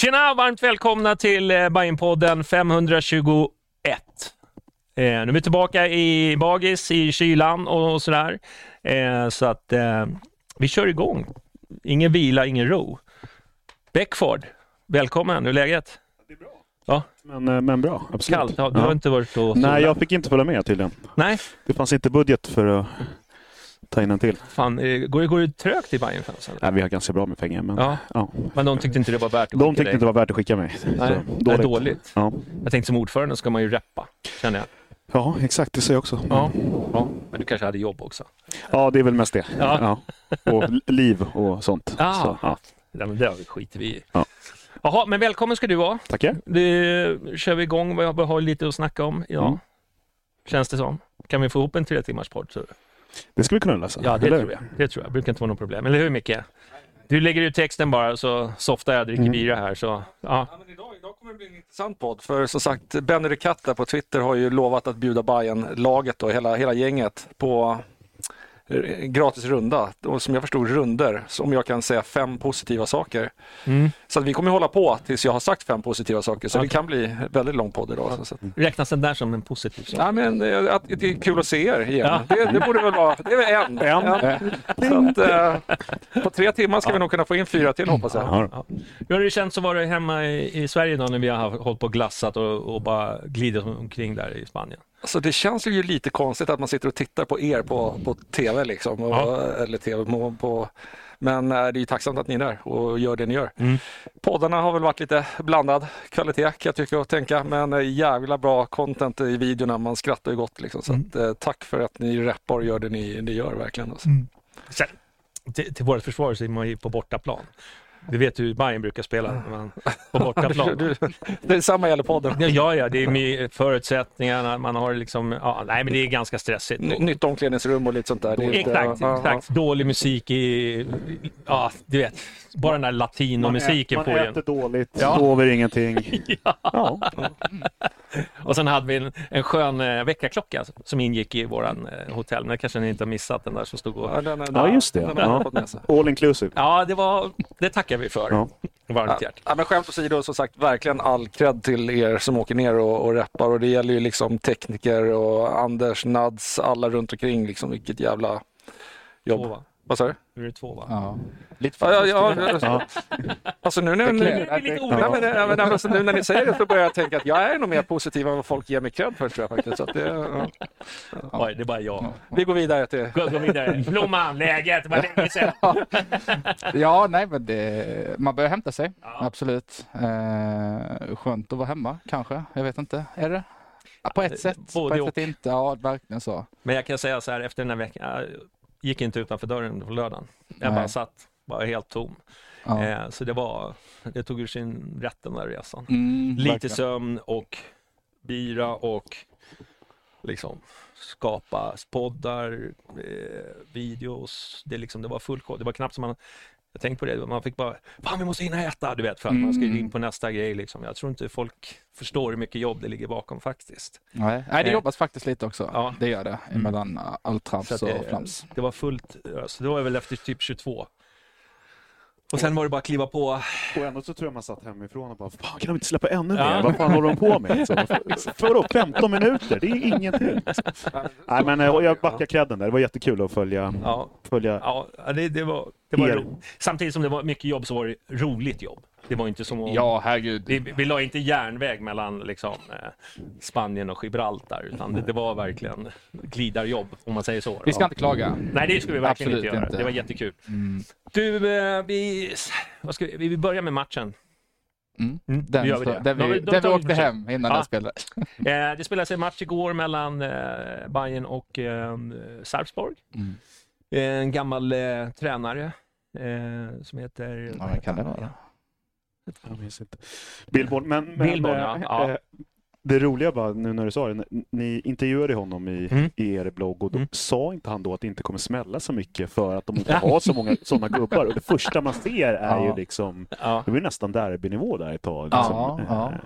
Tjena, varmt välkomna till eh, Bajenpodden 521. Eh, nu är vi tillbaka i bagis, i kylan och sådär. Eh, så att eh, vi kör igång. Ingen vila, ingen ro. Beckford, välkommen. Hur är läget? Det är bra. Ja. Men, eh, men bra, absolut. Kallt? Ja, du har Ja. inte varit och Nej, jag fick inte följa med tydligen. Nej, Det fanns inte budget för att ta in en till. fan. eh, Går, det- går det trögt i Bajenfansen? Nej, vi har ganska bra med pengar, men Ja. ja. Men de tyckte inte det var värt att de skicka tyckte dig. inte det var värt att skicka mig. Nej, det är dåligt. Ja. Jag tänkte som ordförande ska man ju reppa, känner jag. ja, exakt. Det säger jag också. Ja. ja. Men du kanske hade jobb också? Ja, det är väl mest det. Ja. Ja. Och liv och sånt. Ah. Så, ja. Ja, men det skiter vi i. Ja. Jaha, men välkommen ska du vara. Tackar. Det kör vi igång. Vi har lite att snacka om idag. Mm. Känns det som. Kan vi få ihop en tre timmars podd? tror du? Det ska vi kunna lösa. Ja, det eller? tror jag. Det tror jag. Brukar inte vara något problem. Eller hur Micke? Du lägger ut texten bara så softar jag, dricker Mm. bira här. Så, ja. Ja, men idag, idag kommer det bli en intressant podd. För som sagt, Benny där på Twitter har ju lovat att bjuda Bayern laget och hela, hela gänget på gratis runda. Och som jag förstod runder, som jag kan säga fem positiva saker. Mm. Så vi kommer hålla på tills jag har sagt fem positiva saker. Så Okej. det kan bli väldigt lång podd idag. Så att, Räknas den där som en positiv sak? ja, men, eh, att, det är kul att se er igen. Ja. Det, det borde väl vara, det är väl en. En. Så att, eh, på tre timmar ska vi nog kunna få in fyra till hoppas jag. Ja. Ja. Hur har det känts att vara hemma i, i Sverige då när vi har hållit på och glassat och, och bara glidit omkring där i Spanien? Alltså det känns ju lite konstigt att man sitter och tittar på er på, på tv liksom. Och, Ja. Eller tv på, på, men eh, det är ju tacksamt att ni är där och gör det ni gör. Mm. Poddarna har väl varit lite blandad kvalitet kan jag tycka och tänka. Men eh, jävla bra content i videorna. Man skrattar ju gott liksom. Så Mm. att, eh, tack för att ni rappar och gör det ni, ni gör verkligen. Alltså. Sen, till, till vårt försvar så är man ju på bortaplan. Du vet hur Bayern brukar spela när man, på bortaplan. Du, du, det är samma gäller podden. Ja, ja, ja, det är med förutsättningarna, man har liksom, ja, nej men det är ganska stressigt. Ny- Nytt omklädningsrum och lite sånt där. Inte- Exakt, ja, exakt. Dålig musik i, ja du vet, bara den där latinomusiken man ä- ju man äter dåligt, Ja. sover ingenting. Ja. Ja. Och sen hade vi en, en skön eh, väckarklocka som ingick i våran eh, hotell, men kanske ni inte har missat den där som stod och... Ja, den, den, Ja, just det. Den Ja. sig. All inclusive. Ja, det var, det tackar vi för. Ja. Varmt hjärt. Ja, men skämt åsido, som sagt, verkligen all cred till er som åker ner och, och rappar. Och det gäller ju liksom tekniker och Anders, Nads, alla runt omkring. Liksom, vilket jävla jobb. Vad sa du? Nu är det två va? Ja. Lite Ja, ja, ja. Alltså nu när, Det nu, Det alltså, nu när ni säger det så börjar jag tänka att jag är nog mer positiv än vad folk ger mig cred för tror jag faktiskt. Så att det, ja. Oj, det är bara jag. Vi går vidare till... Gå, gå vidare. Blomman, läget, vad länge sedan. Ja, nej, men det, man börjar hämta sig. Ja. Absolut. Eh, skönt att vara hemma, kanske. Jag vet inte. Är det? Ja, på ett sätt. Både på ett sätt inte. Ja, verkligen så. Men jag kan säga så här, efter den här veckan, gick inte utanför dörren på lördagen. Jag Nej. bara satt, bara helt tom. Ja. Eh, så det var, det tog ur sin rätt den där resan. Mm, Lite verkligen. sömn och bira och liksom skapa poddar, eh, videos. Det, liksom, det var full. Det var knappt som man jag tänkte på det, man fick bara, fan vi måste hinna äta, du vet, för att man ska ju in på nästa grej liksom. Jag tror inte folk förstår hur mycket jobb det ligger bakom faktiskt. Nej, Nej det Eh. jobbas faktiskt lite också. Ja. Det gör det, emellan all Så trams att och flams. det var fullt ös. Det var väl efter typ 22. Och sen var det bara att kliva på. Och ändå så tror jag man satt hemifrån och bara, fan kan de inte släppa ännu Ja. mer? Vad fan håller de på med? Så, Vadå 15 minuter? Det är ingenting. Nej men eh, jag backar credden där, det var jättekul att följa, Ja, följa ja det, det var, det var Er. ro. Samtidigt som det var mycket jobb så var det roligt jobb. Det var inte som att... Ja, herregud. Vi, vi la inte järnväg mellan liksom, eh, Spanien och Gibraltar, utan det, det var verkligen glidarjobb, om man säger så. Vi ska inte klaga. Nej, det skulle vi verkligen Absolut inte göra. inte. Det var jättekul. Mm. Du, eh, vi, vad ska vi, vi börjar med matchen. Mm. Mm, Den, då vi det. Där Då vi, vi- då där vi åkte hem innan Ja. den spelades. Eh, det spelades en match igår mellan eh, Bayern och eh, Sarpsborg. Mm. En gammal eh, tränare eh, som heter... Ja, men kan det vara? Jag minns inte. Billboard, men, men Billboard, eh, ja. Ja. eh, det roliga bara nu när du sa det, ni intervjuade honom i, Mm. i er blogg och då Mm. sa inte han då att det inte kommer smälla så mycket för att de inte har så många sådana gubbar och det första man ser är Ja. ju liksom, Ja. det blir nästan derbynivå där ett tag. Ja, Liksom. ja. Eh,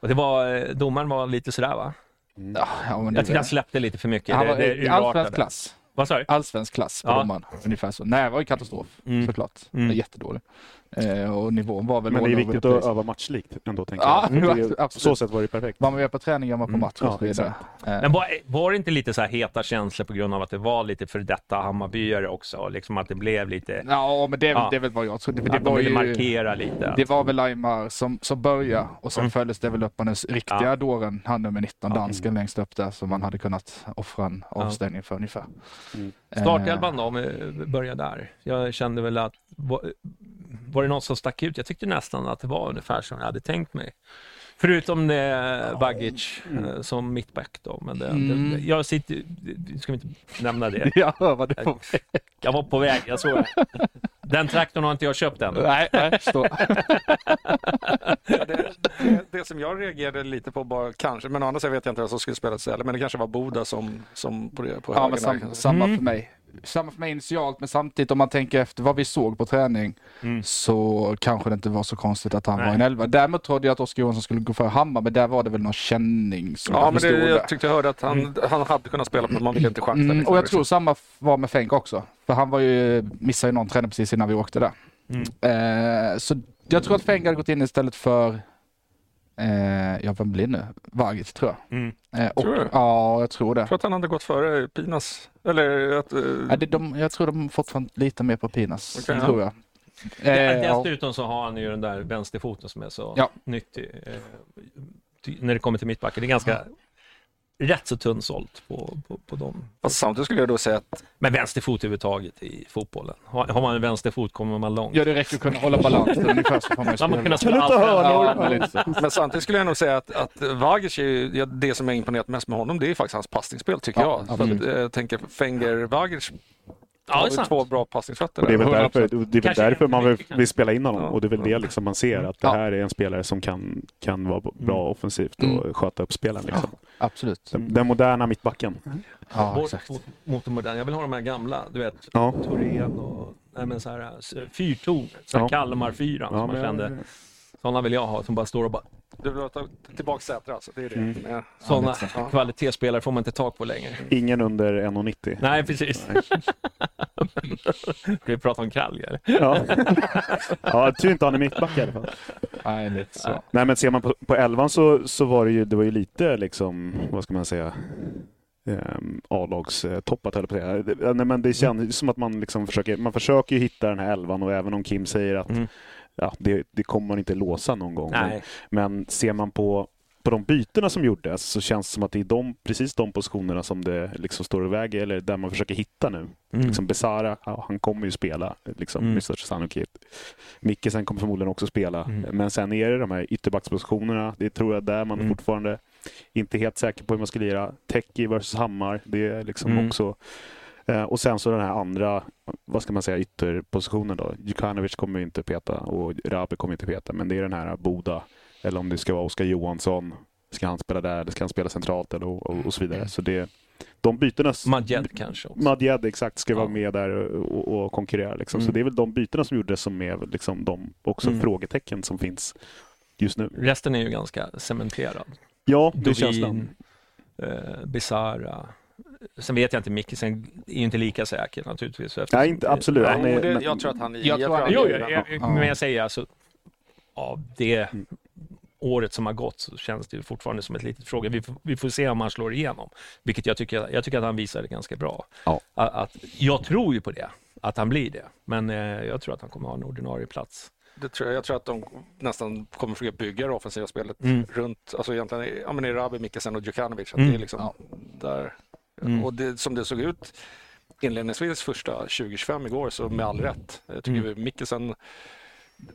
Och det var, eh, domaren var lite sådär va? mm. Ja, ja, Jag tyckte det, han släppte lite för mycket. han det, var det i allsvensk klass. Vad sa du? Allsvensk klass på Ja. domaren. Ungefär så. Nej, det var ju katastrof Mm. såklart. Mm. Det är jättedåligt. Eh, och nivån var väl Men det är viktigt att öva matchlikt ändå tänker Ja, jag. ja, Det är- På absolut. så sätt var det perfekt. Vad man gör på träning gör man på Mm. match Ja, så vidare. Eh, Men var, var det inte lite så här heta känslor på grund av att det var lite för detta Hammarbyare också? Liksom att det blev lite... Ja, men det, Ja. det är väl vad jag tror. Det, det att de var ville ju... markera lite. Det var väl Aymar som, som började och sen Mm. följdes det väl upp av den riktiga Ja. dåren, han nummer 19, Ja. dansken längst upp där som man hade kunnat offra en avstängning för ungefär. Mm. Eh, Startelvan då, om vi börjar där. Jag kände väl att, var, det något som stack ut? Jag tyckte nästan att det var ungefär som jag hade tänkt mig. Förutom det Bagic eh, som mittback då. Men det, Mm. det, jag sitter, ska vi inte nämna det? Jag hör vad du får. Jag var på väg, jag såg det. Den traktorn har inte jag köpt än. Nej, nej. Ja, det, det, det som jag reagerade lite på bara kanske, men å andra sidan vet jag inte vad som skulle spelas istället, men det kanske var Boda som, som på, det, på Ja, där. sam, samma Mm. för mig. Samma för mig initialt, men samtidigt om man tänker efter vad vi såg på träning Mm. så kanske det inte var så konstigt att han Nej. var en elva. Däremot trodde jag att Oskar Johansson skulle gå för Hammar, men där var det väl någon känning som Ja, jag men det, jag tyckte jag hörde att han, han hade kunnat spela, men man ville inte chansa. Mm, liksom. och jag tror samma f- var med Fenk också. För han var ju, missade ju någon träning precis innan vi åkte där. Mm. Eh, så jag tror att Fenk hade gått in istället för, eh, ja vem blir nu? Vagic tror jag. Mm. Eh, och, Tror du? Ja, jag tror det. Jag tror att han hade gått före Pinas. Eller att... eh, Ja, det de, jag tror de fortfarande litar mer på Pinas. Okej, tror jag. Det- Eh, ja. Dessutom så har han ju den där vänsterfoten som är så Ja. nyttig. eh, när det kommer till mittbacken. Det är ganska rätt så tunnsålt på, på, på dem. Fast samtidigt skulle jag då säga att Men vänsterfot överhuvudtaget i fotbollen. Har, har man en vänsterfot kommer man långt. Ja, det räcker att kunna hålla balansen ungefär så får man ju Man spela. spela allt- höra Ja, så. Men samtidigt skulle jag nog säga att, att Vagic är ju, ja, det som jag imponerat mest med honom, det är faktiskt hans passningsspel tycker Ja, jag. Absolut. att, eh, jag tänker Fenger, Vagic Ja, det är två bra passningsfötter. Och det är väl 100%. därför, det är väl därför man vill, vill spela in honom. Ja. Och det är väl det liksom man ser, att det Ja. här är en spelare som kan, kan vara bra Mm. offensivt och Mm. sköta upp spelen. Liksom. Absolut. Den, den moderna mittbacken. Ja, Bort exakt. mot, mot de moderna. Jag vill ha de här gamla, du vet, Ja. Thorén och nej, men så här, Ja. Kalmar-fyran Ja, som man kände. Sådana vill jag ha som bara står och bara... Du vill ta- tillbaka Sätra alltså, det är det. Mm. Ja. Sådana så. kvalitetsspelare får man inte tag på längre. Ingen under 1,90. Nej, precis. Ska vi prata om Kralj eller? Ja, ja tror inte han är mittback i alla fall. Nej, lite så. Nej, men ser man på, på elvan så, så var det ju, det var ju lite liksom, vad ska man säga, um, A-lagstoppat höll jag på att säga. Det, nej, men det känns som att man liksom försöker, man försöker ju hitta den här elvan och även om Kim säger att Mm. Ja, det, det kommer man inte låsa någon gång. Men, men ser man på, på de bytena som gjordes så känns det som att det är de, precis de positionerna som det liksom står och väger, eller där man försöker hitta nu. Mm. Liksom Besara, ja, han kommer ju spela liksom, Mm. med största sannolikhet. Mickesen kommer förmodligen också spela. Mm. Men sen är det de här ytterbackspositionerna. Det tror jag där man Mm. fortfarande inte är helt säker på hur man ska lira. Teki versus Hammar, det är liksom Mm. också... Eh, och sen så den här andra, vad ska man säga, ytterpositionen då. Djukanovic kommer ju inte peta och Rabe kommer inte peta. Men det är den här Boda, eller om det ska vara Oskar Johansson. Ska han spela där eller ska han spela centralt eller, och, och, och så vidare. Så det, de bytena... Madjed kanske också. Madjed exakt ska Ja. vara med där och, och konkurrera. Liksom. Så Mm. det är väl de bytena som gjordes som är liksom de också Mm. frågetecken som finns just nu. Resten är ju ganska cementerad. Ja, det Dovin, känns det. eh, Bizarra. Sen vet jag inte, Mikkelsen är ju inte lika säker naturligtvis. eftersom- Nej, inte, absolut. Nej, är, det, men- jag tror att han... Jag han- jag, jag, Ja. men jag säger alltså, av det Mm. året som har gått så känns det fortfarande som ett litet fråga. Vi, får- vi får se om han slår igenom, vilket jag tycker, jag tycker att han visade ganska bra. Ja. Att, att, jag tror ju på det, att han blir det, men eh, jag tror att han kommer ha en ordinarie plats. Det tror jag, jag tror att de nästan kommer försöka bygga det offensiva spelet Mm. runt, alltså egentligen, ja men Erabi, Mikkelsen och Djukanovic. Att Mm. det är liksom Ja. där. Mm. Och det, som det såg ut inledningsvis första 2025 igår, så med all rätt. Jag tycker Mm. Mikkelsen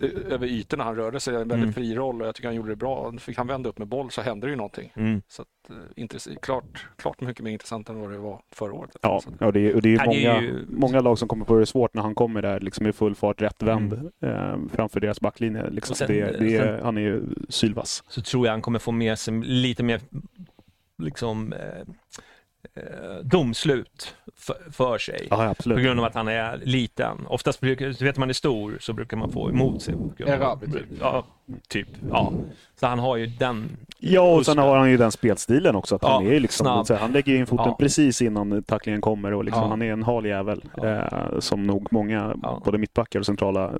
eh, över ytorna, han rörde sig en väldigt Mm. fri roll och jag tycker han gjorde det bra. Fick han vända upp med boll så hände det ju någonting. Mm. Så att, eh, intress- klart, klart mycket mer intressant än vad det var förra året. Ja, ja det är, och det är, det är många, ju- många lag som kommer på det svårt när han kommer där liksom i full fart, rättvänd eh, framför deras backlinje. Liksom. Sen- det, det är, sen- han är ju sylvass. så tror jag han kommer få med sig lite mer liksom, eh, domslut för, för sig. Ja, På absolut. grund av att han är liten. Oftast brukar, så vet man är stor så brukar man få emot sig. på Erabi, typ. Ja, typ. Ja. Så han har ju den. Ja, och sen har han ju den spelstilen också. Att Ja, han, är liksom, han lägger in foten Ja. precis innan tacklingen kommer och liksom, Ja. han är en hal jävel. Eh, som nog många, Ja. både mittbackar och centrala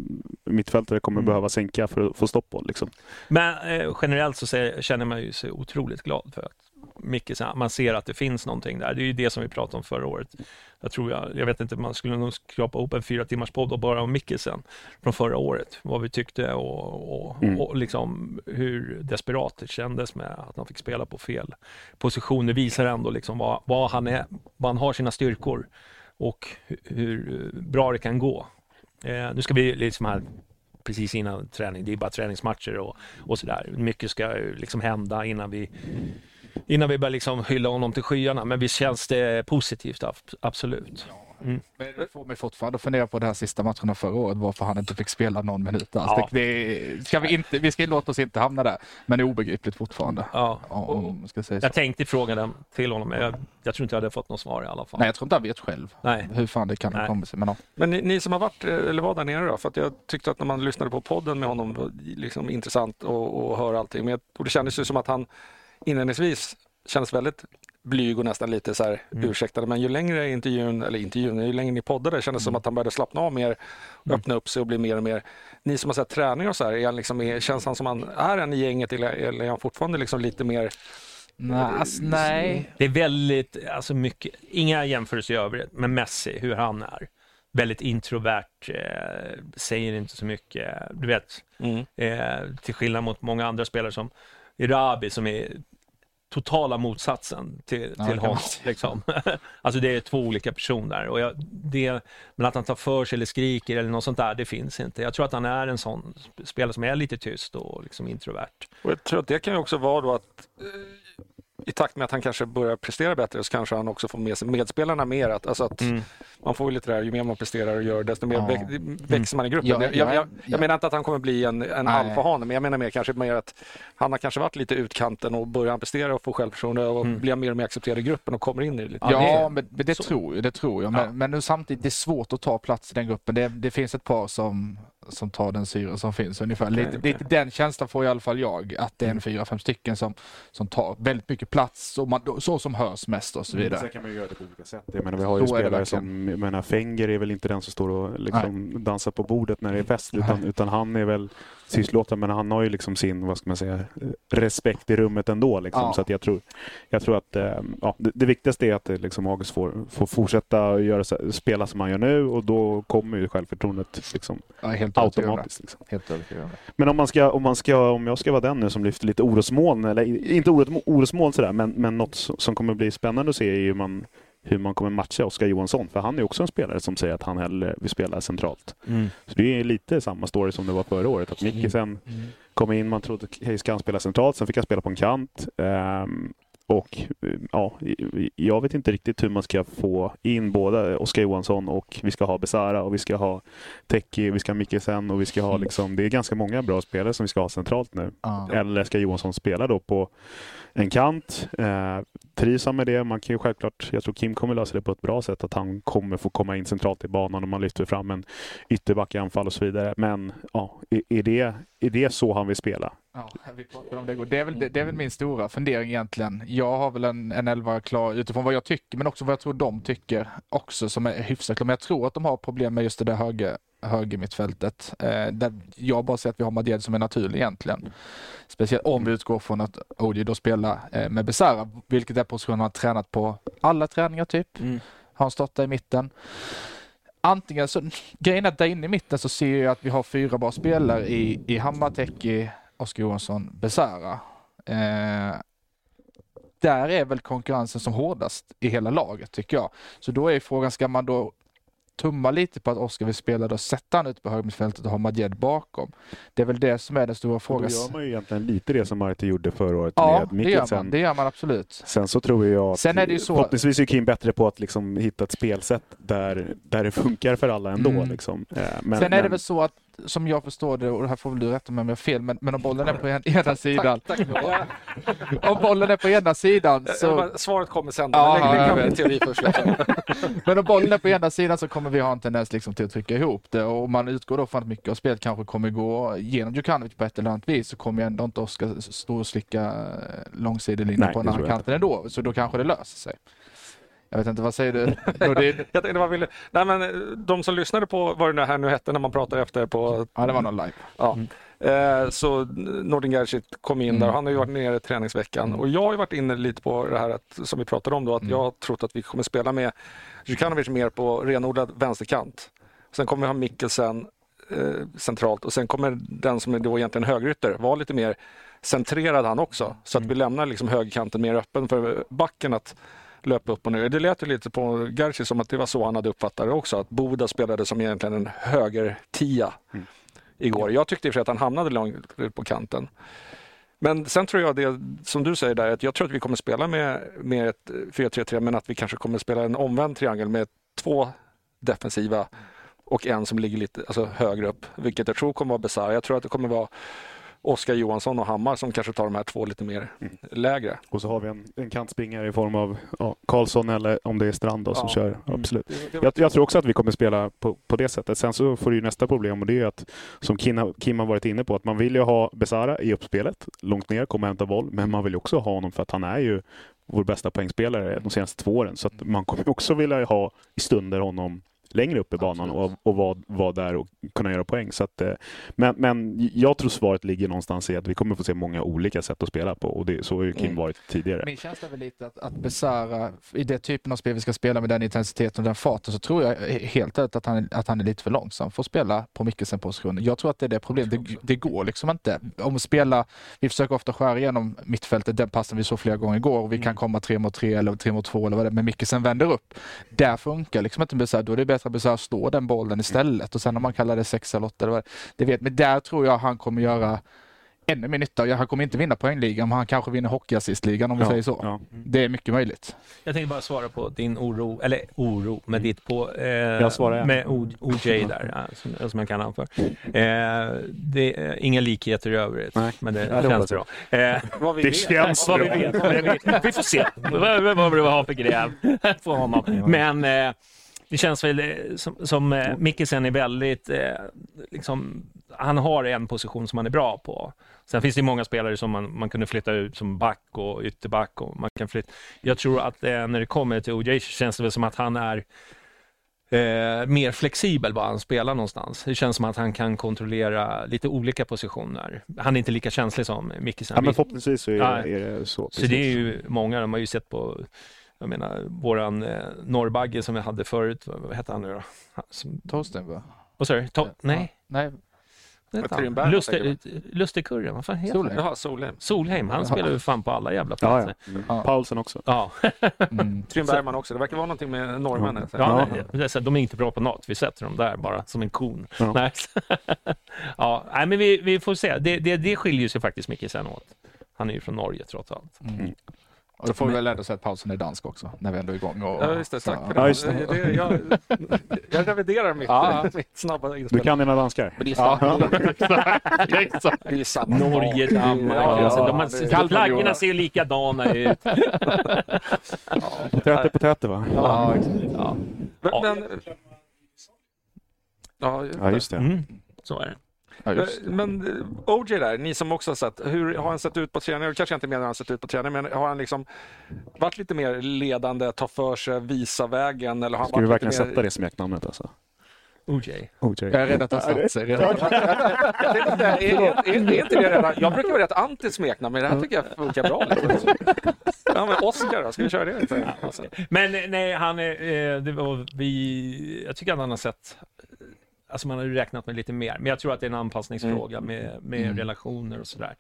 mittfältare kommer Mm. behöva sänka för att få stopp på. Liksom. Men eh, generellt så känner man ju sig otroligt glad för att Micke, man ser att det finns någonting där. Det är ju det som vi pratade om förra året. Jag tror jag, jag vet inte, man skulle nog skrapa ihop en fyra timmars podd och bara om Mickisen från förra året. Vad vi tyckte och, och, Mm. och liksom hur desperat det kändes med att han fick spela på fel position. Det visar ändå liksom vad, vad, han är, vad han har sina styrkor och hur, bra det kan gå. Eh, nu ska vi liksom här precis innan träning, det är bara träningsmatcher och, och sådär. Mycket ska liksom hända innan vi Innan vi börjar liksom hylla honom till skyarna, men visst känns det positivt, ab- absolut. Mm. Men det får mig fortfarande fundera på de här sista matcherna förra året, varför han inte fick spela någon minut alls. Ja. Det, det, ska vi, inte, vi ska låta oss inte hamna där, men det är obegripligt fortfarande. Ja. Om ska säga så. Jag tänkte fråga den till honom, men jag, jag tror inte jag hade fått något svar i alla fall. Nej, jag tror inte han vet själv Nej. hur fan det kan ha Nej. kommit sig. Men ja. Men ni, ni som har varit, eh, eller var där nere då? För att jag tyckte att när man lyssnade på podden med honom var det liksom intressant att att höra allting. Men jag, och det kändes ju som att han inledningsvis kändes väldigt blyg och nästan lite så här Mm. ursäktad. Men ju längre intervjun, eller intervjun, ju längre ni poddade kändes det som att han började slappna av mer, Mm. öppna upp sig och bli mer och mer. Ni som har sett träningar och så här, är han liksom, är, känns han som han är en i gänget eller, eller är han fortfarande liksom lite mer Nej, alltså, nej. Det är väldigt, alltså mycket, inga jämförelser i övrigt, men Messi, hur han är. Väldigt introvert, eh, säger inte så mycket. Du vet, mm. eh, till skillnad mot många andra spelare som Irabi som är totala motsatsen till, Ja, till säga. Liksom. alltså det är två olika personer. Och jag, det, men att han tar för sig eller skriker eller något sånt där, det finns inte. Jag tror att han är en sån sp- spelare som är lite tyst och liksom introvert. Och jag tror att det kan ju också vara då att eh, i takt med att han kanske börjar prestera bättre så kanske han också får med sig medspelarna mer. Att, alltså att Mm. Man får ju lite där, ju mer man presterar och gör desto mer Ja. väx, växer man i gruppen. Ja, jag, ja, jag, jag, ja. menar inte att han kommer bli en, en alfahane, men jag menar mer kanske mer att han har kanske varit lite utkanten och börjar han prestera och få självförtroende och Mm. blir mer och mer accepterad i gruppen och kommer in i det lite. Ja, det- men men det så. tror jag. Det tror jag. Men, Ja. men nu samtidigt, det är svårt att ta plats i den gruppen. Det, det finns ett par som, som tar den syra som finns ungefär. Lite, okej. lite den känslan får i alla fall jag. Att det är en fyra, fem stycken som, som tar väldigt mycket plats. Och man, så som hörs mest och så vidare. Sen kan man ju göra det på olika sätt. Jag menar, vi har ju det spelare som, jag menar, Fenger är väl inte den som står och liksom dansar på bordet när det är fest, utan, utan han är väl tystlåten, men han har ju liksom sin, vad ska man säga, respekt i rummet ändå. Liksom. Ja. Så att jag tror, jag tror att eh, ja, det, det viktigaste är att eh, liksom, August får, får fortsätta göra, spela som han gör nu och då kommer ju självförtroendet liksom, Ja, helt automatiskt. Liksom. Helt. Men om, man ska, om, man ska, om jag ska vara den nu som lyfter lite orosmoln, eller inte oros- orosmoln sådär, men, men något som som kommer bli spännande att se är ju man, hur man kommer matcha Oskar Johansson. För han är också en spelare som säger att han hellre vill spela centralt. Så det är lite samma story som det var förra året. Att Micke sen kom in, man trodde hej ska han spela centralt, sen fick han spela på en kant. Ehm, och ja, jag vet inte riktigt hur man ska få in båda Oskar Johansson och vi ska ha Besara och vi ska ha Teki, vi ska ha Mikkelsen och vi ska ha liksom, det är ganska många bra spelare som vi ska ha centralt nu. Ja. Eller ska Johansson spela då på en kant? Eh, trivs han med det? Man kan ju självklart, jag tror Kim kommer lösa det på ett bra sätt, att han kommer få komma in centralt i banan om man lyfter fram en ytterback i anfall och så vidare. Men ja, är, det, är det så han vill spela? Ja, vi pratar om det. Det är, väl, det, det är väl min stora fundering egentligen. Jag har väl en, en elva klar utifrån vad jag tycker, men också vad jag tror de tycker också som är hyfsat klar. Men jag tror att de har problem med just det där höger, högermittfältet. Eh, där jag bara ser att vi har Madjed som är naturlig egentligen. Speciellt om vi utgår från att Odi då spelar eh, med Besara, vilket är positionen han har tränat på alla träningar typ. Mm. Har han stått där i mitten. Antingen så, grejen är att där inne i mitten så ser jag att vi har fyra bra spelare i, i Hammar, Teki, Oskar Johansson, Besara. Eh, där är väl konkurrensen som hårdast i hela laget tycker jag. Så då är frågan, ska man då tumma lite på att Oskar vill spela då sätta han ut på högermittfältet och ha Madjed bakom. Det är väl det som är den stora Och då frågan. gör man ju egentligen lite det som Marti gjorde förra året Ja, med det gör, man, Mikkelsen. det gör man absolut. Sen så tror jag att Sen är det ju så- förhoppningsvis är Kim bättre på att liksom hitta ett spelsätt där, där det funkar för alla ändå. Mm. Liksom. Eh, Men, Sen är det men- väl så att, som jag förstår det, och det här får väl du rätta mig om jag har fel, men, men om bollen är på en, ena sidan, Tack, tack. om bollen är på ena sidan Så... så, Svaret kommer sen. Ja, men bli vet. teori först. Men om bollen är på ena sidan så kommer vi ha en tendens liksom till att trycka ihop det och om man utgår då från att mycket av spelet kanske kommer gå genom Djukanovic på ett eller annat vis så kommer ju ändå inte Oskar stå och slicka eh, långsidelinjen på den andra kanten ändå, så då kanske det löser sig. Jag vet inte, vad säger du? Det, Jag tänkte, vad ville... Nej, men eh, de som lyssnade på vad det här nu hette när man pratade efter på ja, det var någon live. Ja. Eh, så Nordin Gerzic kom in Mm. där och han har ju varit nere i träningsveckan. Mm. Och jag har ju varit inne lite på det här att, som vi pratade om då, att Mm. jag har trott att vi kommer spela med Djukanovic mer på renodlad vänsterkant. Sen kommer vi ha Mikkelsen eh, centralt och sen kommer den som är då egentligen högerytter vara lite mer centrerad han också. Så att vi lämnar liksom högerkanten mer öppen för backen att löpa upp och ner. Det lät ju lite på Gerzic som att det var så han hade uppfattat det också, att Boda spelade som egentligen en höger-tia igår. Jag tyckte i för att han hamnade långt ut på kanten. Men sen tror jag det som du säger där, att jag tror att vi kommer spela med, med ett 4-3-3 men att vi kanske kommer spela en omvänd triangel med två defensiva och en som ligger lite alltså, högre upp, vilket jag tror kommer vara Besara. Jag tror att det kommer vara Oskar Johansson och Hammar som kanske tar de här två lite mer lägre. Och så har vi en, en kantspringare i form av ja, Karlsson eller om det är Strand då, som Ja. kör. Absolut. Det var- Jag, jag tror också att vi kommer spela på, på det sättet. Sen så får du ju nästa problem och det är att, som Kim, har- Kim har varit inne på, att man vill ju ha Besara i uppspelet, långt ner, komma och hämta boll, men man vill ju också ha honom för att han är ju vår bästa poängspelare de senaste två åren. Så att man kommer också vilja ha i stunder honom längre upp i banan och, och vara vara där och kunna göra poäng. Så att, eh, men, men jag tror svaret ligger någonstans i att vi kommer få se många olika sätt att spela på och det, så har ju Kim Mm. varit tidigare. Min känsla är väl lite att, att Besara, i det typen av spel vi ska spela med den intensiteten och den farten, så tror jag helt ärligt att han, är- att han är lite för långsam för att spela på Mikkelsen-positionen. Jag tror att det är det problemet. Det, det går liksom inte. Om att spela, vi försöker ofta skära igenom mittfältet, den passen vi såg flera gånger igår och vi kan komma tre mot tre eller tre mot två eller vad det är, men Mikkelsen vänder upp. Där funkar liksom inte Besara. Då är det bättre att Besara står den bollen istället och sen om man kallar det sex eller åtta det vet Men där tror jag han kommer göra ännu mer nytta. Ja, Han kommer inte vinna poängligan, men han kanske vinner hockeyassistligan om vi Ja, säger så. ja. Det är mycket möjligt. Jag tänkte bara svara på din oro, eller oro, med ditt på... Eh, Jag svarar igen. Med OJ där, ja, som, som jag kan han för. Eh, det är inga likheter i övrigt, Nej. men det Ja, det känns bra. Eh, Vad vi Det vet. känns vad vi bra. vet. vad vi vet. Vi får se vad, vad, vad vi har för gräv på honom. Men eh, det känns väl eh, som, som eh, Mikkelsen är väldigt, eh, liksom, han har en position som han är bra på. Sen finns det många spelare som man, man kunde flytta ut som back och ytterback. Och man kan flytta. Jag tror att när det kommer till OJ så känns det väl som att han är eh, mer flexibel var han spelar någonstans. Det känns som att han kan kontrollera lite olika positioner. Han är inte lika känslig som Mikkelsen. Ja, men Vi- förhoppningsvis så är, Ja. är det så. så precis. det är ju många, de har ju sett på, jag menar, våran eh, norrbagge som vi hade förut, vad, vad hette han nu då? Han Som, Torsten va? vad sa du? To- nej, Nej, vad hette han? Vad fan heter Solheim. han? Jaha, Solheim. Solheim, han spelar ju fan på alla jävla Ja, platser. ja. Mm. Ja. Paulsen också. Ja, mm. Trym Bergman också. Det verkar vara någonting med norrmännen. ja. Ja. nej, det är så- de är inte bra på något. Vi sätter dem där bara som en kon. Ja. Nej. ja, nej, men vi, vi får se. Det, det, det skiljer sig faktiskt mycket sen åt. Han är ju från Norge trots allt. Mm. Och då får vi väl ändå säga att pausen är dansk också, när vi ändå är igång. Och, Ja, just det. Tack så- för det. Ja, just det. det. jag, jag reviderar mitt, Ja. mitt snabba Du inspel. kan dina danskar? Men det är Ja, samma. exakt. Det är samma Norge. Danmark. Ja, alltså, de ja, har, det- flaggorna ser ju likadana ut. Potäter, potäter va? Ja, exakt. Ja. Men, men, ja, Ja, just det. Mm, så är det. Ja, just. Men eh, OJ där, ni som också har sett, hur har han sett ut på träning? Jag kanske inte menar hur han sett ut på träning, men har han liksom varit lite mer ledande, ta för sig, visa vägen? Eller har han Ska vi verkligen mer... sätta det smeknamnet alltså? OJ. OJ. Jag är rädd att det har satt sig redan. Jag tänkte inte, är, är, är, är inte det redan... Jag brukar vara rätt anti smeknamn, men det här tycker jag funkar bra. Liksom. Ja, men Oscar då? Ska vi köra det? Men eh, nej, han är, eh, det var vi, jag tycker att han har sett, alltså man har ju räknat med lite mer, men jag tror att det är en anpassningsfråga med, med Mm. relationer och sådär.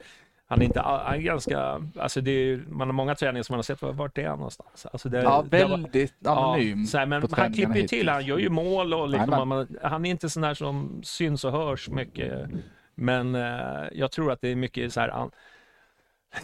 Han är inte, han är ganska, alltså det är, man har många träningar som man har sett, var- vart är han någonstans? Alltså det, Ja, det var- väldigt anonym. Ja, så här, men han klipper ju till, han gör ju mål och liksom, man, han är inte sån där som syns och hörs mycket. Men eh, jag tror att det är mycket så här, an,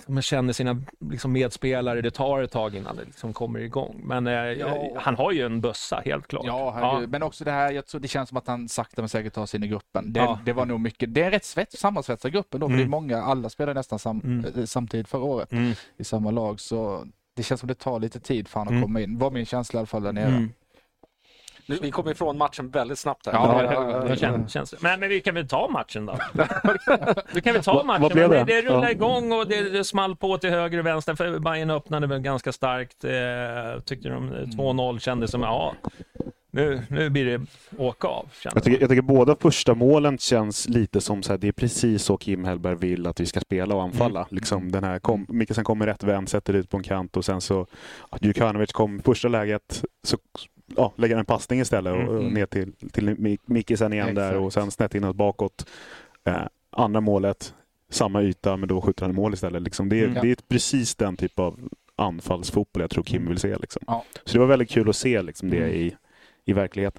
man känner sina liksom, medspelare, det tar ett tag innan det liksom kommer igång. Men eh, Ja. han har ju en bössa, helt klart. Ja, herregud. men också det här, jag tror det känns som att han sakta men säkert tar sig in i gruppen. Det, Ja. det var nog mycket, det är en rätt svets, sammansvetsad gruppen då, för Mm. det är många, alla spelade nästan sam, Mm. eh, samtidigt förra året Mm. i samma lag, så det känns som det tar lite tid för han att Mm. komma in. var min känsla i alla fall där nere. Mm. Vi kommer ifrån matchen väldigt snabbt här. Ja, Det känns, känns det. Men, men vi kan väl ta matchen då? vi kan väl ta Vad- matchen. vad Men det? det, Ja. igång och det, det small på till höger och vänster. För Bayern öppnade väl ganska starkt. Eh, tyckte de eh, 2-0 kändes som, ja, nu, nu blir det åka av. Jag tycker, jag tycker båda första målen känns lite som så här, det är precis så Kim Hellberg vill att vi ska spela och anfalla. Mm. Liksom den här kom, Mikkelsen kommer rätt vänd, sätter ut på en kant och sen så Djukanovic kom första läget så ja, lägger en passning istället och, och Mm. ner till, till Mik- Mikkelsen igen där Exakt. och sen snett inåt bakåt. Eh, andra målet, samma yta men då skjuter han i mål istället. Liksom det, är, Mm. det är precis den typ av anfallsfotboll jag tror Kim vill se. Liksom. Ja. Så det var väldigt kul att se liksom, det Mm. i, i verkligen.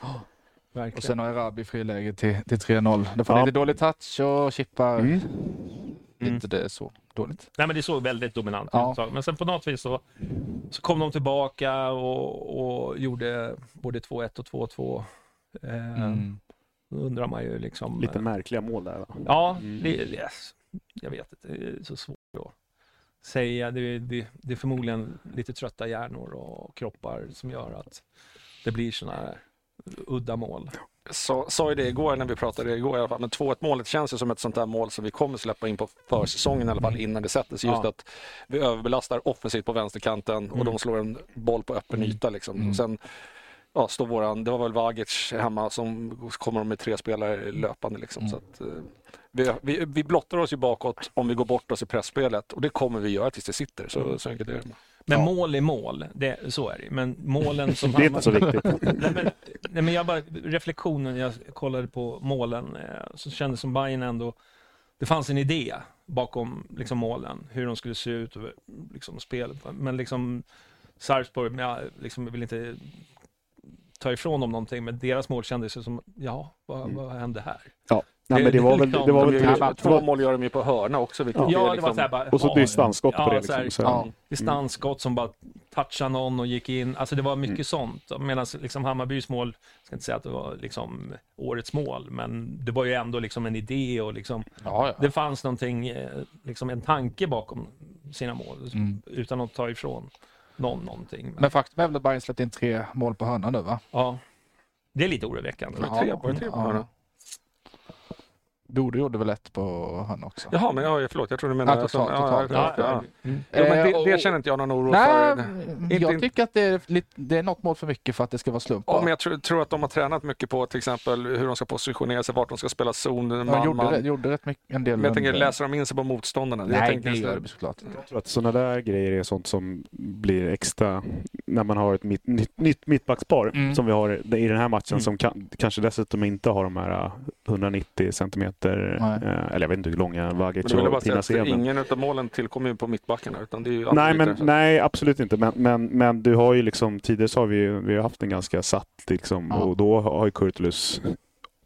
Och Verkligen. sen har Erabi friläge till, till 3-0. Det får Ja. lite dålig touch och chippar. Mm. Inte det så dåligt. Nej, men det såg väldigt dominant Ja. ut. tag. Men sen på något vis så, så kom de tillbaka och, och gjorde både 2-1 och 2-2. Eh, Mm. Då undrar man ju liksom... Lite eh, märkliga mål där. Va? Ja, Mm. det, yes. jag vet inte. Det är så svårt att säga. Det, det, det är förmodligen lite trötta hjärnor och kroppar som gör att det blir sådana här udda mål. sa, sa ju det igår när vi pratade igår i alla fall, men 2-1 målet känns ju som ett sånt där mål som vi kommer släppa in på försäsongen i alla fall innan det sätter sig. Just Mm. Ja. att vi överbelastar offensivt på vänsterkanten och Mm. de slår en boll på öppen Mm. yta liksom. Mm. Sen ja, står våran, det var väl Vagic hemma som kommer med tre spelare löpande liksom. Mm. Så att, eh, vi, vi, vi blottar oss ju bakåt om vi går bort oss i pressspelet och det kommer vi göra tills det sitter. Så, så enkelt är det. Men Ja. mål är mål, det, så är det Men målen som... Det är inte så viktigt. nej, men, nej, men jag bara, reflektionen, jag kollade på målen, eh, så kändes som Bayern ändå, det fanns en idé bakom liksom, målen, hur de skulle se ut och liksom, spel. Men liksom Sarpsborg, men jag liksom, vill inte ta ifrån dem någonting, men deras mål kändes som, ja, vad, Mm. vad hände här? Nej, men det var väl, det var De väl gör Ja, två mål gör de ju på hörna också. Vilket Ja, det liksom, var så här bara, och så ja, distansskott på ja, det. så här, Liksom. Så, ja. distansskott som bara touchade någon och gick in. Alltså det var mycket Mm. sånt. Medan liksom Hammarbys mål, jag ska inte säga att det var liksom årets mål, men det var ju ändå liksom en idé och liksom, Ja, ja. det fanns någonting, eh, liksom en tanke bakom sina mål, Mm. utan att ta ifrån någon någonting. Men faktum är väl att Bayern släppte in tre mål på hörna nu va? Ja, det är lite oroväckande. Var det tre, var tre på Ja. hörna? Bode gjorde väl ett på hörna också. Jaha, men ja, förlåt, jag tror du menar... Ja, totalt, ja, totalt. ja, ja, ja. Mm. Jo, men Eh, det, det känner inte jag någon oro Nej, för. Inte- jag tycker att det är, lite, det är något mål för mycket för att det ska vara slump. Ja, men jag tror, tror att de har tränat mycket på till exempel hur de ska positionera sig, vart de ska spela zon, man, de gjorde, man. gjorde rätt mycket, en del. Men jag tänker, läser de in sig på motståndarna? jag Nej, tänker det gör det såklart inte. Jag tror att sådana där grejer är sånt som blir extra när man har ett mitt, nytt, nytt mittbackspar Mm. som vi har i den här matchen Mm. som kan, kanske dessutom inte har de här äh, 190 centimeter, Nej. eh, eller jag vet inte hur långa Vagic och bara säga Pina att Seven. ingen av målen tillkommer ju på mittbackarna utan det är ju Nej, men, nej, absolut inte. Men, men, men du har ju liksom, tidigare så har vi, vi har haft en ganska satt liksom, Ja. och då har ju Kurtulus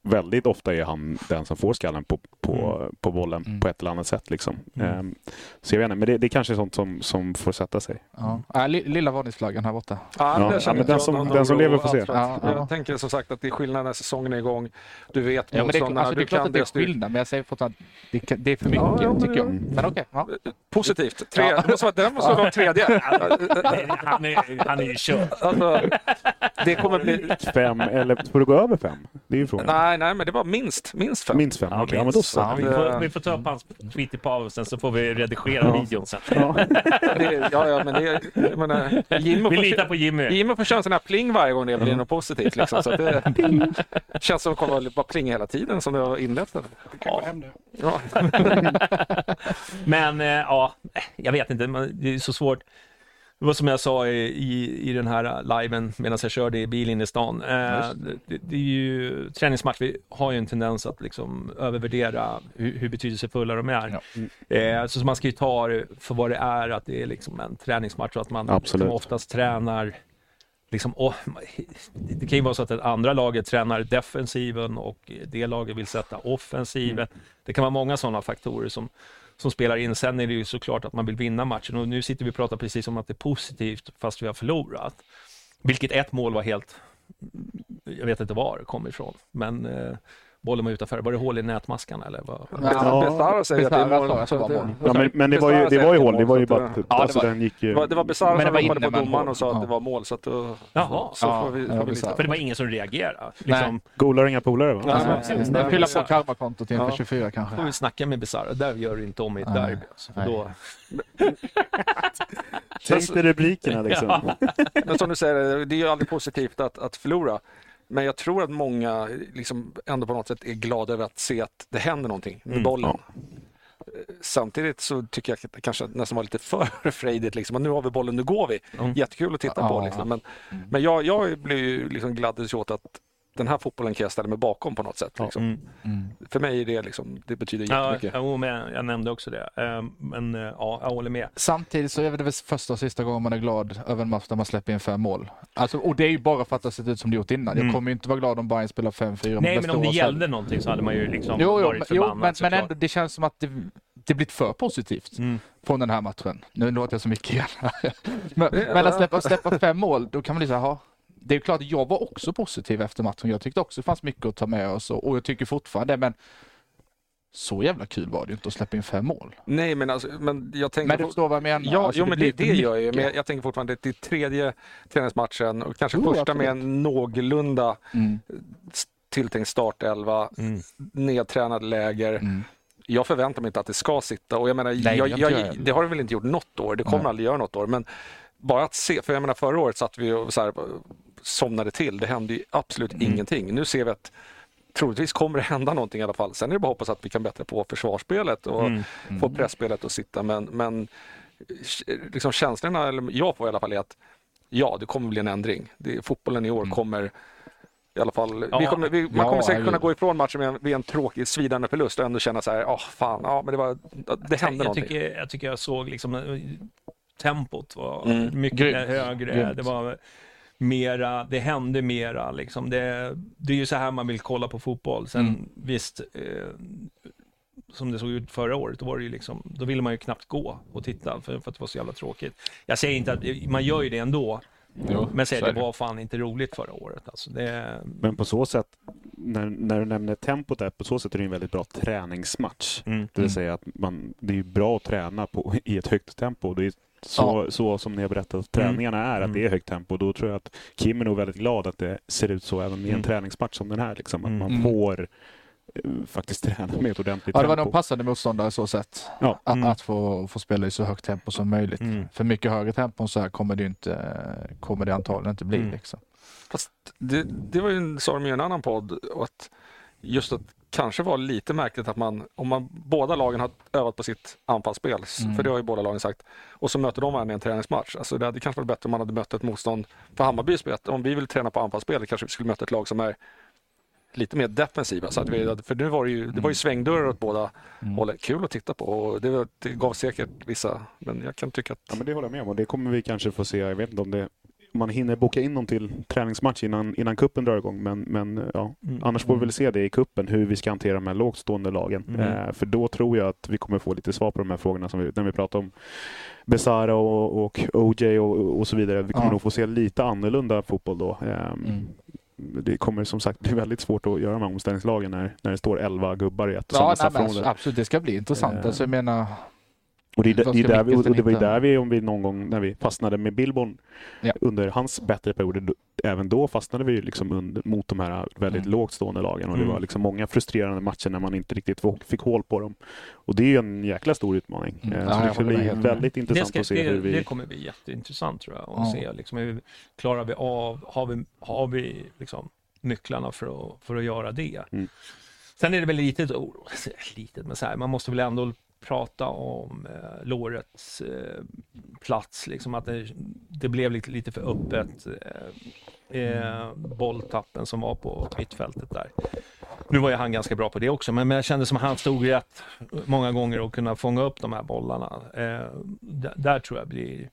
väldigt ofta är han den som får skallen på, på, Mm. på bollen Mm. på ett eller annat sätt. Liksom. Mm. Ehm, så jag vet inte, men det, det är kanske är sånt som, som får sätta sig. Ja. Äh, li- lilla varningsflaggan här borta. Ja, Ja, det ja, den jag som- den som lever får se. Ja, ja. Jag tänker som sagt att det är skillnad när säsongen är igång. Du vet Ja, men det, alltså, det är du klart kan att det är skillnad, men jag säger fortfarande att det, det är för mycket, Ja, ja, men tycker jag. Men okej. ja. Positivt. Tre, Ja. det måste vara, det måste vara tredje. Han är, han är ju körd. Alltså, det kommer bli... Fem, eller får du gå över fem? Det är ju frågan. Nej, nej, men det var minst, minst fem. Minst fem? Ja, Okej, ja, men minst. då så. Ja, vi, får, vi får ta upp hans tweet i pausen så får vi redigera videon sen. Ja. Det, ja, ja, men det... Jag menar, Jimmy Vi litar på Jimmy. Jimmy får köra en sån här pling varje gång det blir något positivt. Liksom, så att det känns som att det kommer vara pling hela tiden som det har inlett. Ja. Ja. Men eh, ja, jag vet inte, det är så svårt. Det var som jag sa i, i, i den här liven medan jag körde i bil in i stan. Eh, det, det är ju träningsmatch, vi har ju en tendens att liksom övervärdera hur, hur betydelsefulla de är. Eh, så man ska ju ta det för vad det är, att det är liksom en träningsmatch och att man liksom oftast tränar Liksom, och, det kan ju vara så att det andra laget tränar defensiven och det laget vill sätta offensiven. Det kan vara många sådana faktorer som, som spelar in. Sen är det ju såklart att man vill vinna matchen och nu sitter vi och pratar precis om att det är positivt fast vi har förlorat. Vilket ett mål var helt, jag vet inte var det kom ifrån, men eh, bollen var utanför. Var det hål i nätmaskan eller? Vad? Ja. Besara säger att det är mål. så var mål. Ja, men, men det var ju, det var ju hål. Det var ju bara att Ja, det alltså, var- den gick ju... Det var, det Besara Men det som var ropade på domaren och sa att det var mål. Så, att, då, Jaha. så Ja, får vi, det får vi. För det var ingen som reagerade. Liksom, Golar inga polare va? Nej, Alltså, Fylla på karmakontot inför Ja. 24 kanske. får vi snacka med Besara. Där gör du inte om i ett Nej. derby. Alltså, då, Tänk dig rubrikerna liksom. Men som du säger, det är ju aldrig positivt att, att förlora. Men jag tror att många liksom ändå på något sätt är glada över att se att det händer någonting med Mm, bollen. Eh, Samtidigt så tycker jag att det kanske nästan var lite för frejdigt. Liksom. Nu har vi bollen, nu går vi. Mm. Jättekul att titta Ja. på. Liksom. Men, men jag, jag blev ju liksom gladdes åt att den här fotbollen kan jag ställa mig bakom på något sätt. Liksom. mm. Mm. För mig är det, liksom, det betyder Ja, jättemycket. jo, men jag nämnde också det. Eh, Men eh, ja, jag håller med. Samtidigt så är det väl första och sista gången man är glad över en match där man släpper in fem mål. Alltså, och det är ju bara för att det har sett ut som det gjort innan. Mm. Jag kommer ju inte vara glad om Bayern spelar 5-4 mot Nej, men om det gällde någonting så hade man ju liksom Jo, jo, varit förbannad jo men, men ändå, det känns som att det, det blivit för positivt Mm. från den här matchen. Nu låter jag så mycket igen. men, men att släppa, släppa fem mål, då kan man här, "Jaha." Det är klart att jag var också positiv efter matchen. Jag tyckte också det fanns mycket att ta med oss och, och jag tycker fortfarande men så jävla kul var det ju inte att släppa in fem mål. Nej, men, alltså, men jag tänker... Men du förstår vad jag menar? Ja, Alltså, jo, men det, det gör jag ju. Men jag tänker fortfarande att det är tredje träningsmatchen och kanske Jo, första med en någorlunda Mm, tilltänkt startelva, Mm. nedtränad läger. mm. Jag förväntar mig inte att det ska sitta och jag menar, Nej, jag, jag, jag. det har det väl inte gjort något år. Det kommer Nej. aldrig göra något år. Men bara att se, för jag menar förra året satt vi och så här, somnade till. Det hände ju absolut Mm. ingenting. Nu ser vi att troligtvis kommer det hända någonting i alla fall. Sen är det bara att hoppas att vi kan bättra på försvarsspelet och Mm. få pressspelet att sitta. Men, men liksom känslorna, eller jag får i alla fall är att ja, det kommer bli en ändring. Det, fotbollen i år kommer i alla fall, Ja. vi kommer, vi, man Ja, kommer säkert kunna gå ifrån matchen med en, med en tråkig svidande förlust och ändå känna så här, åh fan, ja men det var, det hände jag, någonting. tycker, jag tycker jag såg liksom eh, tempot var Mm. mycket Grymt. högre. Grymt. Det var mera, det hände mera liksom. Det, det är ju så här man vill kolla på fotboll. Sen Mm. visst, eh, som det såg ut förra året, då var det ju liksom, då ville man ju knappt gå och titta för, för att det var så jävla tråkigt. Jag säger inte att, man gör ju det ändå, Jo, men säger det var fan inte roligt förra året. Alltså det, Men på så sätt, när, när du nämner tempot där, på så sätt är det en väldigt bra träningsmatch. mm. Det vill Mm. säga att man, det är bra att träna på, i ett högt tempo. Det är så, så som ni har berättat att träningarna är, att Mm. det är högt tempo. Då tror jag att Kim är nog väldigt glad att det ser ut så även i en Mm. träningsmatch som den här. Liksom, att Mm. man Mm. får eh, faktiskt träna med ett ordentligt Ja, det var tempo. nog passande motståndare så sett. Ja. Att, Mm. att få, få spela i så högt tempo som möjligt. Mm. För mycket högre tempo än så här kommer det, inte, kommer det antagligen inte bli. Mm. Liksom. Fast det, det var ju en, sa de i en annan podd, att just att kanske var lite märkligt att man, om man båda lagen har övat på sitt anfallsspel, Mm. för det har ju båda lagen sagt, och så möter de varandra i en träningsmatch. Alltså det hade kanske varit bättre om man hade mött ett motstånd för Hammarby spelet. Om vi vill träna på anfallsspel kanske vi skulle möta ett lag som är lite mer defensiva. Så att vi, för nu var det ju, det var ju svängdörrar åt båda Mm. hållen. Kul att titta på och det, det gav säkert vissa, men jag kan tycka att Ja, men det håller jag med om och det kommer vi kanske få se. Jag vet inte om det man hinner boka in någon till träningsmatch innan, innan kuppen drar igång. Men, men ja, Mm. annars får vi väl se det i kuppen hur vi ska hantera de här lågt stående lagen. Mm. Eh, för då tror jag att vi kommer få lite svar på de här frågorna som vi, när vi pratar om Besara och, och OJ och, och så vidare. Vi kommer Ja. nog få se lite annorlunda fotboll då. Ehm, Mm. Det kommer som sagt bli väldigt svårt att göra de här omställningslagen när, när det står 11 gubbar i ett och samma Ja, nej, men straffområde. absolut, det ska bli intressant. Eh, Alltså, jag menar, Och det, är där- Vad det, är där vi, och det var ju där vi, om vi någon gång när vi fastnade med Billborn Ja. under hans bättre perioder, även då fastnade vi ju liksom under, mot de här väldigt Mm. lågt stående lagen och det Mm. var liksom många frustrerande matcher när man inte riktigt fick, hål på dem. Och det är ju en jäkla stor utmaning. Mm. Eh, Ja, Så jag det ska med bli med. väldigt Det, intressant ska, att se det, hur vi... det kommer bli jätteintressant tror jag. Att Ja. se liksom, hur klarar vi av, har vi, har vi liksom, nycklarna för att, för att göra det? Mm. Sen är det väl litet, oh, litet men så här, man måste väl ändå prata om eh, lårets eh, plats, liksom att det, det blev lite, lite för öppet. Eh, eh, bolltappen som var på mittfältet där. Nu var ju han ganska bra på det också, men, men jag kände som att han stod rätt många gånger och kunde fånga upp de här bollarna. Eh, där, där tror jag blir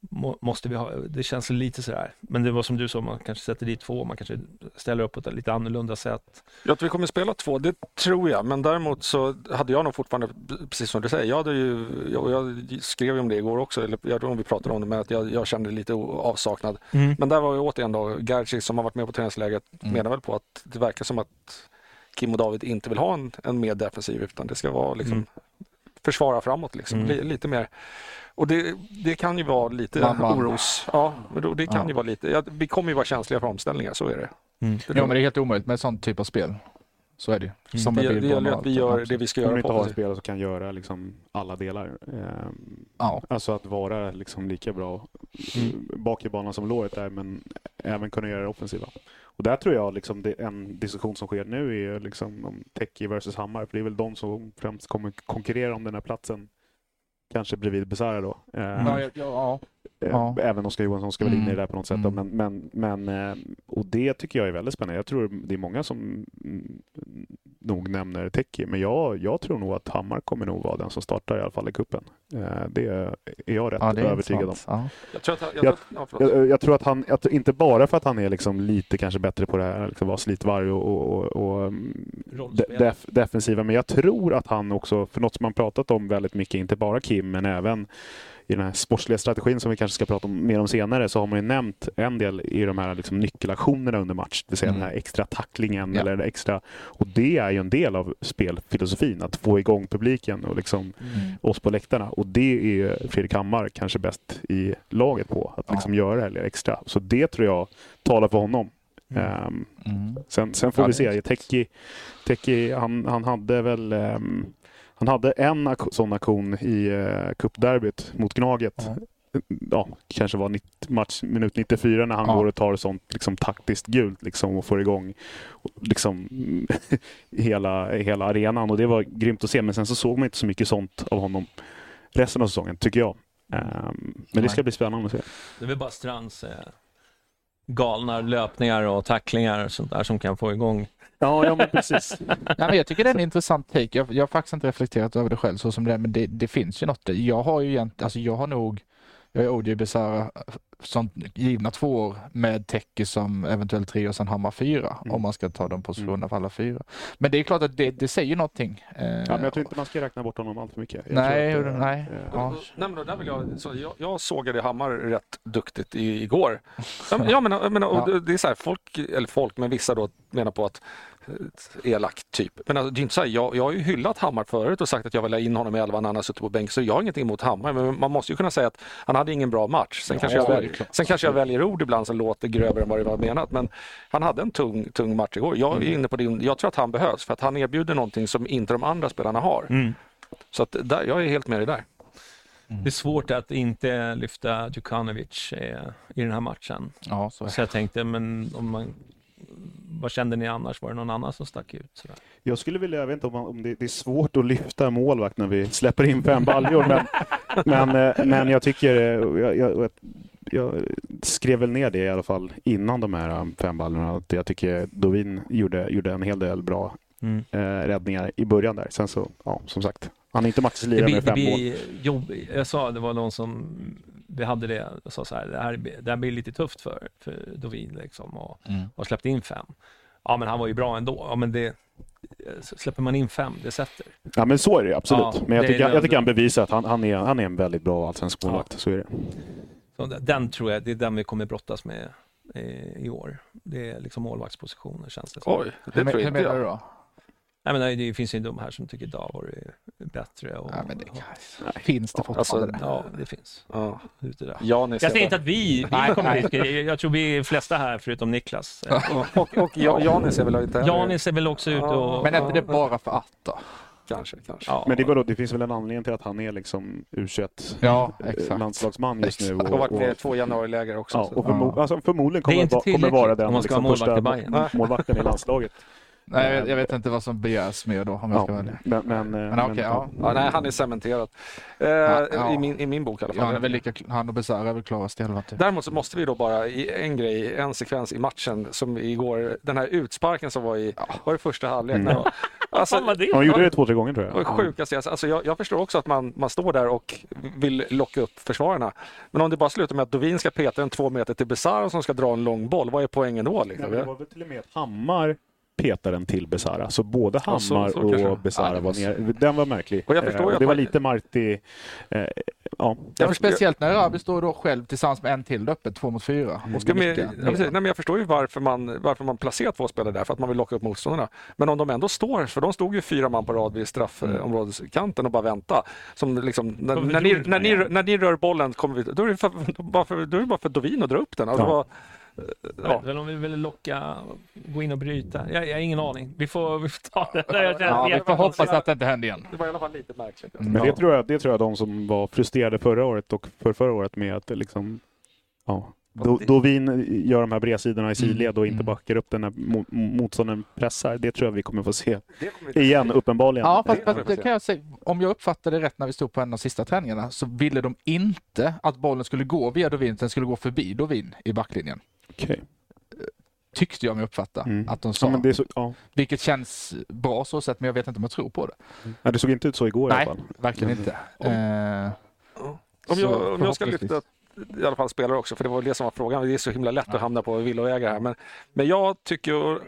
må, måste vi ha, det känns lite sådär, men det var som du sa, man kanske sätter dit två, man kanske ställer upp på ett lite annorlunda sätt. Jag tror vi kommer spela två, det tror jag. Men däremot så hade jag nog fortfarande, precis som du säger, jag, hade ju, jag, jag skrev ju om det igår också, eller jag tror vi pratade om det, men att jag, jag kände lite avsaknad. Men där var ju återigen då Gerci som har varit med på träningsläget Mm. menar väl på att det verkar som att Kim och David inte vill ha en, en mer defensiv utan det ska vara liksom Mm. försvara framåt liksom, Mm. li, lite mer. Och det, det kan ju vara lite man. oros. Ja, det kan Ja. ju vara lite. Ja, vi kommer ju vara känsliga för omställningar, så är det. Mm. Det, ja, men det är helt omöjligt med sån typ av spel. Så är det ju. Som det, det gäller att vi gör Absolut. det vi ska Om vi göra inte på har spelare som kan göra liksom alla delar. Ehm, Ja. Alltså att vara liksom lika bra Mm. bak i banan som låret är, men även kunna göra det offensiva. Och där tror jag liksom det, en diskussion som sker nu är liksom om Teki versus Hammar, för det är väl de som främst kommer konkurrera om den här platsen. Kanske bredvid Besara då. Ehm, Ja, ja, ja. Eh, Ja. Även Oskar Johansson ska väl in i Mm. det där på något sätt. Mm. Men, men, men, eh, och det tycker jag är väldigt spännande. Jag tror det är många som mm, nog nämner Teki, men jag, jag tror nog att Hammar kommer nog vara den som startar i alla fall i kuppen. Eh, Det är jag rätt ja, det är övertygad om. Ja. Jag tror att, jag, tror att han, att inte bara för att han är liksom lite kanske bättre på det här, liksom vara slitvarg och, och, och, och mm, def, defensiva, men jag tror att han också, för något som man pratat om väldigt mycket, inte bara Kim, men även i den här sportsliga strategin som vi kanske ska prata om, mer om senare, så har man ju nämnt en del i de här liksom nyckelaktionerna under match, det vill säga Mm. den här extra tacklingen Ja. eller det extra, och det är ju en del av spelfilosofin, att få igång publiken och liksom Mm. oss på läktarna. Och det är ju Fredrik Hammar kanske bäst i laget på, att Ja. liksom göra det här lilla extra. Så det tror jag talar för honom. Mm. Mm. sen, sen får Ja, vi se. Teki, Teki han, han hade väl ehm, han hade en ak- sån aktion i uh, cupderbyt mot Gnaget. Ja. Ja, kanske var 90, match, minut 94 när han Ja. går och tar sånt liksom, taktiskt gult liksom, och får igång liksom, hela, hela arenan. Och det var grymt att se. Men sen så såg man inte så mycket sånt av honom resten av säsongen, tycker jag. Ehm, men det ska bli spännande att se. Det är väl bara Strands eh, galna löpningar och tacklingar och sånt där som kan få igång. Ja, ja men precis. Ja, men jag tycker det är en intressant take. Jag, jag har faktiskt inte reflekterat över det själv så som det är, men det, det finns ju något. Jag har ju egentligen, alltså jag har nog, jag är OJ Besara som givna två år med Teki som eventuellt tre och sen Hammar fyra Mm. om man ska ta de positionerna Mm. för alla fyra. Men det är klart att det, det säger någonting. Eh, Ja, men jag tror inte man ska räkna bort honom allt för mycket. Jag Nej, att, eh, nej. eh, Ja. Nej, men då, där vill jag, så jag, jag sågade Hammar rätt duktigt i, igår. Ja, men, ja, men, jag menar, och Ja. det är så här, folk, eller folk, men vissa då menar på att eh, elak typ. Men alltså, det är inte så här, jag, jag har ju hyllat Hammar förut och sagt att jag vill ha in honom i elvan när han har suttit på bänk. Så jag har ingenting emot Hammar. Men man måste ju kunna säga att han hade ingen bra match. Sen, Ja, kanske, jag, så är det väl, klart. sen kanske jag väljer ord ibland som låter grövre än vad det var menat. Men han hade en tung, tung match igår. Jag är Mm. inne på din, jag tror att han behövs för att han erbjuder någonting som inte de andra spelarna har. Så att där, jag är helt med dig där. Det är svårt att inte lyfta Djukanovic eh, i den här matchen. Ja, så är det. Så jag tänkte, men om man, vad kände ni annars? Var det någon annan som stack ut? Sådär? Jag skulle vilja, jag vet inte om, man, om det, det är svårt att lyfta målvakt när vi släpper in fem baljor, men, men, eh, men jag tycker, eh, jag, jag, jag skrev väl ner det i alla fall innan de här eh, fem baljorna, att jag tycker Dovin gjorde, gjorde en hel del bra Mm. eh, räddningar i början där. Sen så, ja, som sagt, han är inte matchens Det lirare med fem mål. blir. Jag sa det var någon som vi hade det och sa så här, det här, det här blir lite tufft för, för Dovin liksom och, Mm. och släppte in fem. Ja, men han var ju bra ändå. Ja, men det, släpper man in fem, det sätter. Ja men så är det ju, absolut. Ja, men jag det tycker, är jag tycker han bevisar att han, han, är, han är en väldigt bra allsvensk målvakt. Så är det. Så den tror jag, det är den vi kommer brottas med eh, i år. Det är liksom målvaktspositioner känns det som. Oj, det Hur, tror hur inte menar du jag. då? Nej, men det finns ju de här som tycker Davor är bättre. Och, Ja, men det finns det fortfarande. Alltså, Ja, det finns. Ja. Ute där. Janis Jag säger inte att vi, vi kommer riskera, jag tror vi är flesta här förutom Niklas. och, och, och Ja- Janis är väl inte heller- Janis är väl också ute och... Men är inte det bara för att då? Kanske, kanske. Ja. Men det, vadå, det finns väl en anledning till att han är liksom U21 Ja, just nu. Och varit med två januariläger också. Ja, och förmo alltså, förmodligen Det är kommer, inte va, kommer vara den man ska liksom, vara första målvakten i landslaget. Nej, jag, jag vet inte vad som begärs mer då om jag Ja, ska välja. men, men, Men okej, ja. Ja, nej, han är cementerad. Eh, ja. i, min, I min bok i alla Ja, han, är fall. väl lika, han och Besara är väl klarast i elvan typ. Däremot så måste vi då bara i en grej, en sekvens i matchen som igår, den här utsparken som var i, var det första halvlek? Mm. Ja. Alltså, Fan det Han gjorde det två, tre gånger tror det var jag. sjukaste jag alltså jag, jag förstår också att man, man står där och vill locka upp försvararna. Men om det bara slutar med att Dovin ska peta en två meter till Besara som ska dra en lång boll, vad är poängen då? Liksom? men det var väl till och med att Hammar petade den till Besara. Så både så- Hammar så kanske. och Besara Ja, var var ner. Den var märklig. Och jag förstår Eh, det var man- lite Marti... Eh, ja. Ja, men speciellt när Rabi står då själv tillsammans med en till uppe, två mot fyra. Och ska nicka. ja. Nej, men jag förstår ju varför man, varför man placerar två spelare där, för att man vill locka upp motståndarna. Men om de ändå står, för de stod ju fyra man på rad vid straffområdeskanten och bara vänta. Som liksom, när, när, ni, när, ni, när ni rör bollen, kommer vi, då, är det för, då, bara för, då är det bara för Dovin att dra upp den. Alltså, Ja. Ja. väl om vi vill locka, gå in och bryta. Jag, jag har ingen aning. Vi får, vi får ta det. Jag Ja, vi får hoppas att det inte händer igen. Det var i alla fall lite märkligt. Mm. Men Ja. det tror, jag, det tror jag de som var frustrerade förra året och för förra året med att liksom... Ja. Då, det- Dovin gör de här bredsidorna i sidled och inte Mm. backar upp den när mo- motståndaren pressar. Det tror jag vi kommer få se vi- igen, uppenbarligen. Ja, fast, vi fast det kan jag säga, om jag uppfattade det rätt när vi stod på en av de sista träningarna så ville de inte att bollen skulle gå via Dovin, den skulle gå förbi Dovin i backlinjen. Okej. Tyckte jag mig uppfatta Mm. att de sa. Ja, det, så, ja. Vilket känns bra så sett, men jag vet inte om jag tror på det. Ja, det såg inte ut så igår i Nej, alla fall. verkligen Mm. inte. Eh, Om Så jag, om jag ska lyfta i alla fall spelare också, för det var det som var frågan. Det är så himla lätt att hamna på villovägar här. Men, men jag tycker...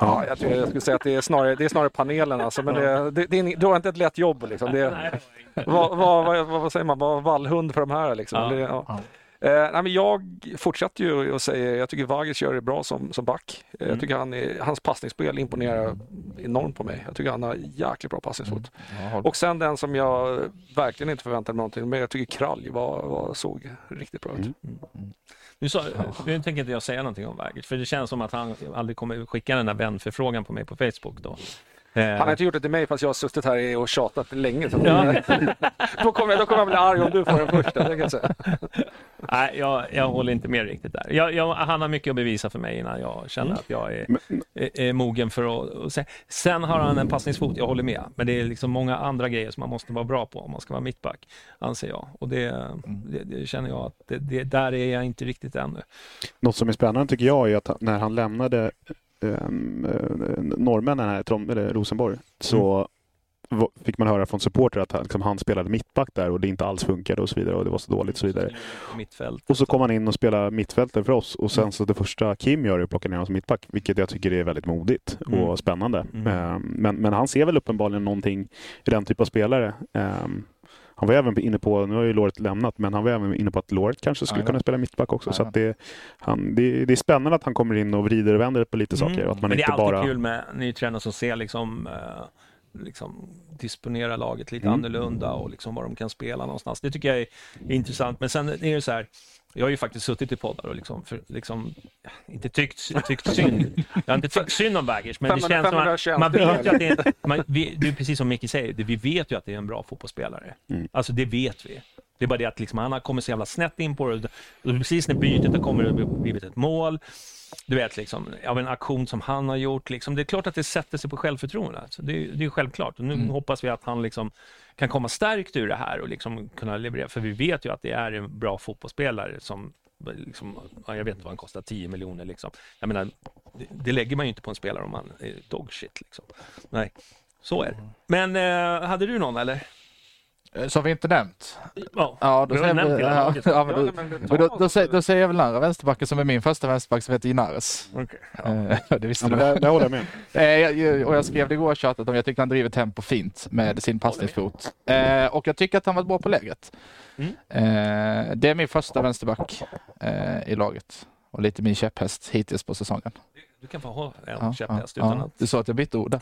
Ja, jag, tror, jag skulle säga att det är snarare, det är snarare panelen. Alltså, men det, det, det är, du har inte ett lätt jobb. Liksom. Det, vad, vad, vad, vad säger man? Vad vallhund för de här? Liksom. Ja. Det, ja. Eh, nej, men jag fortsätter ju och säger, jag tycker Vagic gör det bra som, som back. Eh, Mm. Jag tycker han är, hans passningsspel imponerar enormt på mig. Jag tycker han har jäkligt bra passningsfot. ja, håll- Och sen den som jag verkligen inte förväntade mig någonting, men jag tycker Kralj var, var, såg riktigt bra ut. Mm. Nu, sa, nu tänker inte jag säga någonting om Vagic, för det känns som att han aldrig kommer skicka den där vänförfrågan på mig på Facebook då. Eh, Han har inte gjort det till mig fast jag har suttit här och tjatat länge. Så Ja. då, kommer jag, då kommer jag bli arg om du får den första. Jag säga. Nej, jag, jag håller inte med riktigt där. Jag, jag, han har mycket att bevisa för mig innan jag känner att jag är, är, är mogen för att... att se. Sen har han en passningsfot, jag håller med. Men det är liksom många andra grejer som man måste vara bra på om man ska vara mittback, anser jag. Och det, det, det känner jag att det, det, där är jag inte riktigt ännu. Något som är spännande tycker jag är att när han lämnade um, norrmännen här, Trom, eller Rosenborg, så va- fick man höra från supporter att han, liksom, han spelade mittback där och det inte alls funkade och så vidare och det var så dåligt och så vidare. Mittfält. Och så kom han in och spelade mittfältare för oss och sen så det första Kim gör är att plocka ner honom som mittback, vilket jag tycker är väldigt modigt Mm. och spännande. Mm. Ehm, Men, men han ser väl uppenbarligen någonting i den typ av spelare. Ehm, Han var även inne på, nu har ju Loret lämnat, men han var även inne på att Loret kanske skulle Jajamän. kunna spela mittback också. Så Jajamän. att det, han, det, det är spännande att han kommer in och vrider och vänder på lite saker. Och att man Mm. Men det är alltid bara... kul med ny tränare som ser liksom, eh, liksom disponera laget lite Mm. annorlunda och liksom var de kan spela någonstans. Det tycker jag är intressant. Men sen är det så här, jag har ju faktiskt suttit i poddar och liksom, för, liksom inte tyckt, tyckt synd. Jag har inte tyckt synd om Baggers, men det 500 känns som att 521 man vet ju att det är, man, vi, det är precis som Micke säger, det, vi vet ju att det är en bra fotbollsspelare. Mm. Alltså det vet vi. Det är bara det att liksom, han har kommit så jävla snett in på det. Och precis när bytet har kommit det har blivit ett mål. Du vet, liksom, av en aktion som han har gjort. Liksom, det är klart att det sätter sig på självförtroende. Alltså, det, är- det är självklart. Och nu Mm. hoppas vi att han liksom kan komma stärkt ur det här och liksom kunna leverera. För vi vet ju att det är en bra fotbollsspelare som Liksom, ja, jag vet inte vad han kostar, 10 miljoner. Liksom. Jag menar, det, det lägger man ju inte på en spelare om man är dog shit. Liksom. Nej, så är det. Men eh, hade du någon eller? Eh, Som vi inte nämnt. Ja, Ja, då säger, nämnt vi, ja, ja, men Ja, då, men då, då, säger, då säger jag väl den andra vänsterbacken som är min första vänsterback som heter Inares. Okej. Eh, det visste Ja, du. där, där håller jag med. Eh, jag- och jag skrev det igår och tjatat om jag tyckte han driver tempo fint med sin passningsfot. Eh, och jag tycker att han var bra på lägret. Mm. Det är min första vänsterback i laget. Och lite min käpphäst hittills på säsongen. Du kan få ha en Ja, käpphäst ja, utan ja. att... Du sa att jag bytte ord där.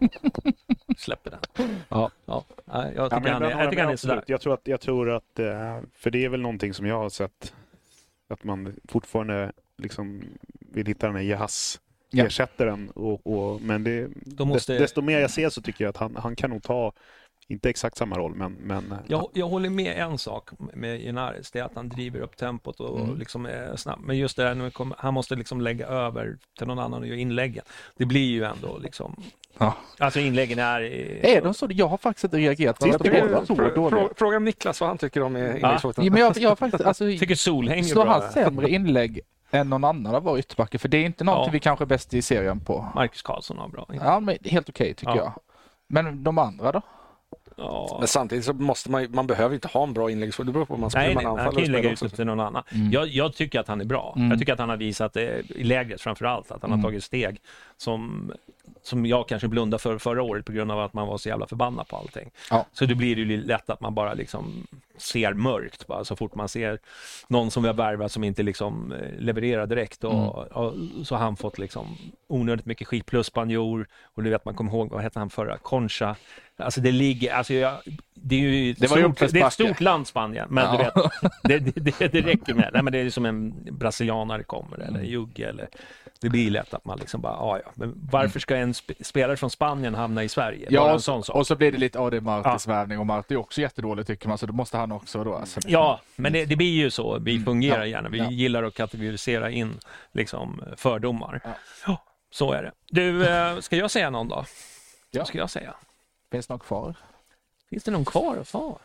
Ja, ja, ja. Släpper den. Ja. ja. Jag Ja, tycker men han är, jag tycker han är sådär. Jag tror att, jag tror att eh, för det är väl någonting som jag har sett, att man fortfarande liksom vill hitta den här jazz Ja. ersättaren. Och, och, men det, måste- dest- desto mer jag ser så tycker jag att han, han kan nog ta, inte exakt samma roll, men, men eh, Jag, jag håller med en sak med Inaris, det är att han driver upp tempot och Mm. liksom är snabb. Men just det här, när kommer- han måste liksom lägga över till någon annan och göra inläggen. Det blir ju ändå liksom... Ja. Alltså inläggen är... Är de så? Jag har faktiskt inte reagerat på det Fråga Niklas vad han tycker om inläggsfoten. Ja, men jag, jag faktiskt, alltså, tycker Solhäng är slår han sämre inlägg än någon annan av våra ytterbackar? För det är inte någonting Ja. vi kanske är bäst i serien på. Marcus Karlsson har bra. Ja, men helt okej tycker Ja. jag. Men de andra då? Ja. Men samtidigt så måste man man behöver inte ha en bra inläggsfot. Det beror på om man spelar Nej, man nej, han anfaller kan lägga spelar ut det till någon annan. Mm. Jag, jag tycker att han är bra. Mm. Jag tycker att han har visat det i lägret framför allt, att han har Mm. tagit steg som, som jag kanske blundade för förra året på grund av att man var så jävla förbannad på allting. Ja. Så då blir det ju lätt att man bara liksom ser mörkt bara, så fort man ser någon som vi har värvat som inte liksom eh, levererar direkt och, Mm. och så har han fått liksom onödigt mycket skit plus spanjor och du vet man kommer ihåg, vad hette han förra, Concha. Alltså det ligger, alltså jag, det är ju Det var stort, det är ett stort land Spanien, men du Ja. vet, det, det, det, det räcker med, nej men det är som en brasilianare kommer eller Mm. en jugge eller det blir lätt att man liksom bara, ja ja, men varför ska en sp spelare från Spanien hamna i Sverige? Ja, och, sån sak. och så blir det lite, ja det är Martis Ja. värvning och Marti är också jättedålig tycker man, så då måste han också då. Alltså. Ja, men det, det blir ju så vi fungerar Ja. gärna. Vi Ja. gillar att kategorisera in liksom, fördomar. Ja. Så är det. Du, eh, ska jag säga någon då? Ja. Vad ska jag säga? Finns det någon kvar? Finns det någon kvar ta?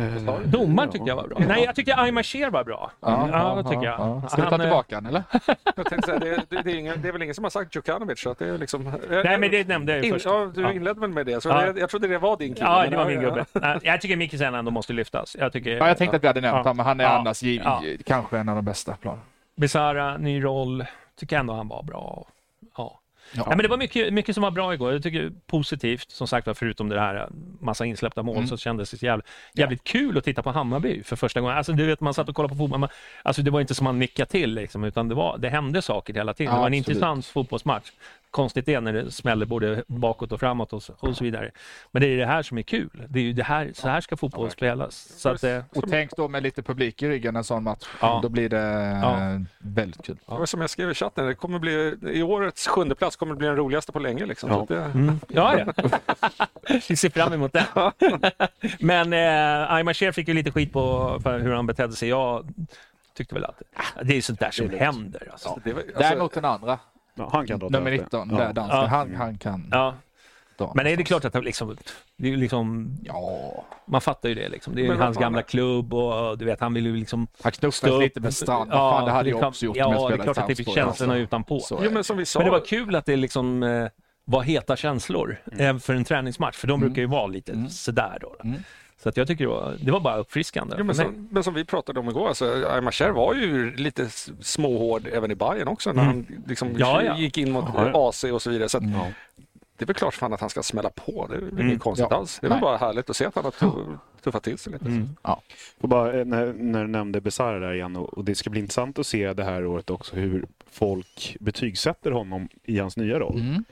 Eh, Domaren tyckte jag var bra. Nej, jag tyckte Aymar Cher var bra. Ja, det tycker jag. Ska vi ta Han, tillbaka den eller? Jag tänkte säga, det, det, det, är ingen, det är väl ingen som har sagt Djukanovic, så att det är liksom... Nej, men det nämnde jag ju In, först. ja, du Ja. inledde väl med det, så Ja. jag, jag trodde det var din kille. Ja, det var ja, min ja. gubbe. Jag tycker Mikkelsen ändå måste lyftas. Jag tycker, Ja, jag tänkte att vi hade nämnt Ja. honom, men han är Ja. annars giv, Ja. kanske en av de bästa planen. Besara, ny roll. Tycker ändå han var bra. Ja. Ja. Nej, men det var mycket, mycket som var bra igår. Jag tycker positivt, som sagt förutom det här massa insläppta mål, Mm. så kändes det jävligt, jävligt kul att titta på Hammarby för första gången. Alltså, du vet, man satt och kollade på fotboll, man, alltså, det var inte som man nickade till, liksom, utan det, var, det hände saker hela tiden. Ja, det var en absolut. intressant fotbollsmatch. Konstigt det är när det smäller både bakåt och framåt och så, och så vidare. Men det är det här som är kul. Det är ju det här, så här ska fotboll spelas. Så att, eh, Och tänk då med lite publik i ryggen en sån match. Ja. Då blir det Ja. eh, väldigt kul. Var som jag skrev i chatten, det kommer bli, i årets sjunde plats kommer det bli den roligaste på länge. Liksom. Ja. Så att det, Mm. Ja, ja. Vi ser fram emot det. Men eh, Aymar Cher fick ju lite skit på för hur han betedde sig. Jag tyckte väl att ah, det är sånt där som händer. Alltså. det, det, var- alltså, Däremot den andra, Ja, han kan dra nummer till 19, det. där Ja. dansken, Ja. han, han kan Ja, men är det klart att han liksom, det är liksom, Ja, man fattar ju det liksom. Det är ju Men hans gamla klubb och du vet, han vill ju liksom han knuffades lite med Strand. Ja, fan, det hade jag också gjort Ja, om jag det är spelade klart att det fick känslorna alltså. utanpå. Jo, men som vi sa, Men det var kul att det liksom eh, var heta känslor eh, för en träningsmatch, för de Mm. brukar ju vara lite Mm. sådär då. Mm. Så att jag tycker det var, det var bara uppfriskande. Jo, men, som, men som vi pratade om igår, alltså, Aymar Cher var ju lite småhård även i Bayern också när Mm. han liksom Ja, ja. gick in mot Ja, ja. AC och så vidare. Så att, Mm. Det är väl klart fan att han ska smälla på, det är Mm. inget konstigt Ja. alls. Det är väl bara härligt att se att han har tu- tuffat till sig lite. Mm. Och bara, eh, när, när du nämnde Besara där igen, och, och det ska bli intressant att se det här året också hur folk betygsätter honom i hans nya roll. Mm.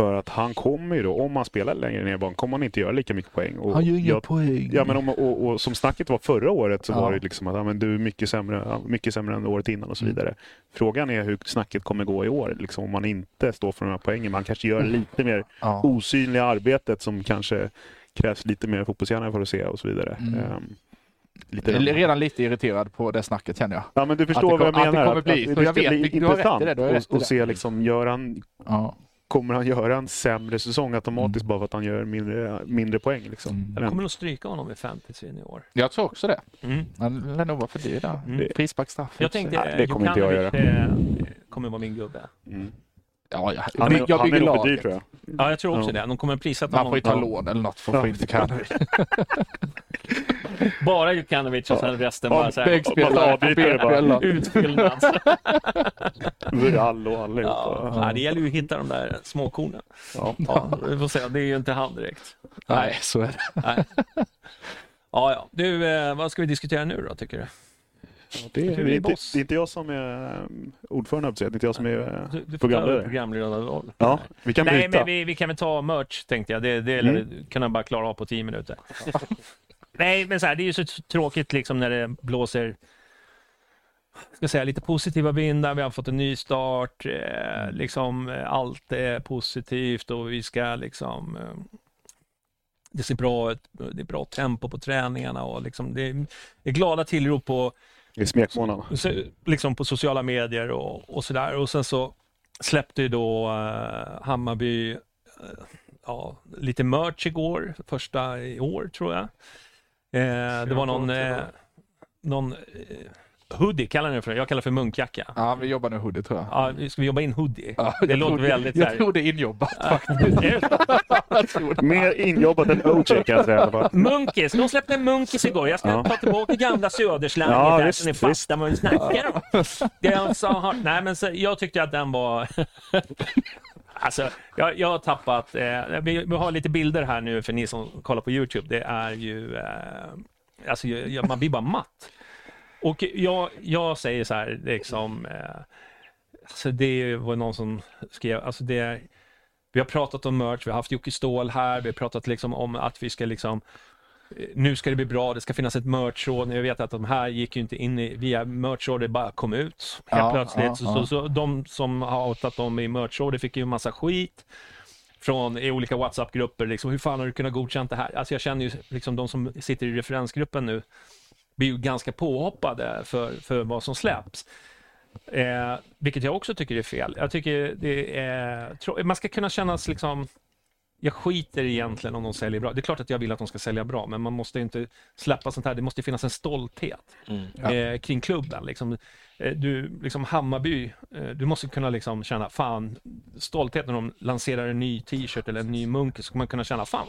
För att han kommer ju då, om han spelar längre ner i banan, kommer han inte göra lika mycket poäng. Och Han gör inga jag- poäng. Ja, men om, och, och som snacket var förra året så Ja. var det liksom att ja, men du är mycket sämre, mycket sämre än året innan och så Mm. vidare. Frågan är hur snacket kommer gå i år, liksom, om man inte står för de här poängen. Man kanske gör lite mer Ja. osynliga arbetet som kanske krävs lite mer fotbollshjärna för att se och så vidare. Mm. Ehm, lite Jag redan lite irriterad på det snacket känner jag. Ja men du Att det förstår vad jag kom- att det menar. kommer bli, att så jag ska vet, bli du har rätt i intressant det, du har rätt i och, och det. se liksom, gör han, Ja. Kommer han göra en sämre säsong automatiskt Mm. bara för att han gör mindre, mindre poäng? Liksom. Mm. Jag kommer nog stryka honom i fantasyn i år. Jag tror också det. Mm. Han lär nog vara för dyr där. Mm. Frisparksstraff. Jag tänkte Nej, det kommer inte jag Jokanovic, eh, kommer vara min gubbe. Mm. Ja, ja. Han jag han är bygger nog för dyr laget. tror jag. Ja, jag tror också Ja. det. De kommer prissätta Man får ju ta honom. lån eller något för att Ja. få in Djukanovic. Bara Jukanovic och sen resten bara så här, bara. utfyllnad. Vural och Ja, ja, det gäller ju att hitta de där småkornen. Ja. Ja, vi får se. Det är ju inte han direkt. Nej, så är det. Nej. Ja, ja. Du, eh, vad ska vi diskutera nu då, tycker du? Det, är det, är inte, boss? det är inte jag som är um, ordförande, det är inte jag som är uh, Du, du programledare. programledarroll. Ja, vi kan Nej, men vi, vi kan väl ta merch, tänkte jag. Det, det Mm. kan jag bara klara av på tio minuter. Nej, men så här, det är ju så tråkigt liksom när det blåser ska säga, lite positiva vindar. Vi har fått en ny start. Eh, liksom, eh, allt är positivt och vi ska liksom... Eh, det ser bra ut. Det är bra tempo på träningarna och liksom, det är, glada tillrop på I smekmånaderna. liksom på sociala medier och, och sådär. Och sen så släppte ju då eh, Hammarby eh, ja, lite merch igår, första i år tror jag. Eh, det var någon, eh, någon eh, hoodie, kallar ni det för? Jag kallar det för munkjacka. Ja, vi jobbar nu hoodie tror jag. Ja, vi ska vi jobba in hoodie? Ja, det låter tror- väldigt Jag tror det är injobbat faktiskt. Det det. Mer injobbat än OJ kan jag säga i alla fall. Munkis, de släppte en Munkis igår. Jag ska Ja. ta tillbaka gamla söderslanget Ja, där så ni fattar vad vi snackar om. Det jag sa, har- nej men så, jag tyckte att den var... alltså, jag, jag har tappat... Eh, vi, vi har lite bilder här nu för ni som kollar på Youtube. Det är ju... Eh, alltså, jag, man blir bara matt. Och jag, jag säger så här, liksom... Eh, alltså det var någon som skrev, alltså det. Vi har pratat om merch, vi har haft Jocke Ståhl här, vi har pratat liksom om att vi ska liksom nu ska det bli bra, det ska finnas ett merchråd. Jag vet att de här gick ju inte in i, via merchråd, det bara kom ut helt Ja, plötsligt. ja, så, ja. Så, så de som har outat dem i merchrådet fick ju en massa skit från i olika WhatsApp-grupper. Liksom, hur fan har du kunnat godkänt det här? Alltså jag känner ju liksom de som sitter i referensgruppen nu blir ju ganska påhoppade för, för vad som släpps. Eh, vilket jag också tycker är fel. Jag tycker det är... Man ska kunna känna sig liksom... Jag skiter egentligen om de säljer bra. Det är klart att jag vill att de ska sälja bra, men man måste inte släppa sånt här. Det måste finnas en stolthet Ja. eh, kring klubben. Liksom, eh, du, liksom Hammarby, eh, du måste kunna liksom känna fan, stolthet när de lanserar en ny t-shirt eller en ny munk, så ska man kunna känna fan,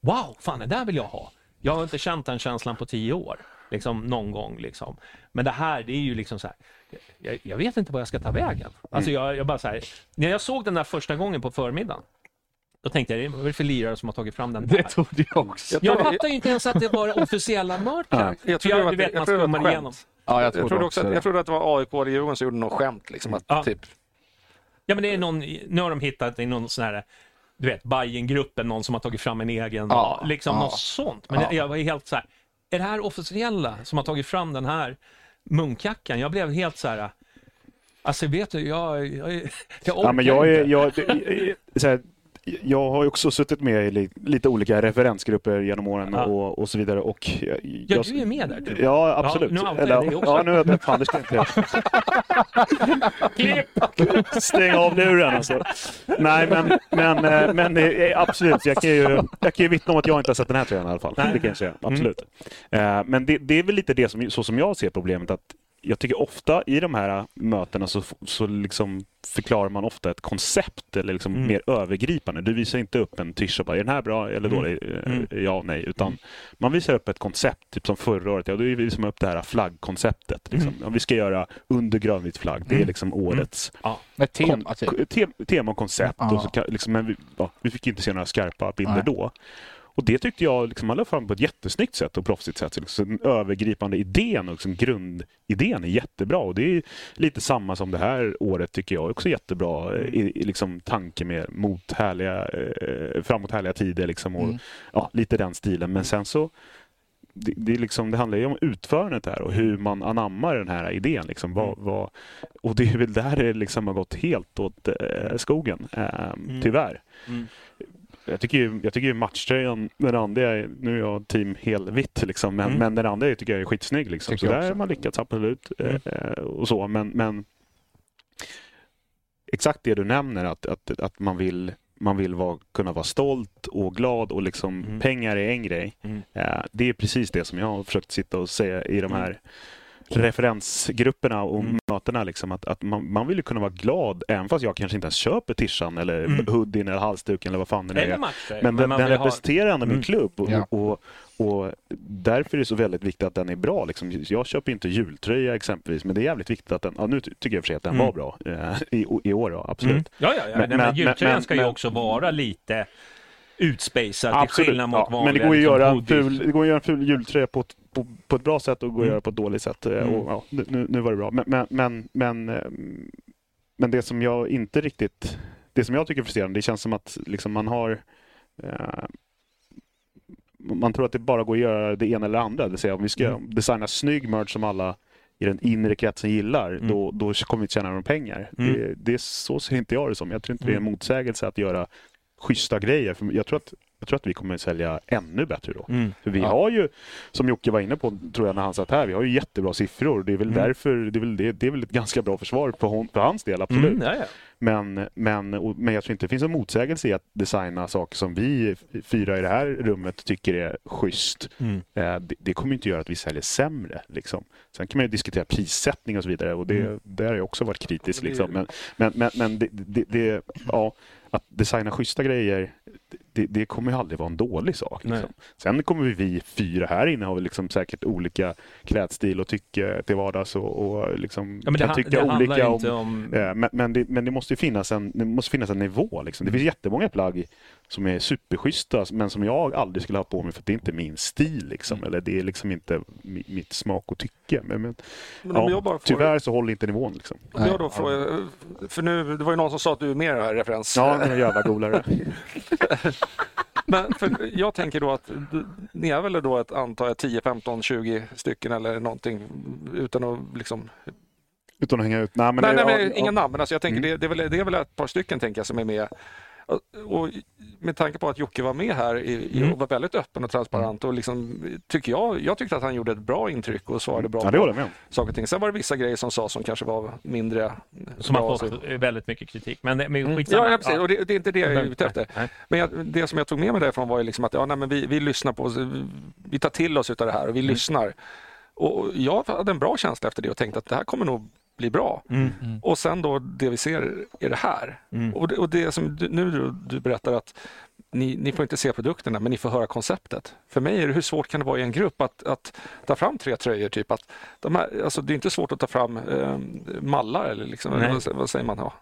wow, fan det där vill jag ha. Jag har inte känt den känslan på tio år, liksom någon gång. Liksom. Men det här, det är ju liksom så här, jag, jag vet inte vad jag ska ta vägen. Alltså jag, jag bara så här, när jag såg den där första gången på förmiddagen, då tänkte jag, vad är det för lirare som har tagit fram den där? Det trodde jag också. Jag fattar ju inte ens att det var officiella merchen. Jag trodde det var man trodde det var ett igenom. skämt. Ja, jag Jag trodde, också det. jag trodde att det var AIK och Djurgården som gjorde något skämt. Liksom, att, Ja. typ, Ja, men det är någon, nu har de hittat i någon sån här, du vet, Bajen-gruppen, någon som har tagit fram en egen, Ja, liksom ja. något sånt. Men Ja. jag var helt så här, är det här officiella som har tagit fram den här munkjackan? Jag blev helt så här, alltså vet du, jag, jag, jag, jag Ja, men jag, är, inte. jag, så här, jag har ju också suttit med i li- lite olika referensgrupper genom åren Ja. och, och så vidare. Och jag, Ja, du är med där, du. Ja, absolut. Ja, nu också. ja, nu har jag fan, det ska inte Klipp! Stäng av luren alltså. Nej, men, men, eh, men det är absolut. Jag kan, ju, jag kan ju vittna om att jag inte har sett den här tröjan i alla fall. Nej. Det kan jag säga. Absolut. Eh, Men det, det är väl lite det som, så som jag ser problemet. att jag tycker ofta i de här mötena så, så liksom förklarar man ofta ett koncept eller liksom Mm. mer övergripande. Du visar inte upp en tisha bara, är den här bra eller Mm. dålig? Eh, Mm. Ja, nej. Utan man visar upp ett koncept, typ som förra året. Ja, då visar man upp det här flaggkonceptet. Liksom. Mm. Ja, vi ska göra under grönvit flagg. Det är Mm. liksom årets Med tema, Kon- te- tema och koncept. Ja. Och så liksom, men vi, ja, vi fick inte se några skarpa bilder Nej. då. Och det tyckte jag liksom, man la fram på ett jättesnyggt sätt och proffsigt sätt. Så liksom, den övergripande idén och liksom, grundidén är jättebra. Och det är lite samma som det här året tycker jag också jättebra. eh, I, i liksom, tanke med mot härliga, eh, framåt härliga tider liksom, och Mm. ja, lite den stilen. Men sen så det, det, liksom, det handlar ju om utförandet här och hur man anammar den här idén. Liksom, vad, vad, och det är väl där det liksom har gått helt åt eh, skogen, eh, tyvärr. Mm. Jag tycker ju, jag tycker ju matchtröjan, den andra, är, nu är jag team helvitt liksom, men, Mm. men den andra tycker jag är skitsnygg. Liksom. Så där har man lyckats absolut. Mm. Eh, och så, men, men exakt det du nämner, att, att, att man vill man vill vara, kunna vara stolt och glad och liksom Mm. pengar är en grej. Mm. Eh, det är precis det som jag har försökt sitta och säga i de här referensgrupperna och Mm. mötena. Liksom, att, att man, man vill ju kunna vara glad, även fast jag kanske inte ens köper tishan eller Mm. hoodien eller halsduken eller vad fan det nu är. matcher. Men den, den vill ha- representerar ändå min Mm. klubb och, Ja. och, och därför är det så väldigt viktigt att den är bra. Liksom. Jag köper inte jultröja exempelvis, men det är jävligt viktigt att den, ja, nu ty- tycker jag för sig att den Mm. var bra eh, i, i år, ja, absolut. Mm. Ja, ja, ja. Men- men, men- jultröjan men- ska ju men- också vara lite utspacad till skillnad mot ja. vanliga Men det går ju att liksom, göra en ful, det går att göra en ful jultröja på ett, på, på ett bra sätt och går att Mm. göra på ett dåligt sätt. Eh, Mm. Och, ja, nu, nu var det bra. Men, men, men, men, ehm, men det som jag inte riktigt... Det som jag tycker är frustrerande, det känns som att liksom man har... Eh, man tror att det bara går att göra det ena eller det andra. Det vill säga om vi ska Mm. designa snygg merch som alla i den inre kretsen gillar, Mm. då, då kommer vi inte tjäna några pengar. Mm. Det, det är så ser inte jag det som. Jag tror inte det är en Mm. motsägelse att göra schyssta grejer. För jag, tror att, jag tror att vi kommer sälja ännu bättre då. Mm. För vi Ja. har ju, som Jocke var inne på tror jag när han satt här, vi har ju jättebra siffror. Det är väl Mm. därför, det är väl, det, det är väl ett ganska bra försvar för, hon, för hans del, absolut. Mm, ja, ja. Men, men, och, men jag tror inte det finns en motsägelse i att designa saker som vi fyra i det här rummet tycker är schysst. Mm. Eh, det, det kommer inte göra att vi säljer sämre. Liksom. Sen kan man ju diskutera prissättning och så vidare och det, Mm. där har jag också varit kritisk. Liksom. Men, men, men, men det, det, det, ja, att designa schyssta grejer, det, det kommer ju aldrig vara en dålig sak. Liksom. Sen kommer vi, vi fyra här inne har väl liksom säkert olika klädstil och tycke till vardags och, och liksom Ja, kan han- tycka olika om om... Eh, Men, men, det, men det måste ju finnas en, det måste finnas en nivå. Liksom. Det finns jättemånga plagg som är superschyssta men som jag aldrig skulle ha på mig för att det är inte min stil. Liksom. Eller det är liksom inte mi- mitt smak och tycke. Men, men, Men om ja, jag bara får, tyvärr så håller inte nivån. Liksom. om jag då får, för nu, det var ju någon som sa att du är den här referens. Ja, är jävla golare. Men för jag tänker då att ni är väl då ett antal 10, 15, 20 stycken eller någonting utan att liksom... Utan att hänga ut. Nej, men nej, det- nej, ja, men ja. inga namn. Men alltså jag tänker Mm. det, det, är väl, det är väl ett par stycken tänker jag som är med. Och, med tanke på att Jocke var med här i, Mm. och var väldigt öppen och transparent och liksom, tycker jag, jag tyckte att han gjorde ett bra intryck och svarade bra Ja, det på med saker och ting. Sen var det vissa grejer som sa som kanske var mindre Som har fått väldigt mycket kritik. Men, men Mm. skitsamma. Ja, ja, precis. Och det, det är inte det jag är ute efter. Nej. Men jag, det som jag tog med mig därifrån var ju liksom att ja, nej, men vi, vi lyssnar på, vi tar till oss utav det här och vi Mm. lyssnar. Och jag hade en bra känsla efter det och tänkte att det här kommer nog bli bra. Mm. Och sen då det vi ser är det här. Mm. Och, det, och det som du, nu du, du berättar att ni, ni får inte se produkterna men ni får höra konceptet. För mig är det hur svårt kan det vara i en grupp att, att ta fram tre tröjor? Typ att de här, alltså det är inte svårt att ta fram eh, mallar eller liksom, vad, vad säger man? Ja,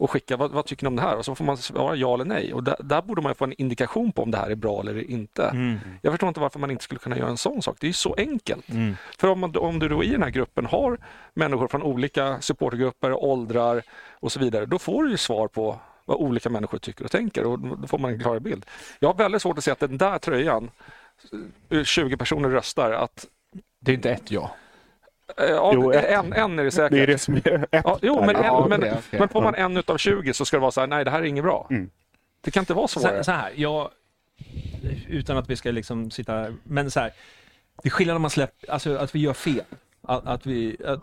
och skicka vad, vad tycker ni om det här? Och så får man svara ja eller nej. Och där, där borde man få en indikation på om det här är bra eller inte. Mm. Jag förstår inte varför man inte skulle kunna göra en sån sak. Det är så enkelt. Mm. För om, man, om du då i den här gruppen har människor från olika supportergrupper, åldrar och så vidare, då får du ju svar på vad olika människor tycker och tänker och då får man en klar bild. Jag har väldigt svårt att se att den där tröjan, eh, 20 personer röstar, att Det är inte ett ja. Eh, ja, Jo, en, en är det säkert. Det är det som är ett. Ja, jo, men, en, men, men får man en utav 20 så ska det vara så här, nej det här är inget bra. Mm. Det kan inte vara svårare. Så, så här, jag, utan att vi ska liksom sitta men så här, det är skillnad om man släpper, alltså att vi gör fel. Att, att vi, att,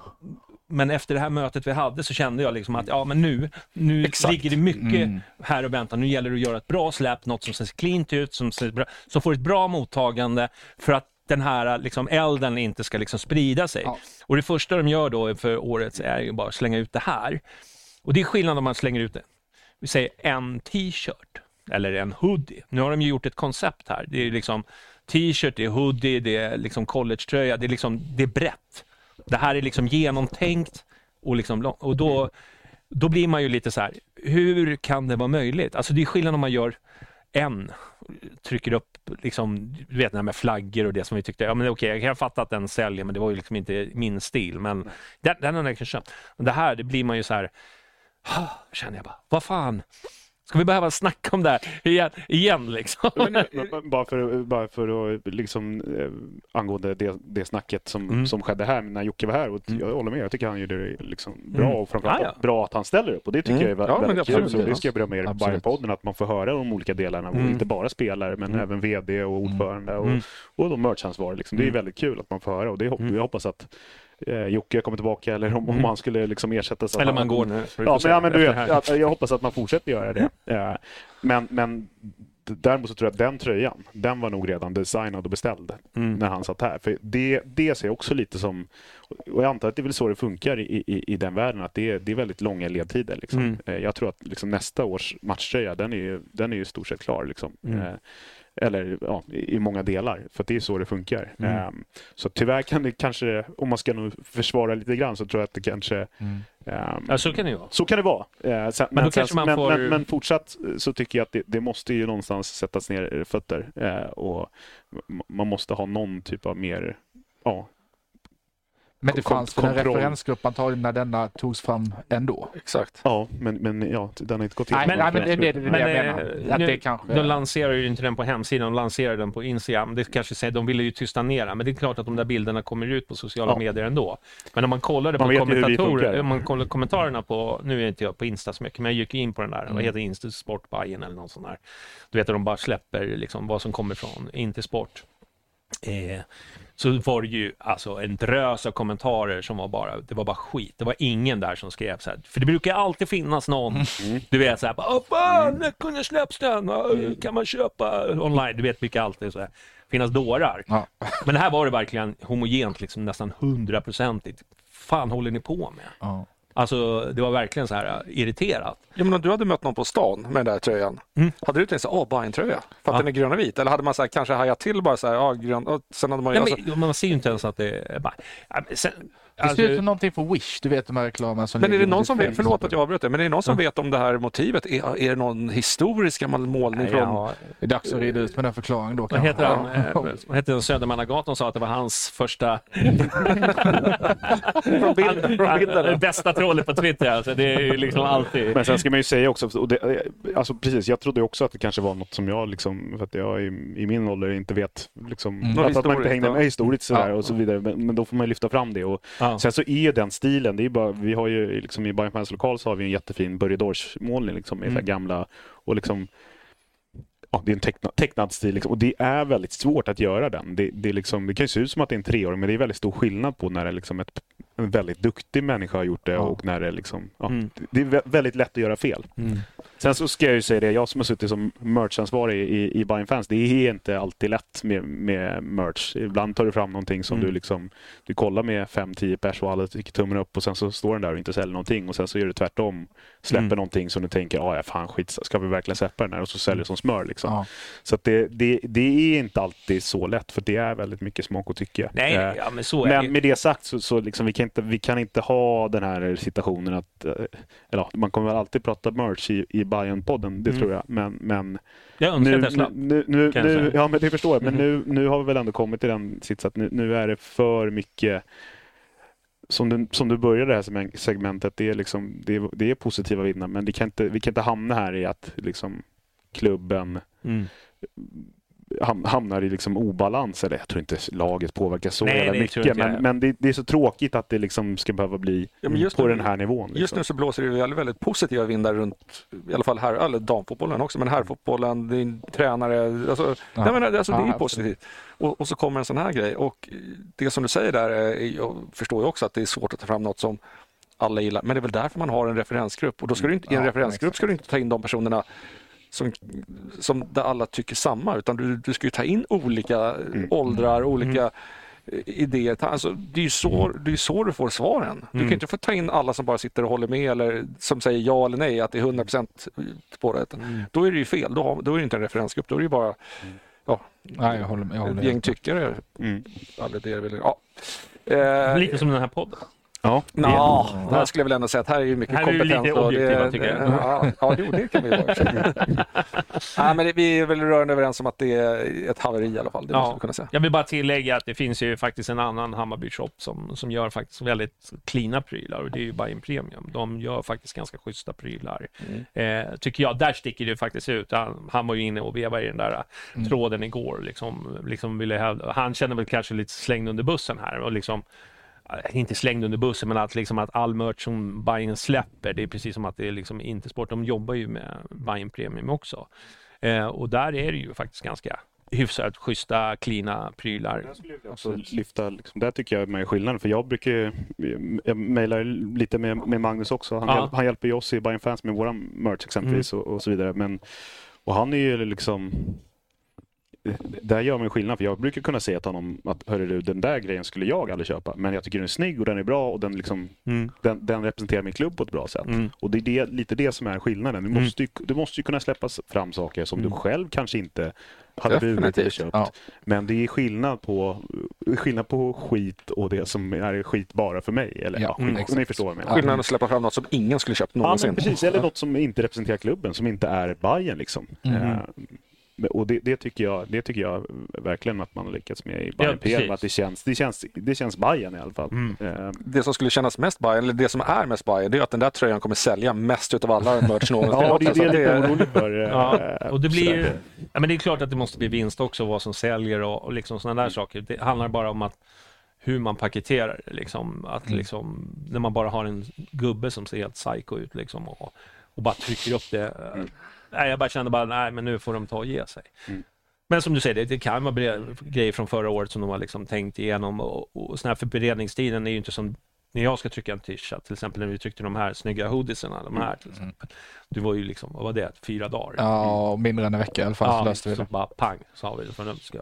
men efter det här mötet vi hade så kände jag liksom att ja men nu, nu Exakt. ligger det mycket Mm. här och väntar. Nu gäller det att göra ett bra släpp, något som ser cleant ut, som, ser bra, som får ett bra mottagande för att den här liksom, elden inte ska liksom sprida sig. Ja. Och det första de gör då för året är ju bara att slänga ut det här. Och det är skillnad om man slänger ut det. Vi säger en t-shirt eller en hoodie. Nu har de ju gjort ett koncept här. Det är liksom t-shirt, det är hoodie, det är liksom collegetröja, det är liksom, det är brett. Det här är liksom genomtänkt och, liksom, lång- och då, då blir man ju lite så här, hur kan det vara möjligt? Alltså det är skillnad om man gör en, trycker upp, liksom, du vet det här med flaggor och det som vi tyckte, ja men okej, jag kan fatta att den säljer, men det var ju liksom inte min stil, men den, den har jag kanske köpt. Men det här, det blir man ju så här, känner jag bara, vad fan, ska vi behöva snacka om det här igen, igen liksom? Men, men, bara för, bara för att liksom eh, angående det, det snacket som, Mm. som skedde här när Jocke var här. Och Mm. Jag håller med, jag tycker han gjorde det liksom bra Mm. och framförallt Ah, ja. bra att han ställer upp. Och det tycker Mm. jag är Ja, väldigt kul. Så det ska jag berömma er Absolut. Bayern-podden, att man får höra de olika delarna. Mm. inte bara spelare, men Mm. även VD och ordförande och, Mm. och de merchansvariga. Liksom. Det är Mm. väldigt kul att man får höra och det, Mm. jag hoppas att eh, Jocke kommer tillbaka eller om, om Mm. han skulle liksom ersättas. av Eller man går nu. Ja, men, ja, men du vet, här. att, jag hoppas att man fortsätter göra det. Eh, Men, men däremot så tror jag att den tröjan, den var nog redan designad och beställd Mm. när han satt här. För det, det ser jag också lite som, och jag antar att det är väl så det funkar i, i, i den världen, att det är, det är väldigt långa ledtider. Liksom. Mm. Eh, Jag tror att liksom nästa års matchtröja, den är ju, den är ju i stort sett klar. Liksom. Mm. Eh, Eller ja, i många delar, för att det är så det funkar. Mm. Eh, Så tyvärr kan det kanske, om man ska nog försvara lite grann, så tror jag att det kanske Mm. ehm, Ja, så kan det ju vara. så kan det vara. Eh, sen, Men då sen- men, får- men, men fortsatt eh, så tycker jag att det, det måste ju någonstans sättas ner fötter. Eh, och man måste ha någon typ av mer ja, Men det fanns väl en referensgrupp antagligen när denna togs fram ändå. Exakt. Ja, men, men ja, den har inte gått in. Nej, men, nej, men det, det, det, det Men, jag eh, menar. Att nu- det kanske... De lanserar ju inte den på hemsidan, de lanserar den på Instagram. Det kanske säger, de ville ju tysta ner men det är klart att de där bilderna kommer ut på sociala Ja. medier ändå. Men om man kollade Man på kommentatorer, om man kollar kommentarerna på, nu är inte jag på Insta så mycket, men jag gick in på den där, vad Mm. heter Insta Sport Bayern eller någon sån där. Du vet att de bara släpper liksom vad som kommer från Inte Sport. Eh, så var det ju alltså en drös av kommentarer som var bara, det var bara skit. Det var ingen där som skrev så här, för det brukar alltid finnas någon, Mm. du vet så här, Åh, fan, när kunde släpps den? Ja, Kan man köpa online? Du vet, brukar alltid så här, finnas dårar. Ja. Men här var det verkligen homogent, liksom nästan hundraprocentigt. fan håller ni på med? Ja. Alltså, det var verkligen så här äh, irriterat. Ja, men om du hade mött någon på stan med den där tröjan, Mm. hade du tänkt så åh, Bajen-tröja, för att Ja. den är grön och vit? Eller hade man så här, kanske hajat till bara så här, ja, grön, och sen hade man. Nej, alltså, men, man ser ju inte ens att det är bara... Ja, men Sen, Det alltså, ser ut som någonting från Wish, du vet de här reklamerna som men är det någon som vet, förlåt att jag avbröt det, men är det någon som vet om det här motivet? Är, är det någon historisk gammal målning nej, från... ja, Det är dags att reda ut med den förklaringen då vad heter han? Eh, vad heter den? Södermannagatan sa att det var hans första... från bild, från bilden? Det bästa trollet på Twitter. Alltså, det är ju liksom alltid... Men sen ska man ju säga också, och det, alltså precis, jag trodde också att det kanske var något som jag, liksom, för att jag i, i min ålder inte vet, liksom, Mm. att, att man inte hängde med historiskt sådär Ja. och så vidare. Men, men då får man ju lyfta fram det. Och Ja. Sen så är ju den stilen, det är bara, vi har ju liksom, i Bayern Fans lokal så har vi en jättefin Börje Dorsch-målning liksom, med Mm. gamla och liksom Ja, det är en tecknad, tecknad stil liksom, och det är väldigt svårt att göra den. Det, det, är liksom, det kan ju se ut som att det är en treåring men det är väldigt stor skillnad på när det liksom ett, en väldigt duktig människa har gjort det Ja. och när det liksom, ja, Mm. det är vä- väldigt lätt att göra fel. Mm. Sen så ska jag ju säga det, jag som har suttit som merchansvarig i, i Bayern Fans, det är inte alltid lätt med, med merch. Ibland tar du fram någonting som Mm. du liksom, du kollar med 5-10 pers och alla trycker tummen upp och sen så står den där och inte säljer någonting och sen så gör du tvärtom. Släpper Mm. någonting som du tänker, "Ah, ja fan skit, ska vi verkligen släppa den här? Och så säljer du som smör liksom. Ja. Så att det, det, det är inte alltid så lätt för det är väldigt mycket smak och tycke. Nej, Eh, nej, ja, men så är det men ju. med det sagt så, så liksom, vi, kan inte, vi kan inte ha den här situationen att, eh, eller man kommer väl alltid prata merch i, i Bayern-podden, det Mm. tror jag. Men, men Jag önskar nu, att jag slapp. nu, nu, nu, ja men det förstår jag, men Mhm. nu, nu har vi väl ändå kommit till den sits att nu, nu är det för mycket som du, som du började det här segmen- segmentet, det är, liksom, det är, det är positiva vinnare, men det kan inte, vi kan inte hamna här i att liksom, klubben Mm. Ham- hamnar i liksom obalans. Eller jag tror inte laget påverkas så Nej, tror mycket. Men, men det, det är så tråkigt att det liksom ska behöva bli Ja, på nu- den här nivån. Liksom. Just nu så blåser det väldigt, väldigt positiva vindar runt, i alla fall här, eller damfotbollen också, men herrfotbollen, din tränare, alltså, Ja. nej, men, alltså det är Ja, positivt. Och, och så kommer en sån här grej och det som du säger där, är, jag förstår ju också att det är svårt att ta fram något som alla gillar, men det är väl därför man har en referensgrupp och då ska du inte, i en referensgrupp ska du inte ta in de personerna som, som där alla tycker samma utan du, du ska ju ta in olika åldrar, olika eh, idéer. Alltså, det är ju så, det är så du får svaren. Du kan Mm. ju inte få ta in alla som bara sitter och håller med eller som säger ja eller nej, att det är 100% på det. Mm. Då är det ju fel, då, har, då är det inte en referensgrupp, då är det ju bara ja, Nej, jag håller med. Jag håller ett gäng tyckare. Mm. Alla det vill, ja. Eh, Lite som den här podden. Ja, Ja, här skulle jag väl ändå säga att här är ju mycket Här är vi kompetens. lite objektiva, det, tycker jag. Ja, ja, jo, det kan vi vara. Nej, men det, vi är väl rörande överens om att det är ett haveri i alla fall. Det måste vi kunna säga. Jag vill bara tillägga att det finns ju faktiskt en annan Hammarby-shop som, som gör faktiskt väldigt klina prylar och det är ju Bajen Premium. De gör faktiskt ganska schyssta prylar. Eh, tycker jag, där sticker det faktiskt ut. Han, han var ju inne och vevade i den där Mm. tråden igår. Liksom, liksom ville han känner väl kanske lite slängd under bussen här och liksom inte slängd under bussen, men att, liksom att all merch som Bajen släpper, det är precis som att det är liksom inte sport. De jobbar ju med Bajen Premium också. Eh, och där är det ju faktiskt ganska hyfsat schyssta, klina prylar. Alltså, lyfta, liksom, där tycker jag är skillnaden. För jag brukar ju- jag mejlar lite med, med Magnus också. Han, Ja. hjälp, han hjälper ju oss i Bayern Fans med våran merch exempelvis och, och så vidare. Men, Och han är ju liksom... Där gör man skillnad, för jag brukar kunna säga till honom att hörru du, den där grejen skulle jag aldrig köpa, men jag tycker den är snygg och den är bra och den, liksom, Mm. den, den representerar min klubb på ett bra sätt. Mm. Och det är det, lite det som är skillnaden. Du Mm. måste ju, du måste ju kunna släppa fram saker som Mm. du själv kanske inte hade burit köpt. Ja. Men det är skillnad på, skillnad på skit och det som är skit bara för mig. Eller, Ja, ja, mm, ni förstår vad jag menar. Skillnaden att släppa fram något som ingen skulle köpt Ja, någonsin. men precis. Eller något som inte representerar klubben, som inte är Bayern liksom. Mm. Eh, och det, det, tycker jag, det tycker jag verkligen att man har lyckats med i Bayern precis. PM. Att det känns, det, känns, det känns Bayern i alla fall. Mm. Eh, Det som skulle kännas mest Bayern, eller det som är mest Bayern, det är att den där tröjan kommer sälja mest utav alla merch någonsin. ja, det är det Så jag är lite det- orolig för. eh, Ja, och det blir ja, men det är klart att det måste bli vinst också, vad som säljer och, och liksom sådana där saker. Det handlar bara om att hur man paketerar det. Liksom, att liksom, när man bara har en gubbe som ser helt psycho ut liksom, och, och bara trycker upp det. Nej, jag bara kände bara, nej men nu får de ta och ge sig. Mm. Men som du säger, det, det kan vara grejer från förra året som de har liksom tänkt igenom och, och sån här för beredningstiden är ju inte som när jag ska trycka en t-shirt, till exempel när vi tryckte de här snygga hoodiesarna, de här till exempel. Du var ju liksom, vad var det, fyra dagar? Ja, mindre än en vecka i alla fall så löste vi så det. bara pang, så har vi det från ömska.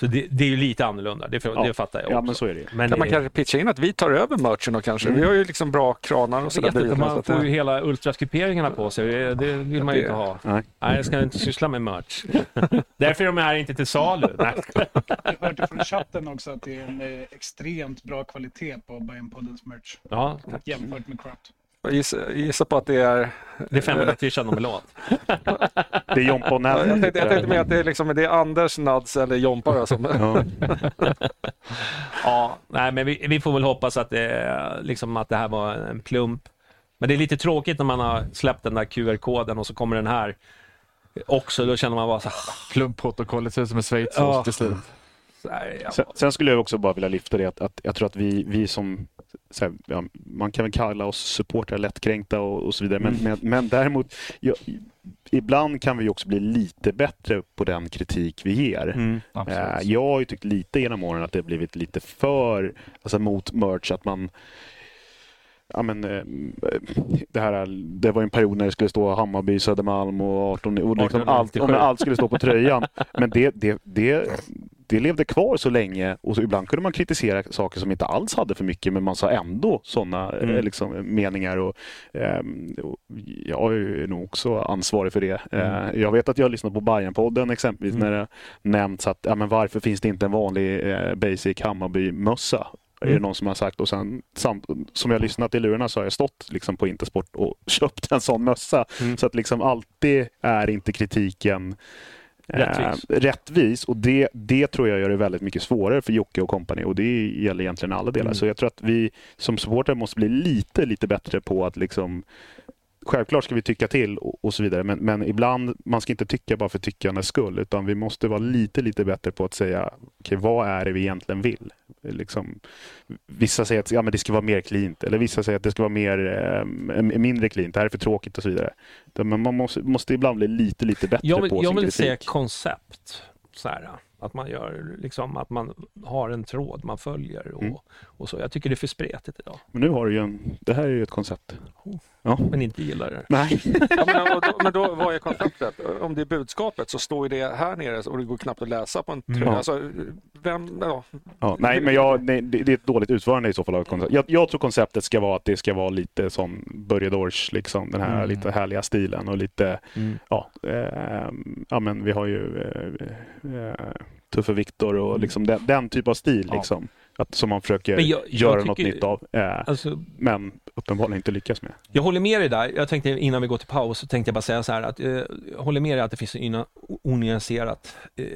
Så det, det är ju lite annorlunda, det, Ja. det fattar jag Ja, också. men så är det ju. Men Kan man kanske pitcha in att vi tar över merchen och kanske? Vi har ju liksom bra kranar och jag sådär. vet inte, bredvid, så man får ju hela ultraskuperingarna på sig, det, det vill man ju inte ha. Nej. Nej, jag ska inte syssla med merch. Därför är de här inte till salu. Jag hörde från chatten också att det är en eh, extremt bra kvalitet på Bajenpoddens merch Ja, jämfört med Craft. Jag gissar, gissar på att det är... det är 500 t-shirt de vill åt. Det är Jompa och Jag Nelly. tänkte, jag tänkte med att det är, liksom, det är Anders, Nads eller Jompa som... Ja. Ja, nej, men vi, vi får väl hoppas att det, liksom, att det här var en plump. Men det är lite tråkigt när man har släppt den där QR-koden och så kommer den här också. Då känner man bara så här, Klumpprotokollet ser ut som en schweizerost Ja. till slut. Sen, sen skulle jag också bara vilja lyfta det att, att jag tror att vi, vi som här, ja, man kan väl kalla oss supportrar lättkränkta och, och så vidare. Men, men, men däremot, ja, ibland kan vi också bli lite bättre på den kritik vi ger. Mm. Absolut. Jag har ju tyckt lite genom åren att det har blivit lite för, alltså mot merch, att man Ja, men, eh, det, här, det var en period när det skulle stå Hammarby, Södermalm och 18, och liksom allt, 1897. och när allt skulle stå på tröjan. Men det, det, det, det levde kvar så länge och så ibland kunde man kritisera saker som inte alls hade för mycket men man sa ändå sådana Mm. liksom, meningar. Och, ehm, och jag är nog också ansvarig för det. Eh, jag vet att jag har lyssnat på Bajen-podden exempelvis Mm. när det nämnts att ja, men varför finns det inte en vanlig eh, basic Hammarby-mössa? Är det Mm. någon som har sagt och sen samt, som jag lyssnat i lurarna så har jag stått liksom på Intersport och köpt en sån mössa. Mm. Så att liksom alltid är inte kritiken Rättvis. Eh, rättvis och det, det tror jag gör det väldigt mycket svårare för Jocke och kompani och det gäller egentligen alla delar. Mm. Så jag tror att vi som supportrar måste bli lite, lite bättre på att liksom Självklart ska vi tycka till och, och så vidare men, men ibland, man ska inte tycka bara för tyckandets skull utan vi måste vara lite, lite bättre på att säga okej, vad är det vi egentligen vill? Liksom, vissa säger att ja, men det ska vara mer cleant eller vissa säger att det ska vara mer, eh, mindre cleant, det här är för tråkigt och så vidare. Men man måste, måste ibland bli lite, lite bättre Jag vill, på jag sin vill kritik. se koncept. Så här, att man gör liksom att man har en tråd man följer och, Mm. och så. Jag tycker det är för spretigt idag. Men nu har du ju en, det här är ju ett koncept. Ja. Men inte gillar det. Nej. Ja, men, och då, men då, vad är konceptet? Om det är budskapet så står ju det här nere och det går knappt att läsa på en tröja. Mm. Alltså, vem, ja. Ja, nej, men jag, nej, det det är ett dåligt utförande i så fall av koncept. Jag, jag tror konceptet ska vara att det ska vara lite som Börje Dors, liksom, den här Mm. lite härliga stilen och lite, Mm. ja, eh, ja men vi har ju eh, eh, Tuffe Viktor och liksom den, den typ av stil Ja. Att, som man försöker jag- jag göra något tycker- nytt av. Eh, Alltså, men uppenbarligen inte lyckas med. Jag håller med dig där. Jag tänkte innan vi går till paus så tänkte jag bara säga så här att eh, jag håller med dig att det finns en onyanserat eh,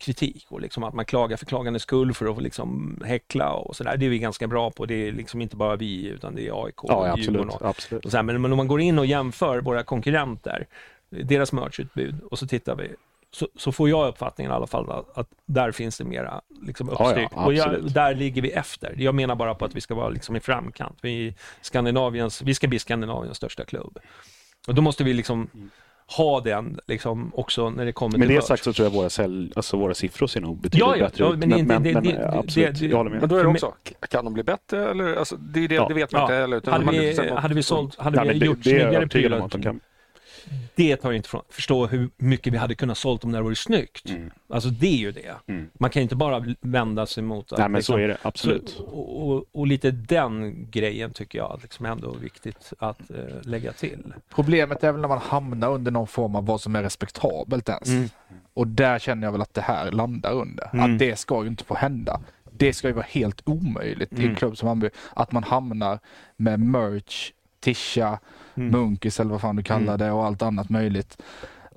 kritik och liksom att man klagar för klagandets skull för att liksom häckla och sådär. Det är vi ganska bra på. Det är liksom inte bara vi utan det är AIK Ja, och absolut. Djurgården och, absolut. och så här. Men, men om man går in och jämför våra konkurrenter, deras merchutbud och så tittar vi så, så får jag uppfattningen i alla fall att, att där finns det mera liksom ja, uppstyrt. och jag, där ligger vi efter. Jag menar bara på att vi ska vara liksom i framkant. Vi, Skandinaviens, vi ska bli Skandinaviens största klubb. Och då måste vi liksom ha den liksom också när det kommer Med till det sagt så tror jag våra, sälj, alltså våra siffror ser nog betydligt Ja, ja, bättre ja, ut. men det- det- det- det- absolut, det- jag håller med. Men då är det också, kan de bli bättre? Eller, alltså, det, är det, Ja. det vet man Ja. inte heller. utan Hade man- vi, hade vi, sålt, hade vi men det, gjort det är jag snyggare prylar? Det tar ju inte från, förstå hur mycket vi hade kunnat sålt om det hade varit snyggt. Mm. Alltså det är ju det. Mm. Man kan inte bara vända sig mot att, Nej, men liksom, så är det. Absolut. så- och, och, och lite den grejen tycker jag liksom ändå är viktigt att eh, lägga till. Problemet är väl när man hamnar under någon form av vad som är respektabelt ens. Mm. Och där känner jag väl att det här landar under. Mm. Att det ska ju inte få hända. Det ska ju vara helt omöjligt i Mm. en klubb som Hammarby. Att man hamnar med merch, tisha, Mm. munkis eller vad fan du kallar Mm. det och allt annat möjligt.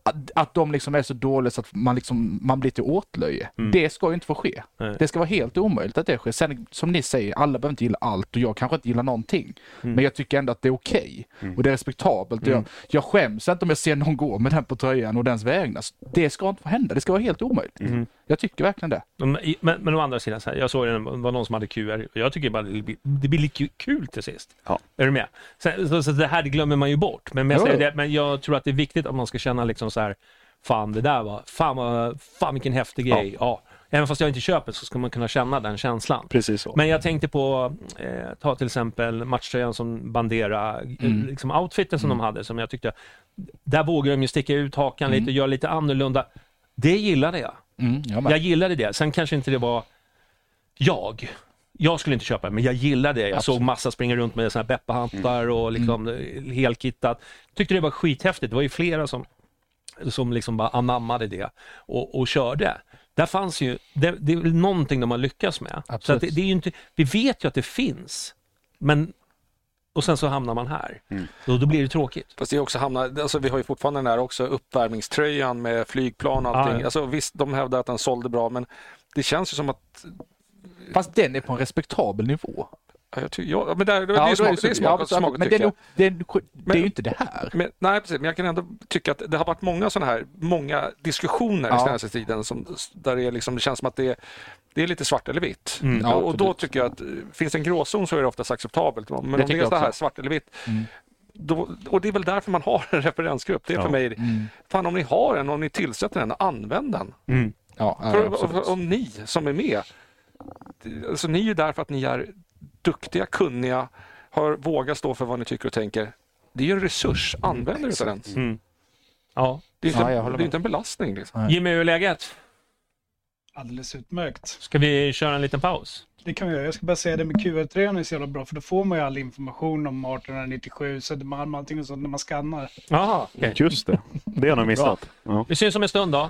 Att, att de liksom är så dåliga så att man, liksom, man blir till åtlöje. Mm. Det ska ju inte få ske. Nej. Det ska vara helt omöjligt att det sker. Sen som ni säger, alla behöver inte gilla allt och jag kanske inte gillar någonting. Mm. Men jag tycker ändå att det är okej och det är respektabelt. Mm. Jag, jag skäms inte om jag ser någon gå med den på tröjan och dens vägnar. Det ska inte få hända. Det ska vara helt omöjligt. Mm. Jag tycker verkligen det. Men, men, men å andra sidan, så här, jag såg det var någon som hade QR. Jag tycker bara det blir, det blir lite kul till sist. Ja. Är du med? Så, så, så det här det glömmer man ju bort. Men, jag Jo, säger det, men jag tror att det är viktigt att man ska känna liksom så här, fan det där var, fan, vad, fan vilken häftig Ja. grej. Ja. Även fast jag inte köper så ska man kunna känna den känslan. Precis så. Men jag tänkte på, eh, ta till exempel matchtröjan som Bandera, eh, Mm. liksom outfiten som de hade som jag tyckte, där vågar de ju sticka ut hakan lite och göra lite annorlunda. Det gillade jag. Mm, jag gillade det. Sen kanske inte det var jag. Jag skulle inte köpa det, men jag gillade det. Jag Absolut. såg massa springa runt med såna här Beppe-hattar och liksom mm. helkittat. Tyckte det var skithäftigt. Det var ju flera som, som liksom bara anammade det och, och körde. Där fanns ju, det, det är väl någonting de har lyckats med. Så Absolut. att det, det är inte, vi vet ju att det finns, men och sen så hamnar man här. Mm. Då, då blir det tråkigt. Fast det är också hamna, alltså vi har ju fortfarande den där också uppvärmningströjan med flygplan och allting. Ja, ja. Alltså, visst, de hävdar att den sålde bra, men det känns ju som att... Fast den är på en respektabel nivå. Ja, jag ty, ja, men där, det Ja, är smak, det det är smak, ja, smak, men det tycker är, nog, det, är, det är ju inte det här. Men, nej, precis. Men jag kan ändå tycka att det har varit många sådana här, många diskussioner Ja. den senaste tiden som, där det, liksom, det känns som att det är, det är lite svart eller vitt. Mm. Ja, och, och då tycker jag att eh, finns det en gråzon så är det oftast acceptabelt. Men om tycker det är så här svart eller vitt, Mm. då, och det är väl därför man har en referensgrupp. Det är Ja. för mig, Mm. fan om ni har en, om ni tillsätter en, använd den. Mm. Ja, För, för, om ni som är med, det- alltså ni är ju där för att ni är duktiga, kunniga, har, vågar stå för vad ni tycker och tänker. Det är ju en resurs, använd av den. Mm. Ja. Det är Ja, inte, håller det är inte en belastning. Liksom. Jimmy, hur är läget? Alldeles utmärkt. Ska vi köra en liten paus? Det kan vi göra. Jag ska bara säga det med QR-tröjan är så jävla bra för då får man ju all information om 1897, Södermalm, allting och sånt när man skannar. Jaha, okej. Just det. Det har jag missat. Ja. Vi syns om en stund då.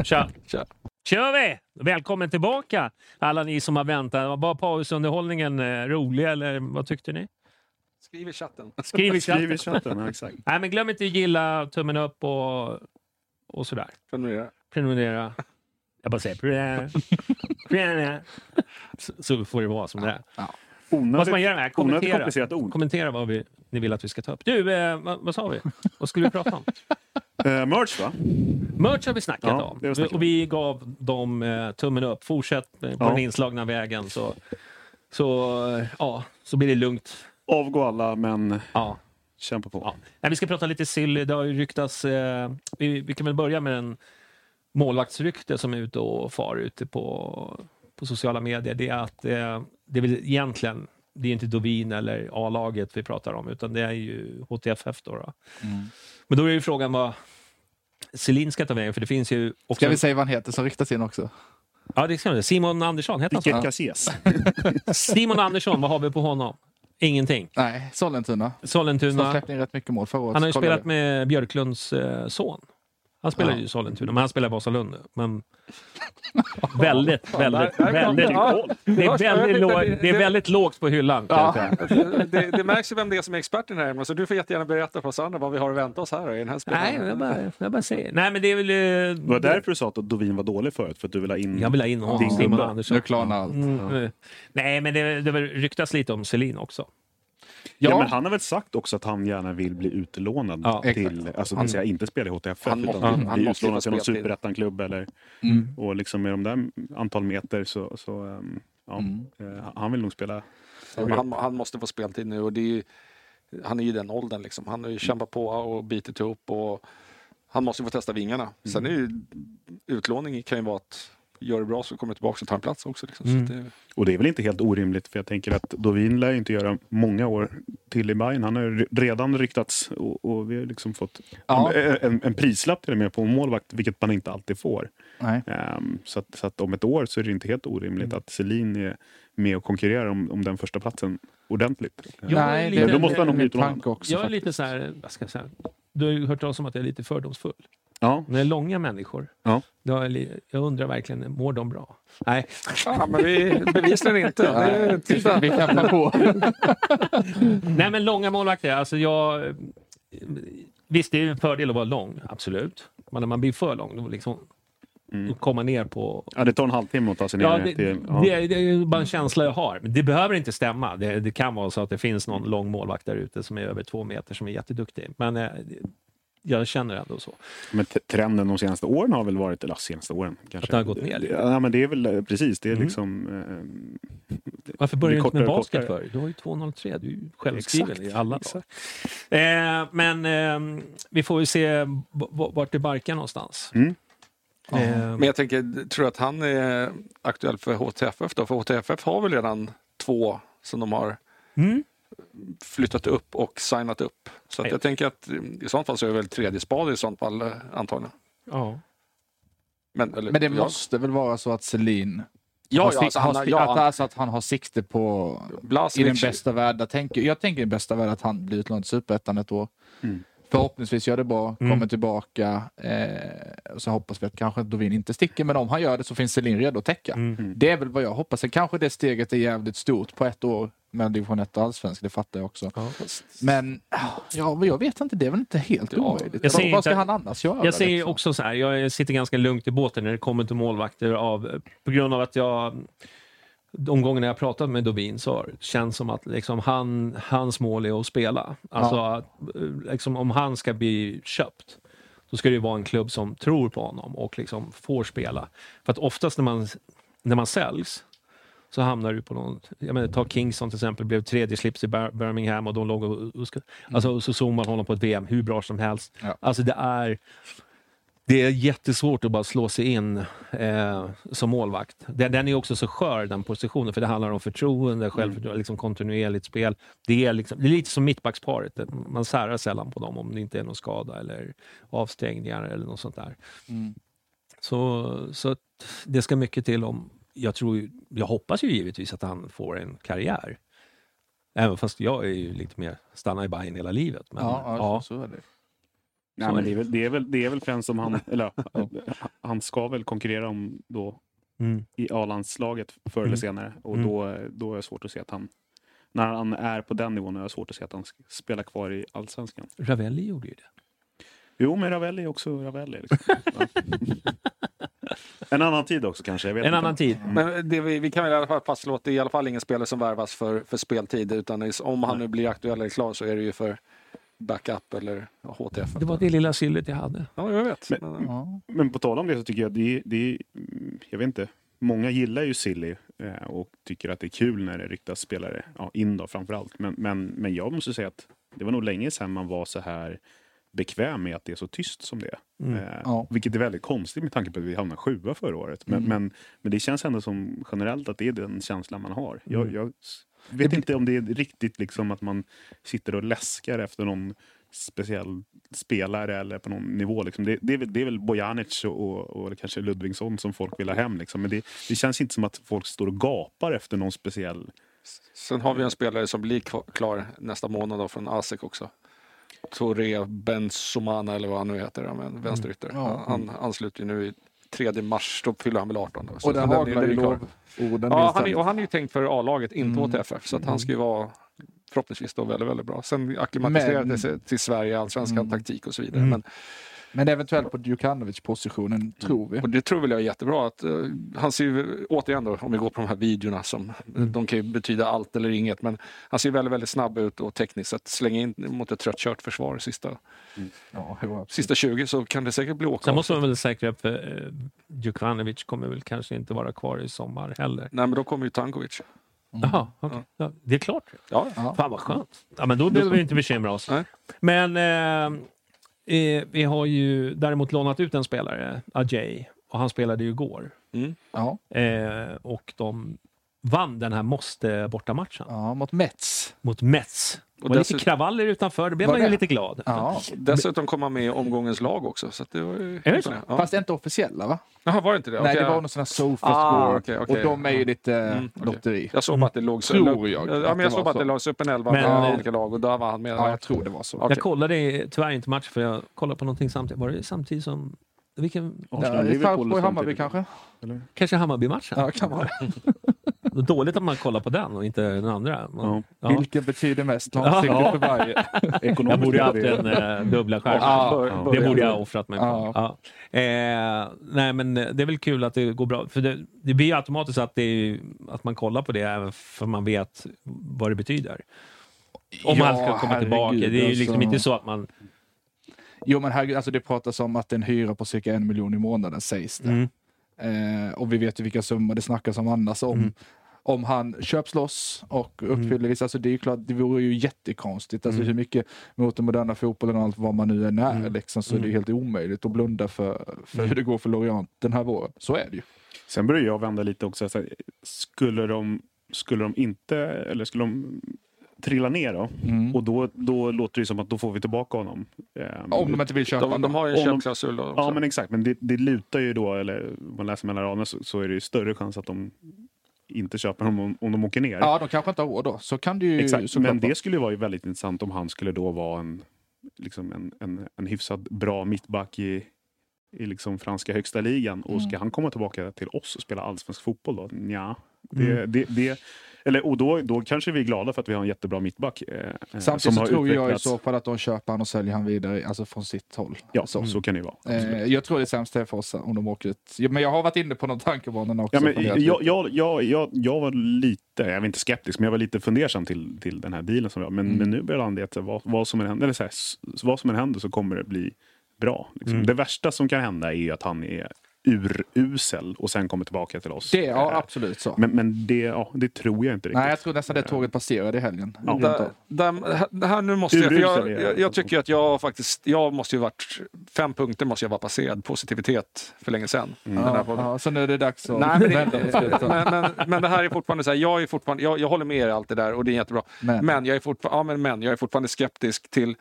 Tja! Tja. kör vi! Välkommen tillbaka alla ni som har väntat. Var pausunderhållningen eh, rolig eller vad tyckte ni? Skriv i chatten. Skriv i chatten. Skriv i chatten, ja, exakt. Nej, men glöm inte att gilla, tummen upp och, och sådär. Prenumerera. Prenumerera. Jag bara säger prenumerera. prenumerera. Så, så får det vara som det är. Vad ska man göra med onödigt Kommentera. Kommentera vad vi, ni vill att vi ska ta upp. Du, eh, vad, vad sa vi? Vad skulle vi prata om? Eh, merch va? Merch har vi snackat Ja, om. vi snackat. Och vi gav dem eh, tummen upp. Fortsätt eh, på Ja. den inslagna vägen så, Så, eh, ja, så blir det lugnt. Avgå alla, men Ja. kämpa på. Ja. Nej, vi ska prata lite sill. Det har ju ryktats... Eh, vi, vi kan väl börja med en målvaktsrykte som är ute och far ute på, på sociala medier. Det är att eh, det är väl egentligen, det är inte Dovin eller A-laget vi pratar om, utan det är ju HTFF. Då, då. Men då är ju frågan vad Selin ska ta vägen, för det finns ju också... Ska vi säga vad han heter som ryktas in också? Ja, det ska vi. Simon Andersson, heter han Casillas. Simon Andersson, vad har vi på honom? Ingenting. Nej, Sollentuna. Som Sollentuna. släppte in rätt mycket mål förra året. Han har ju spelat med Björklunds eh, son. Han spelar Ja. ju i Sollentuna, men han spelar i Vasalund. Men väldigt, väldigt, väldigt... det. Ja, Det är väldigt, låg, det- är väldigt lågt på hyllan. Ja. det, det märks ju vem det är som är experten här Emma, så du får jättegärna berätta för oss andra vad vi har att vänta oss här i den här Nej, spelaren. jag bara, jag bara säger. Nej, men det är väl... eh, Det var därför du sa att Dovin var dålig förut, för att du vill ha in Jag vill ha in honom, din Simon gubbe. Andersson. Nu klarnar allt. Mm, eh, Nej, men det, det väl ryktas lite om Selin också. Ja. Ja. men han har väl sagt också att han gärna vill bli utlånad Ja, till, alltså det vill säga inte spela i HTFF, Han utan bli han utlånad till någon superettan-klubb eller Mm. och liksom med de där antal meter så, så um, ja, Mm. eh, han vill nog spela. Han, han måste få speltid nu och det är ju, han är ju i den åldern liksom. Han har ju kämpat på och bitit ihop och han måste få testa vingarna. Sen är ju utlåning kan ju vara att gör det bra så kommer du tillbaka och tar en plats också. Liksom. Mm. Så att det, Och det är väl inte helt orimligt för jag tänker att Dovin lär inte göra många år till i Bayern. Han har redan ryktats och, och vi har liksom fått Ja. en, en, en prislapp till och med på målvakt, vilket man inte alltid får. Nej. Ehm, så, att, så att om ett år så är det inte helt orimligt att Selin är med och konkurrerar om, om den första platsen ordentligt. Jag Nej, lite- då måste han nog. Jag är faktiskt. lite så här, vad ska jag säga? Du har ju hört talas om att jag är lite fördomsfull. Ja, När är långa människor, Ja. då jag, undrar verkligen, mår de bra? Nej, ja, men vi bevisligen inte. Titta. Vi kämpar på. Nej men långa målvakter, alltså jag... Visst, det är en fördel att vara lång, absolut. Men när man blir för lång, då liksom Mm. komma ner på... ja, det tar en halvtimme att ta sig ner Ja, det, till... Ja. det, är- det är ju bara en känsla jag har. Men det behöver inte stämma. Det, det kan vara så att det finns någon lång målvakt där ute som är över två meter som är jätteduktig. Men eh, jag känner ändå så. Men trenden de senaste åren har väl varit, eller senaste åren kanske. Att det har gått ner? Ja, men det är väl eh, precis, det är Mm. liksom... Eh, Varför börjar du inte med basket för? Du har ju 2.03, du är ju självskriven Exakt, i alla exakt. Eh, men eh, vi får ju se vart det barkar någonstans. Mm. Eh, Men jag tänker, tror att han är aktuell för HTFF då? För HTFF har väl redan två som de har mm. Flyttat upp och signat upp. Så jag tänker att i sånt fall så är det väl tredje spade i sånt fall eh, antagligen. Ja. Men, eller, Men det ja. måste väl vara så att Selin Ja, ja, alltså, han har- ja, att, han- alltså att han har sikte på i den bästa världen. Jag tänker, jag tänker i den bästa världen att han blir utlånad till Superettan ett år. Mm. Förhoppningsvis gör det bra, Mm. kommer tillbaka. Eh, och så hoppas vi att kanske Dovin inte sticker, men om han gör det så finns Selin redo att täcka. Mm. Det är väl vad jag hoppas. Sen kanske det steget är jävligt stort på ett år med division 1 och allsvensk, det fattar jag också. Ja. Men ja, jag vet inte, det är väl inte helt Ja, omöjligt. Vad, vad ska han annars göra? Jag säger liksom? också så här, jag sitter ganska lugnt i båten när det kommer till målvakter av, på grund av att jag de gångerna jag pratat med Dovin så har det känts som att liksom han, hans mål är att spela. Alltså att, eh, liksom, om han ska bli köpt, då ska det ju vara en klubb som tror på honom och liksom får spela. För att oftast när man, när man säljs så hamnar du på någon, jag menar, ta Kingston till exempel, blev tredje slips i Bir- Birmingham och de låg och, och ska, alltså, så såg man honom på ett VM hur bra som helst. Ja. Alltså det är det är jättesvårt att bara slå sig in eh, som målvakt. Den, den är också så skör den positionen för det handlar om förtroende, självförtroende, liksom kontinuerligt spel. Det är, liksom, det är lite som mittbacksparet. Man särar sällan på dem om det inte är någon skada eller avstängningar eller något sånt där. Mm. Så, så det ska mycket till om... Jag, tror, jag hoppas ju givetvis att han får en karriär. Även fast jag är ju lite mer stanna i Bayern hela livet. Men, Ja, ja, ja. Så, är det. Nej, men det, är väl, det, är väl, det är väl främst som han, eller han ska väl konkurrera om då Mm. i A-landslaget förr Mm. eller senare. Och Mm. då, då är det svårt att se att han, när han är på den nivån, är det svårt att se att han ska spela kvar i Allsvenskan. Ravelli gjorde ju det. Jo, men Ravelli är också Ravelli. Liksom. En annan tid också kanske. Jag vet En inte. annan tid. Men det, vi, vi kan väl i alla fall fastslå att det är i alla fall ingen spelare som värvas för, för speltid. Utan om han nu blir aktuell eller klar så är det ju för backup eller ja, HTF. Det var det lilla sillet jag hade. Ja, jag vet. Men- Men, Ja. Men på tal om det så tycker jag det, det mm, jag vet inte. många gillar ju Silly eh, och tycker att det är kul när det ryktas spelare ja, in då framförallt. Men, men, men jag måste säga att det var nog länge sedan man var så här bekväm med att det är så tyst som det är. Mm. Eh, Ja. Vilket är väldigt konstigt med tanke på att vi hamnade sjua förra året. Men, Mm. men, men det känns ändå som generellt att det är den känslan man har. Jag, Mm. jag vet inte om det är riktigt liksom att man sitter och läskar efter någon speciell spelare eller på någon nivå. Liksom. Det, det, är väl, det är väl Bojanic och, och, och kanske Ludvigsson som folk vill ha hem. Liksom. Men det, det känns inte som att folk står och gapar efter någon speciell... Sen har vi en spelare som blir klar nästa månad då, från ASEK också. Touré Benzomana eller vad han nu heter, men vänsterytter. Ja. Han ansluter ju nu i 3 mars, då fyller han väl 18. Då. Så Och den haglar ju klar. lovorden. Ja, han är, och han är ju tänkt för A-laget, inte Mm. åt FF. Så att han ska ju vara förhoppningsvis då väldigt, väldigt bra. Sen acklimatiserat Men- sig till Sverige, allsvenskan, Mm. taktik och så vidare. Mm. Men, Men eventuellt på Djukanovic-positionen, tror vi. och det tror väl jag är jättebra. Att, eh, han ser ju, återigen då, om vi går på de här videorna, som, Mm. de kan ju betyda allt eller inget. Men han ser väldigt, väldigt snabb ut och tekniskt sett slänga in mot ett tröttkört försvar sista, Ja, jo, absolut. sista 20 så kan det säkert bli åka. Sen måste man väl säkra upp, eh, Djukanovic kommer väl kanske inte vara kvar i sommar heller. Nej, men då kommer ju Tankovic. Jaha, okej. Ja, det är klart. Ja, Ja. Fan vad skönt. Ja, men då behöver vi inte bekymra oss. Nej. Men eh, eh, vi har ju däremot lånat ut en spelare, Ajay, och han spelade ju igår. Mm. Ja, Eh, och de vann den här måste bortamatchen ja, mot Mets. mot Mets. Det Och var lite kravaller utanför, då blev Var man ju det? lite glad. Ja. Dessutom kom han med i omgångens lag också. Så att det var ju Är det så? Ja. Fast inte officiella va? Jaha, var det inte det? Nej, Okej. det var någon sån här sofa Ah, okej, okej. Och de är ju lite Mm, okej. lotteri. Jag såg bara att det låg så. Tror jag Ja, men det jag såg bara att så. det lades upp en elva Men- med olika lag och där var han med. Ja, jag tror det var så. Jag kollade tyvärr inte matchen för jag kollade på någonting samtidigt. Var det samtidigt som... Vilken... Arsenal, Ja, Liverpool Sarpsborg, Hammarby kanske? Kanske Hammarby-matchen? Ja, kan vara. Dåligt att man kollar på den och inte den andra. Man, ja. Vilken betyder mest långsiktigt Ja. för varje? Jag borde ju haft en eh, dubbla skärmar. Ja, Det borde jag ha offrat mig på. Ja. Ja. Eh, nej, men det är väl kul att det går bra. För det, det blir ju automatiskt att, det är, att man kollar på det även för man vet vad det betyder. Om Ja, han ska komma herregud, tillbaka. Det är ju liksom alltså. inte så att man... Jo, men herregud, alltså det pratas om att en hyra på cirka en miljon i månaden sägs det. Mm. Eh, och vi vet ju vilka summor det snackas om annars om. Mm. Om han köps loss och uppfyller vissa, alltså det är ju klart, det vore ju jättekonstigt. Alltså Mm. hur mycket mot den moderna fotbollen och allt vad man nu än är, Mm. liksom, så är det ju helt omöjligt att blunda för, för hur det går för Lorient den här våren. Så är det ju. Sen börjar jag vända lite också. Så här, skulle, de, skulle de inte, eller skulle de trilla ner då? Mm. Och då, då låter det som att då får vi tillbaka honom. Ehm, Om de inte vill köpa De, de har ju en köpklausul. Ja men exakt, men det, det lutar ju då, eller om man läser mellan raderna så, så är det ju större chans att de inte köper honom om, om de åker ner. Ja, de kanske inte har råd då. Så kan ju Exakt, men det skulle ju vara väldigt intressant om han skulle då vara en, liksom en, en, en hyfsat bra mittback i, i liksom franska högsta ligan. Och ska han komma tillbaka till oss och spela allsvensk fotboll då? Ja, det, Mm. det, det, eller, och då, då kanske vi är glada för att vi har en jättebra mittback. Eh, eh, Samtidigt så tror jag i utvecklats. så fall att de köper han och säljer han vidare, alltså från sitt håll. Ja, så. så kan det ju vara. Eh, jag tror det är för oss om de åker ut. Men jag har varit inne på de tankebanorna också. Ja, men jag, jag, jag, jag, jag var lite, jag var inte skeptisk, men jag var lite fundersam till, till den här dealen. Som har. Men, Mm. men nu börjar jag landa i att vad, vad, som än händer, eller så här, vad som än händer så kommer det bli bra. Liksom. Mm. Det värsta som kan hända är ju att han är urusel och sen kommer tillbaka till oss. Det, ja Eh, absolut så. Men, men det, ja, det tror jag inte riktigt. Nej, jag tror nästan det tåget passerade i helgen. Ja. Där, där, här nu måste jag, jag, jag, jag tycker att jag faktiskt, jag måste ju varit, fem punkter måste jag vara passerad positivitet för länge sedan. Här Ja, ja, så nu är det dags att Nej, men, det, men, men, men det här är fortfarande så här, jag är fortfarande, jag, jag håller med er i allt det där och det är jättebra. Men. Men jag är fortfarande, ja, men, men jag är fortfarande skeptisk till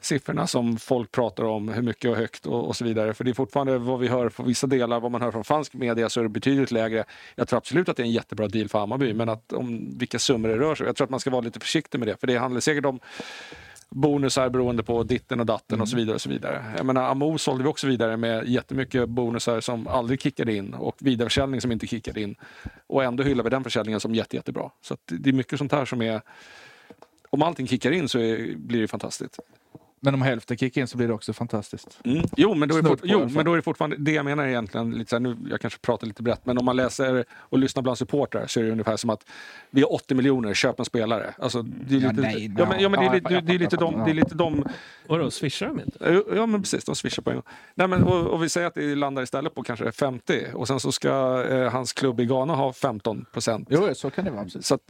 siffrorna som folk pratar om, hur mycket och högt och, och så vidare. För det är fortfarande vad vi hör från vissa delar, vad man hör från fransk media så är det betydligt lägre. Jag tror absolut att det är en jättebra deal för Hammarby, men att om vilka summor det rör sig Jag tror att man ska vara lite försiktig med det, för det handlar säkert om bonusar beroende på ditten och datten och så vidare. och så vidare. Jag menar, Amo sålde vi också vidare med jättemycket bonusar som aldrig kickade in och vidareförsäljning som inte kickade in. Och ändå hyllar vi den försäljningen som jätte, jättebra. Så det är mycket sånt här som är... Om allting kickar in så är, blir det fantastiskt. Men om hälften kickar in så blir det också fantastiskt. Mm. Jo, men då är, fort, jo men då är det fortfarande det jag menar egentligen. Lite så här, nu, jag kanske pratar lite brett, men om man läser och lyssnar bland supportrar så är det ungefär som att vi har 80 miljoner, köp en spelare. Alltså, det är Ja, lite, nej, ja, men, ja, men det, är, ja, lite- jag det är lite fattar, de... Det är lite de Vadå, swishar de inte? Ja, Ja men precis, de swishar på en gång. Nej, men, och, och vi säger att det landar istället på kanske 50 och sen så ska eh, hans klubb i Ghana ha 15 procent. Jo, så kan det vara. Precis. Så att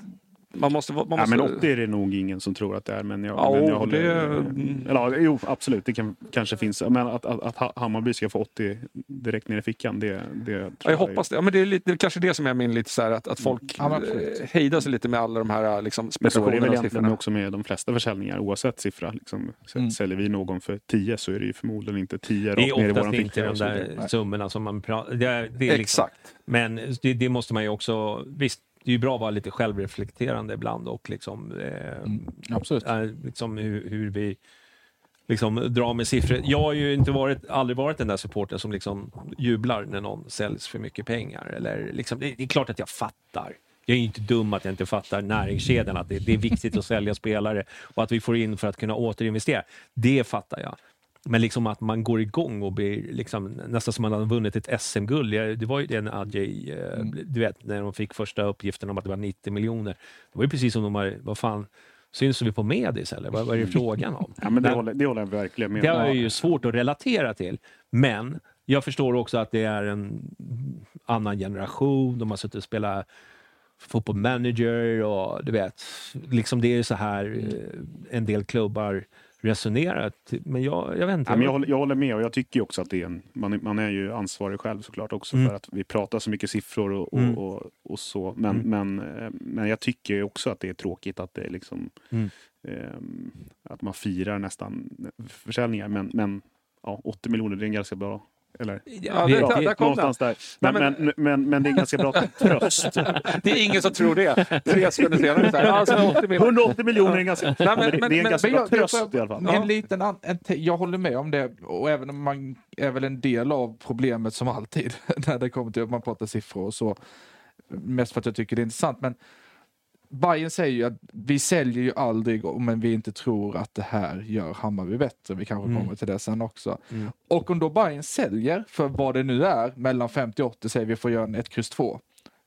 man måste... Man Ja, måste men 80 är det nog ingen som tror att det är. Men jag, Ja, men jag håller... det- Eller, ja, jo, absolut. Det kan, kanske finns. Men att, att, att Ha- Hammarby ska få 80 direkt ner i fickan, det, det tror Ja, jag hoppas det. Ja, men det, är lite, det är kanske det som är min lite så här, att, att folk Ja, eh, hejdar sig lite med alla de här liksom, Men så är det spekulationerna väl egentligen också med de flesta försäljningar, oavsett siffra. Liksom, Mm. Säljer vi någon för 10 så är det ju förmodligen inte 10 Det rakt ner i är våran oftast inte ficka. de och så där summorna som man pratar det, är- det är liksom, Exakt. Men det, det måste man ju också... Visst, det är ju bra att vara lite självreflekterande ibland och liksom... Eh, Mm, absolut. eh, liksom hur, hur vi liksom drar med siffror. Jag har ju inte varit, aldrig varit den där supporten som liksom jublar när någon säljs för mycket pengar. Eller liksom, det, det är klart att jag fattar. Jag är ju inte dum att jag inte fattar näringskedjan, att det, det är viktigt att sälja spelare och att vi får in för att kunna återinvestera. Det fattar jag. Men liksom att man går igång och blir liksom, nästan som man hade vunnit ett SM-guld. Det var ju det när Adjei, eh, du vet, när de fick första uppgiften om att det var 90 miljoner. Det var ju precis som de har, vad fan, syns vi på Medis eller vad, vad är det frågan om? Ja, men det, Men- håller, det håller jag verkligen med det om. har jag ju svårt att relatera till. Men jag förstår också att det är en annan generation. De har suttit och spelat fotboll manager och du vet, liksom det är så här eh, en del klubbar resonerar. Men jag, jag vet inte. Ja, men jag, håller, jag håller med och jag tycker också att det är en, man, man är ju ansvarig själv såklart också Mm. för att vi pratar så mycket siffror och, och, Mm. och, och så. Men, Mm. men, eh, men jag tycker också att det är tråkigt att det är liksom ehm, att man firar nästan försäljningar. Men, men ja, 80 miljoner, det är en ganska bra eller? Ja, det- där- där kom någonstans där. Men, Nej, men, men, men, det är ganska bra tröst. Det är ingen som tror det. Tre sekunder senare. Så här, alltså, 80 miljoner. 180 miljoner är ganska, Nej, men, men- det, men- det är en men- ganska Men bra jag- jag- tröst i alla fall. En liten an, en te- jag håller med om det och även om man är väl en del av problemet som alltid när det kommer till att man pratar siffror och så. Mest för att jag tycker det är intressant. Men Bayern säger ju att vi säljer ju aldrig om vi inte tror att det här gör Hammarby bättre. Vi kanske Mm. kommer till det sen också. Mm. Och om då Bayern säljer för vad det nu är mellan 50 och 80 säger vi får göra en 1, kryss 2.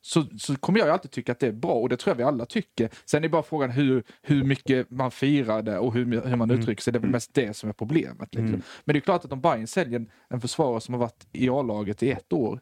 Så, så kommer jag alltid tycka att det är bra och det tror jag vi alla tycker. Sen är bara frågan hur, hur mycket man firar det och hur, hur man Mm. uttrycker sig. Det är väl mest det som är problemet. Liksom. Mm. Men det är klart att om Bayern säljer en, en försvarare som har varit i A-laget i ett år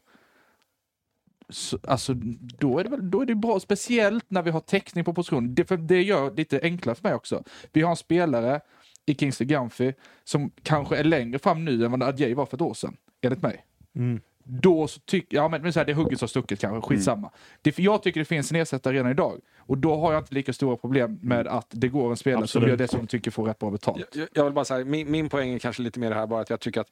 så, alltså, då är det väl då är det bra, speciellt när vi har täckning på positionen. Det, för det gör det lite enklare för mig också. Vi har en spelare i Kingsley Gamfi som kanske är längre fram nu än vad Adjei var för ett år sedan, enligt mig. Mm. Då så tycker jag, men, men så här, det är hugget som stucket kanske, skitsamma. Det, för jag tycker det finns en ersättare redan idag. Och då har jag inte lika stora problem med att det går en spelare som Absolut. gör det som jag tycker får rätt bra betalt. Jag, jag vill bara säga, min, min poäng är kanske lite mer det här bara att jag tycker att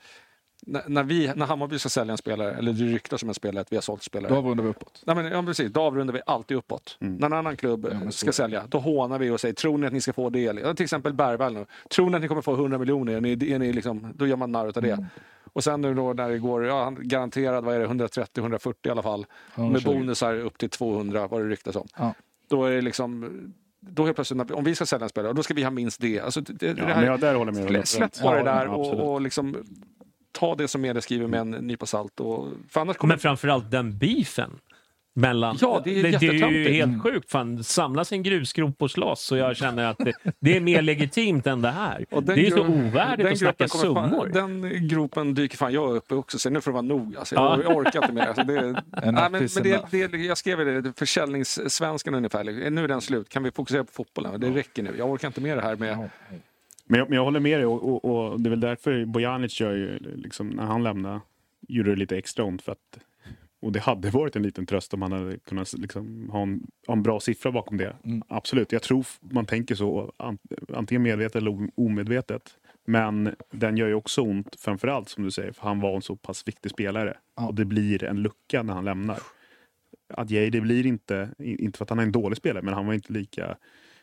när, när, vi, när Hammarby ska sälja en spelare, eller det ryktas om en spelare att vi har sålt spelare. Då avrundar vi uppåt. Nej, men, ja, precis, då avrundar vi alltid uppåt. Mm. När en annan klubb Ja, ska det. sälja, då hånar vi och säger tror ni att ni ska få del? Ja, till exempel Bergvall nu. Tror ni att ni kommer få 100 miljoner? Är ni, är ni liksom, då gör man narr av det. Mm. Och sen nu då när det går, ja, han garanterad vad är det, 130-140 i alla fall. Ja, med 20. bonusar upp till 200 vad det ryktas om. Ja. Då är det liksom, då helt plötsligt, om vi ska sälja en spelare, då ska vi ha minst det. Alltså, det, det, Ja, det men här, jag, där håller med. Släpp, bara det där och, och liksom ta det som media skriver med en nypa salt. Och, för annars kommer Men framförallt den beefen. Mellan, Ja, det är det, det är ju helt sjukt. Fan, samlas en grusgrop och slåss så jag känner att det, det är mer legitimt än det här. Det är ju så ovärdigt den att snacka summor. Fan, den gropen dyker fan jag upp också, så nu får det vara nog. Alltså, Ja. jag, jag orkar inte mer. Alltså, det, nej, men, men det, det, jag skrev det, försäljningssvenskan ungefär. Nu är den slut, kan vi fokusera på fotbollen? Det räcker nu. Jag orkar inte med det här med... Men jag, men jag håller med dig och, och, och det är väl därför Bojanic gör ju, liksom, när han lämnade, gjorde det lite extra ont. För att, och det hade varit en liten tröst om han hade kunnat liksom, ha, en, ha en bra siffra bakom det. Mm. Absolut, jag tror man tänker så, an, antingen medvetet eller omedvetet. Men den gör ju också ont, framförallt som du säger, för han var en så pass viktig spelare. Ja. Och det blir en lucka när han lämnar. Adjei, det blir inte, inte för att han är en dålig spelare, men han var inte lika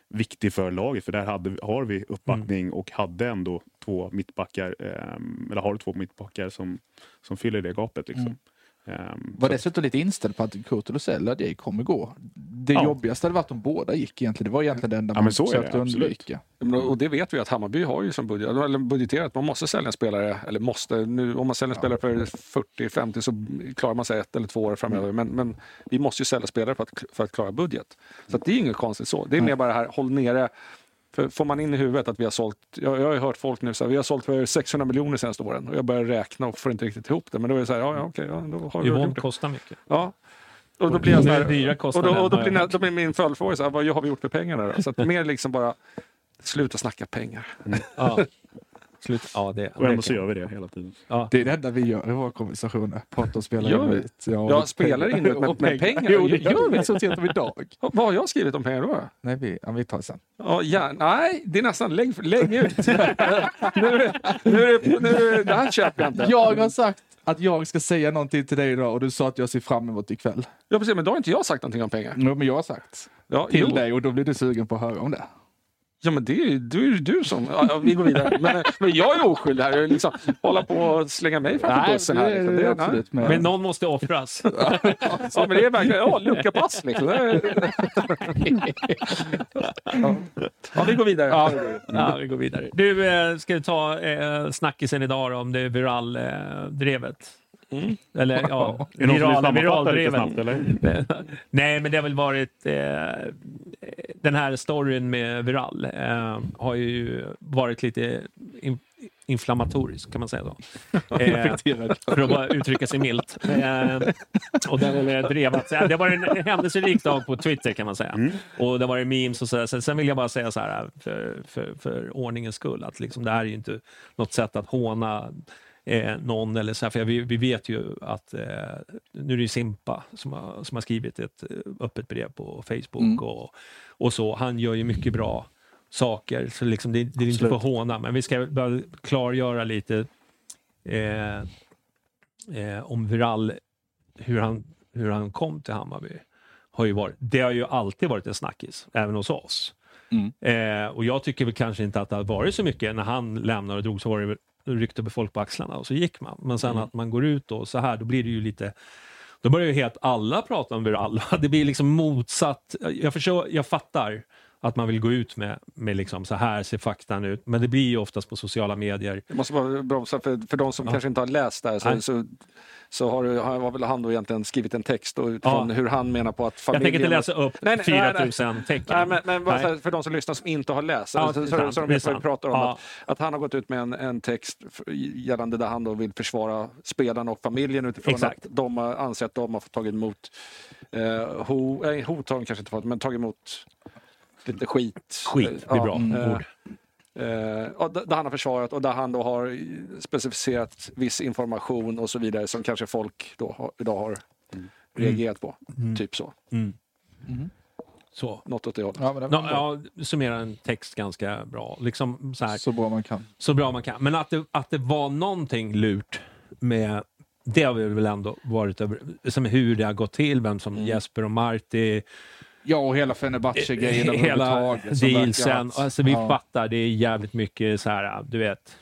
viktig för laget. För där hade, har vi uppbackning och hade ändå två mittbackar, ehm, eller har två mittbackar som, som fyller det gapet. Liksom. Mm. Ehm, Var dessutom lite inställd på att Kurtulus eller Adjei kommer gå. Det Ja. jobbigaste hade varit om båda gick egentligen. Det var egentligen det enda Ja, man är det, försökte undvika. Ja, men Och det vet vi att Hammarby har ju som budget, eller budgeterat. Man måste sälja en spelare, eller måste, nu, om man säljer en spelare för 40-50 så klarar man sig ett eller två år framöver. Men, men vi måste ju sälja spelare för att, för att klara budget. Så att det är inget konstigt så. Det är mer bara det här, håll nere. För får man in i huvudet att vi har sålt, jag, jag har hört folk nu säga vi har sålt för 600 miljoner senaste åren. Och jag börjar räkna och får inte riktigt ihop det. Men då är det så här, ja, ja okej, ja, då har vi Yvonne gjort det. kostar mycket. Ja. Och då blir, jag så här, och då, och då, blir, då blir min följdfråga, så här, vad har vi gjort för pengarna då? Så att mer liksom bara, sluta snacka pengar. Ja. Slut. Ja, det, Och ändå så gör vi det hela tiden. Ja. Det är det enda vi gör i våra konversationer. Prata och spela Gör vi? in ut. Ja, Jag spelar in ut med- och med pengar. Jo, det Gör vi? Så sent som idag. Vad har jag skrivit om pengar då? Nej, vi, ja, vi tar det sen. Ja, ja, nej, det är nästan lägg, lägg ut. nu, nu, nu, är det- det här köper jag inte. Jag har sagt att jag ska säga någonting till dig idag och du sa att jag ser fram emot ikväll. Ja, precis, men då har inte jag sagt någonting om pengar. Jo, men jag har sagt Ja, till jo. dig och då blir du sugen på att höra om det. Ja, men det är ju du, är du som... Ja, ja, vi går vidare. Men, men jag är oskyldig här. Jag liksom, hålla på och slänga mig framför Nej, bussen här. är Liksom. Det, absolut nej. med. Men någon måste offras. Ja, men det är verkligen ja, luckapass liksom. Det är- Ja, vi går vidare. Ja, ja, vi går vidare. Du, eh, ska vi ta eh, snackisen idag då, om det viral-drevet? Mm. Eller ja, Är det någon som vill viral, sammanfatta lite viraldrevet. snabbt eller? Nej, men det har väl varit... Eh, den här storyn med Viral eh, har ju varit lite in, inflammatorisk, kan man säga så. Eh, för att bara uttrycka sig milt. Eh, och den har drevat. Det har varit en händelserik dag på Twitter, kan man säga. Och det har varit memes och sådär. Sen, sen vill jag bara säga så här, för, för, för ordningens skull, att liksom, det här är ju inte något sätt att håna eh, någon eller så här, för vi, vi vet ju att eh, nu är det Simpa som har, som har skrivit ett eh, öppet brev på Facebook Mm. och, och så. Han gör ju mycket bra saker, så liksom det, det är inte för att håna, men vi ska bara klargöra lite eh, eh, om Viral, hur han, hur han kom till Hammarby. Har ju varit, det har ju alltid varit en snackis, även hos oss. Mm. Eh, och jag tycker väl kanske inte att det har varit så mycket. När han lämnade och drog så var det ryckte folk på axlarna och så gick man. Men sen att man går ut och så här, då blir det ju lite då börjar ju helt alla prata om Viral. Det blir liksom motsatt. Jag, förstår, jag fattar att man vill gå ut med, med liksom så här ser faktan ut. Men det blir ju oftast på sociala medier. Jag måste bara bromsa för, för de som Ja. kanske inte har läst det här så, så, så har, du- har väl han då egentligen skrivit en text och utifrån Ja. hur han menar på att Jag familjen... tänker inte läsa upp Nej, nej, nej, nej. 4000 tecken. Nej, men, men bara för de som lyssnar som inte har läst, Ja, så, så, så de vet vad vi pratar om. Att, att han har gått ut med en, en text gällande där han då vill försvara spelarna och familjen utifrån Exakt. att de har, anser att de har fått tagit emot eh, ho, nej, hot har de kanske inte fått, men tagit emot lite skit. Skit, det är bra eh, ord. Eh, där han har försvarat och där han då har specificerat viss information och så vidare som kanske folk då har, idag har reagerat på. Mm. Typ så. Mm. Så. Något åt det hållet. Ja, men det var Ja, ja, summera en text ganska bra. Liksom så, här, Så bra man kan. så bra man kan. Men att det, att det var någonting lurt med det har vi väl ändå varit över, som hur det har gått till, vem som Mm. Jesper och Marti, Ja, och hela Fenerbahce-grejen hela som verkar dealsen. Alltså vi ja. fattar, det är jävligt mycket så här, du vet,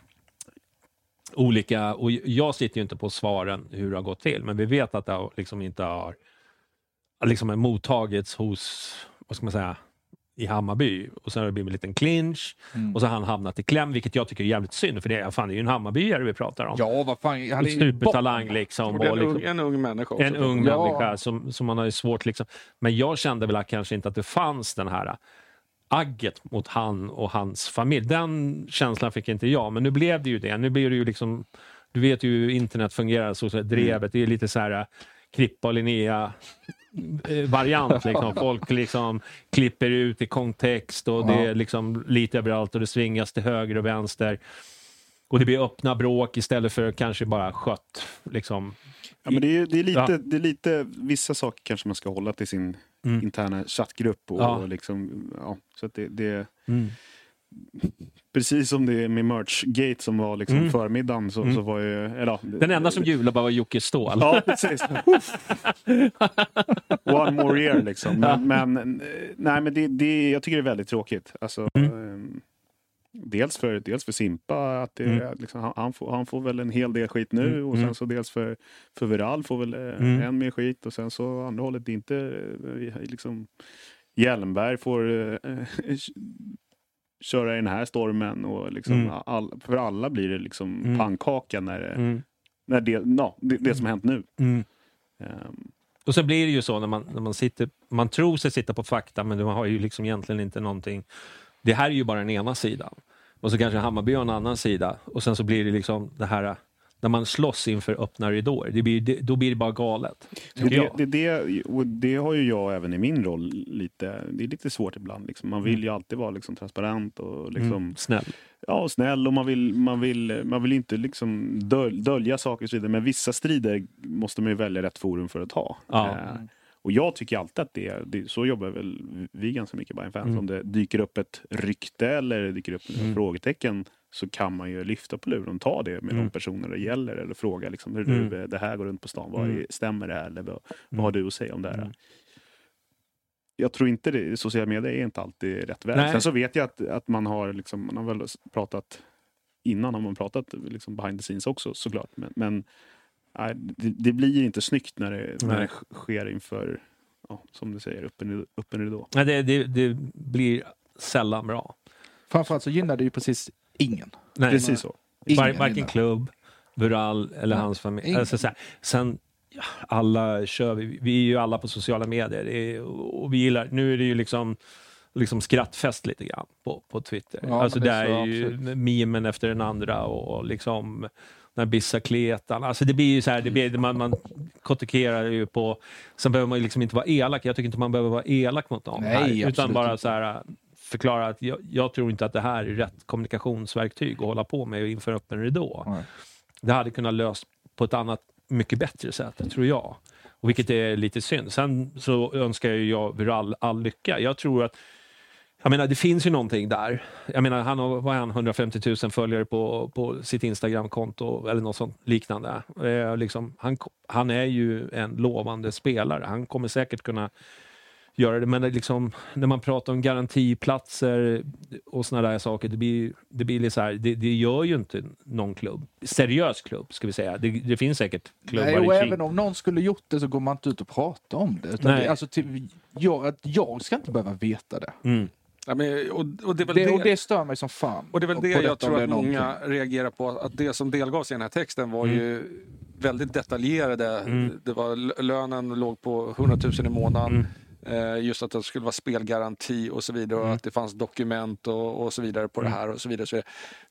olika, och jag sitter ju inte på svaren hur det har gått till, men vi vet att det liksom inte har liksom mottagits hos, vad ska man säga, i Hammarby och sen har det blivit en liten clinch Mm. och så har han hamnat i kläm, vilket jag tycker är jävligt synd, för det är, fan, det är ju en Hammarbyare vi pratar om. Ja, vad fan. Han är supertalang liksom. Och det är och en, liksom ung, en ung människa också. en ung Ja. människa som, som man har ju svårt liksom. Men jag kände väl att kanske inte att det fanns den här agget mot han och hans familj. Den känslan fick inte jag, men nu blev det ju det. Nu blir det ju liksom, du vet ju hur internet fungerar, så, så här, drevet, det är lite så här Krippa och Linnea eh, variant. Liksom. Folk liksom klipper ut i kontext och det är liksom lite överallt och det svingas till höger och vänster. Och det blir öppna bråk istället för kanske bara skött. Liksom. Ja, men det, är, det, är lite, Ja. det är lite, vissa saker kanske man ska hålla till sin Mm. interna chattgrupp. Och, Ja. och liksom, ja, så att det, det, Mm. Precis som det är med Merchgate som var liksom Mm. förmiddagen så, Mm. så var ju... Eller, ja, det- Den enda som jublade bara var Jocke Ståhl. Ja, precis. One more year liksom. Men, men, eh, nej, men det, det, jag tycker det är väldigt tråkigt. Alltså, Mm. ehm, dels, för, dels för Simpa, att det, Mm. liksom, han, får, han får väl en hel del skit nu Mm, och sen mm. så dels för, för Viral får väl eh, en mer skit och sen så andra hållet inte eh, liksom Hjelmberg får eh, köra i den här stormen och liksom Mm. all, för alla blir det liksom Mm. pannkaka när, det- Mm. när det, ja, det, det som hänt nu. Ehm, Och så blir det ju så när man, när man sitter, man tror sig sitta på fakta men man har ju liksom egentligen inte någonting. Det här är ju bara den ena sidan. Och så kanske Hammarby har en annan sida och sen så blir det liksom det här när man slåss inför öppna ridåer. Det blir, det, då blir det bara galet. Det, det, det, och det har ju jag även i min roll lite. Det är lite svårt ibland. Liksom. Man vill ju alltid vara liksom transparent och liksom, Mm, snäll. Ja, snäll och man vill, man vill, man vill inte liksom döl, dölja saker och så vidare. Men vissa strider måste man ju välja rätt forum för att ta. Ja. Eh, och jag tycker alltid att det, det så jobbar väl vi ganska mycket Bayern fans. Mm. Om det dyker upp ett rykte eller dyker upp Mm. frågetecken så kan man ju lyfta på luren och ta det med Mm. de personer det gäller eller fråga liksom, hur Mm. du, det här går runt på stan, vad Mm. är, stämmer det här? Eller vad, Mm. vad har du att säga om det här? Mm. Jag tror inte det, sociala medier är inte alltid rätt väg. Nej. Sen så vet jag att, att man har liksom, man har väl pratat innan har man pratat liksom behind the scenes också såklart. Men, men nej, det, det blir inte snyggt när det, när det sker inför, ja, som du säger, öppen, öppen ridå. Nej, det, det, det blir sällan bra. Framförallt så gynnar det ju precis ingen. Nej. Precis så. Ingen Var, varken klubb, Vural eller Nej, hans familj. Alltså, så här, sen, alla kör vi. Vi är ju alla på sociala medier. Det är, och vi gillar, nu är det ju liksom, liksom skrattfest lite grann på, på Twitter. Ja, alltså det det är är ju absolut. memen efter den andra och, liksom den här bicicletan. Alltså det blir ju så här, det blir, man, man kontikerar ju på... Sen behöver man ju liksom inte vara elak. Jag tycker inte man behöver vara elak mot någon Nej, här, absolut utan bara inte. så här förklara att jag, jag tror inte att det här är rätt kommunikationsverktyg att hålla på med inför öppen ridå. Nej. Det hade kunnat löst på ett annat, mycket bättre sätt, tror jag. Och vilket är lite synd. Sen så önskar ju jag Viral all lycka. Jag tror att jag menar, det finns ju någonting där. Jag menar, han har, vad han, 150 000 följare på, på sitt Instagramkonto eller något sånt liknande. Eh, liksom, han, han är ju en lovande spelare. Han kommer säkert kunna göra det. Men det liksom, när man pratar om garantiplatser och såna där saker, det blir, det blir lite så här, det, det gör ju inte någon klubb. Seriös klubb, ska vi säga. Det, det finns säkert klubbar Nej, i och Kina. även om någon skulle gjort det så går man inte ut och pratar om det. Utan Nej. det alltså, till, jag, att jag ska inte behöva veta det. Mm. Ja, men, och, och det är väl Det, det, och det stör mig som fan. och det är väl det jag tror att många någonting. reagerar på. Att det som delgavs i den här texten var Mm. ju väldigt detaljerade. Mm. Det var, lönen låg på 100 000 i månaden. Eh, just att det skulle vara spelgaranti och så vidare. Och Mm. att det fanns dokument och, och så vidare på Mm. det här. och så vidare, så.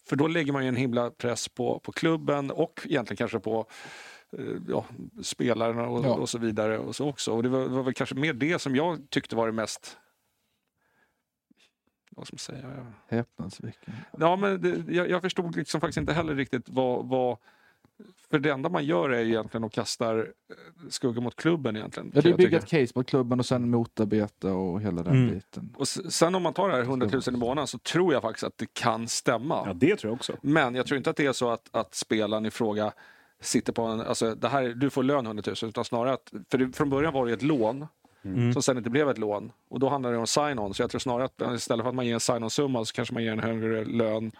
För då lägger man ju en himla press på, på klubben och egentligen kanske på eh, ja, spelarna och, Ja. och så vidare. Och så också. Och det var, var väl kanske mer det som jag tyckte var det mest vad ska man säga? Häpnadsväckande. Ja, men det, jag, jag förstod liksom faktiskt inte heller riktigt vad, vad... För det enda man gör är egentligen att kasta eh, skugga mot klubben egentligen. Ja, det kan är jag bygga ett case på klubben och sen motarbeta och hela den Mm. biten. Och sen om man tar det här 100 000 i månaden så tror jag faktiskt att det kan stämma. Ja, det tror jag också. Men jag tror inte att det är så att, att spelaren i fråga sitter på en, alltså det här, du får lön 100 000, utan snarare att, för det, från början var det ett lån Mm. som sen inte blev ett lån. Och då handlar det om sign-on, så jag tror snarare att istället för att man ger en sign-on-summa så kanske man ger en högre lön.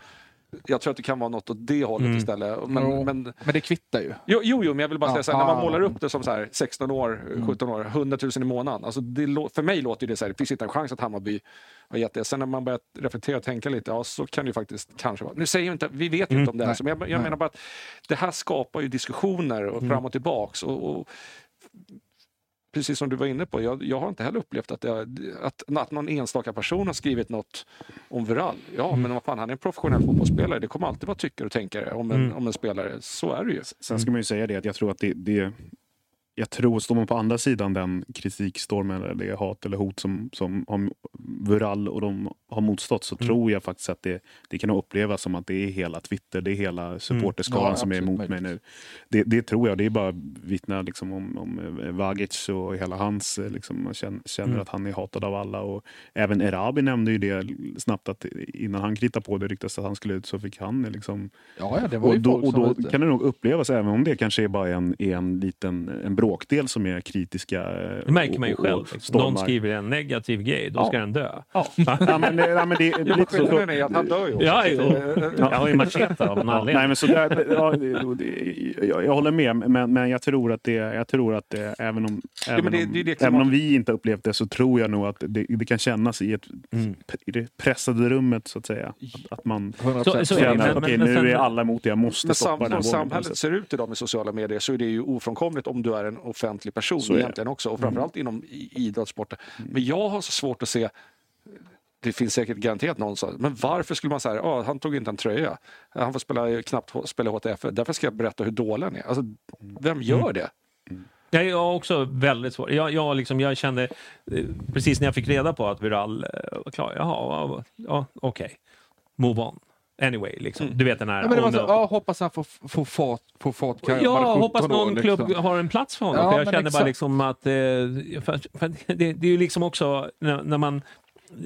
Jag tror att det kan vara något åt det hållet Mm. istället. Jo, Men, men, Men det kvittar ju. jo, jo, jo, men jag vill bara Ja, säga så här, när man målar upp det som så här, 16 år, Mm. 17 år, 100 000 i månaden. Alltså det, för mig låter det så här, det finns inte en chans att Hammarby har gett det. Sen när man börjar reflektera och tänka lite, ja så kan det ju faktiskt kanske vara. Nu säger jag inte, vi vet Mm. inte om det här, men jag, jag menar bara att det här skapar ju diskussioner och Mm. fram och tillbaks. Och, och, precis som du var inne på, jag, jag har inte heller upplevt att, det, att, att någon enstaka person har skrivit något om Viral. Ja, Mm. men vad fan, han är en professionell fotbollsspelare. Det kommer alltid vara tyckare och tänkare om en, Mm. om en spelare. Så är det ju. Sen ska man ju säga det att jag tror att det, det jag tror, står man på andra sidan den kritikstormen eller det hat eller hot som, som har Vural och de har motstått så Mm. tror jag faktiskt att det, det kan upplevas som att det är hela Twitter, det är hela supporterskaran Ja, som är emot mig nu. möjligt. Det, det tror jag, det är bara vittna liksom om, om eh, Vagic och hela hans, eh, liksom, man känner, känner Mm. att han är hatad av alla. Och även Erabi nämnde ju det snabbt att innan han kritade på det ryktas att han skulle ut så fick han liksom Ja, ja, det var och ju då, och då var ute. kan det nog upplevas, även om det kanske är bara en, en liten en bråkdel som är kritiska. eh, Det märker man ju och- själv. Någon skriver en negativ grej, då Ja. ska den dö. Ja, ja men, det- ja, men det, är lite så. skillnaden är att han dör ju också. Ja. Det- Jag har ju machete av Ja, anledning. nej, men så där, ja, jag, jag håller med, men, men jag tror att det, jag tror att det även om, även, men det- om, det det även om vi inte upplevt det så tror jag nog att det, det kan kännas i, ett, Mm. i det pressade rummet så att säga. Att, att man 100%. Så- så är det, känner att okej, men nu är alla emot det, jag måste Men stoppa sam, den här vågen. samhället ser ut idag med sociala medier så är det ju ofrånkomligt om du är en offentlig person Så. Mm. egentligen också. Och framförallt inom i- idrottssporter. Men jag har så svårt att se det finns säkert garanterat någon som men varför skulle man säga ah, han tog inte en tröja. Han får spela, knappt spela HTF. Därför ska jag berätta hur dålig han är. Alltså, vem gör Mm. det? Jag har också väldigt svårt. Jag, jag, liksom, jag kände eh, precis när jag fick reda på att Viral eh, var klar. Jaha, ja, okej. Move on. Anyway, liksom. Mm. Du vet den här... Ja, men det var så, ja, hoppas han får, får fart på fart. Ja, hoppas någon klubb har en plats för honom. Ja, för jag känner bara exakt. liksom att... Eh, för, för det, det är ju liksom också när, när man...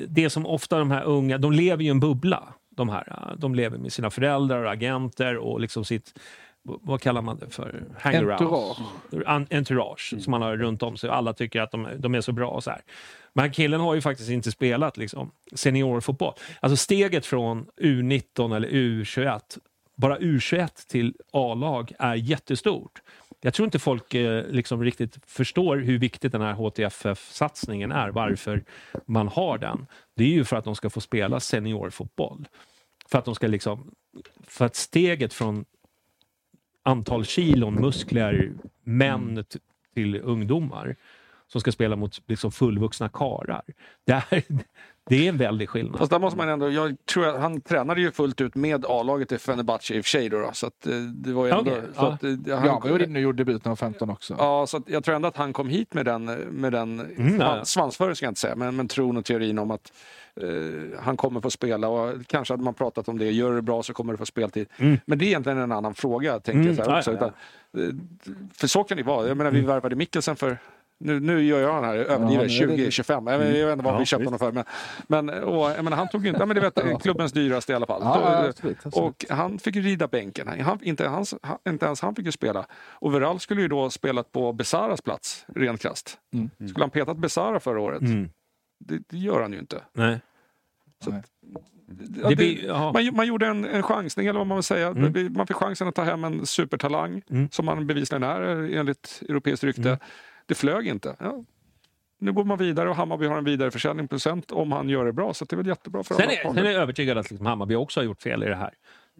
Det som ofta de här unga, de lever ju i en bubbla. De här. De lever med sina föräldrar och agenter och liksom sitt... Vad kallar man det för? Hangaround. Entourage. Entourage som man har runt om sig. Alla tycker att de, de är så bra och så här. Men killen har ju faktiskt inte spelat liksom, seniorfotboll. Alltså steget från U19 eller U21, bara U21 till A-lag är jättestort. Jag tror inte folk eh, liksom riktigt förstår hur viktigt den här HTFF-satsningen är, varför man har den. Det är ju för att de ska få spela seniorfotboll. För att de ska liksom, för att steget från antal kilon muskler, män till ungdomar som ska spela mot liksom fullvuxna karar. Det är, det är en väldig skillnad. Fast där måste man ändå, jag tror att han tränade ju fullt ut med A-laget i Fenerbahce i och för sig då. då, Så att, eh, det var ju ändå... Okej, så ja. att, eh, Ja, han, han var inne och gjorde debut när han var 15 också. Ja, så att jag tror ändå att han kom hit med den, med den Mm, ja, ja. svansföring ska jag inte säga, men, men tron och teorin om att eh, han kommer få spela och kanske hade man pratat om det, gör du det bra så kommer du få speltid. Mm. Men det är egentligen en annan fråga, tänker Mm, jag så här ja, också. ja, ja. Utan, för så kan det vara. Jag menar, vi värvade Mikkelsen för nu, nu gör jag den här Ja, överdriver, det- 20, 25, jag vet jag vet inte vad Ja, vi köpte honom för. Men, men och, jag menar, han tog ju inte, ja, men du vet, klubbens dyraste i alla fall. Ja, Då- ja, absolut, absolut. och han fick ju rida bänken. Han, inte, hans, han, inte ens han fick ju spela. Och Veral skulle ju då spelat på Besaras plats, rent krasst. Mm. Skulle han petat Besara förra året? Mm. Det, det gör han ju inte. Nej. Så Nej. att- ja, Det det, ja. man, man gjorde en, en chansning, eller vad man vill säga. Mm. Man fick chansen att ta hem en supertalang, Mm. som han bevisligen är enligt europeiskt rykte. Det flög inte. Ja. Nu går man vidare och Hammarby har en vidareförsäljningsprocent om han gör det bra. Så det är väl jättebra för Sen är, sen är jag övertygad att liksom Hammarby också har gjort fel i det här.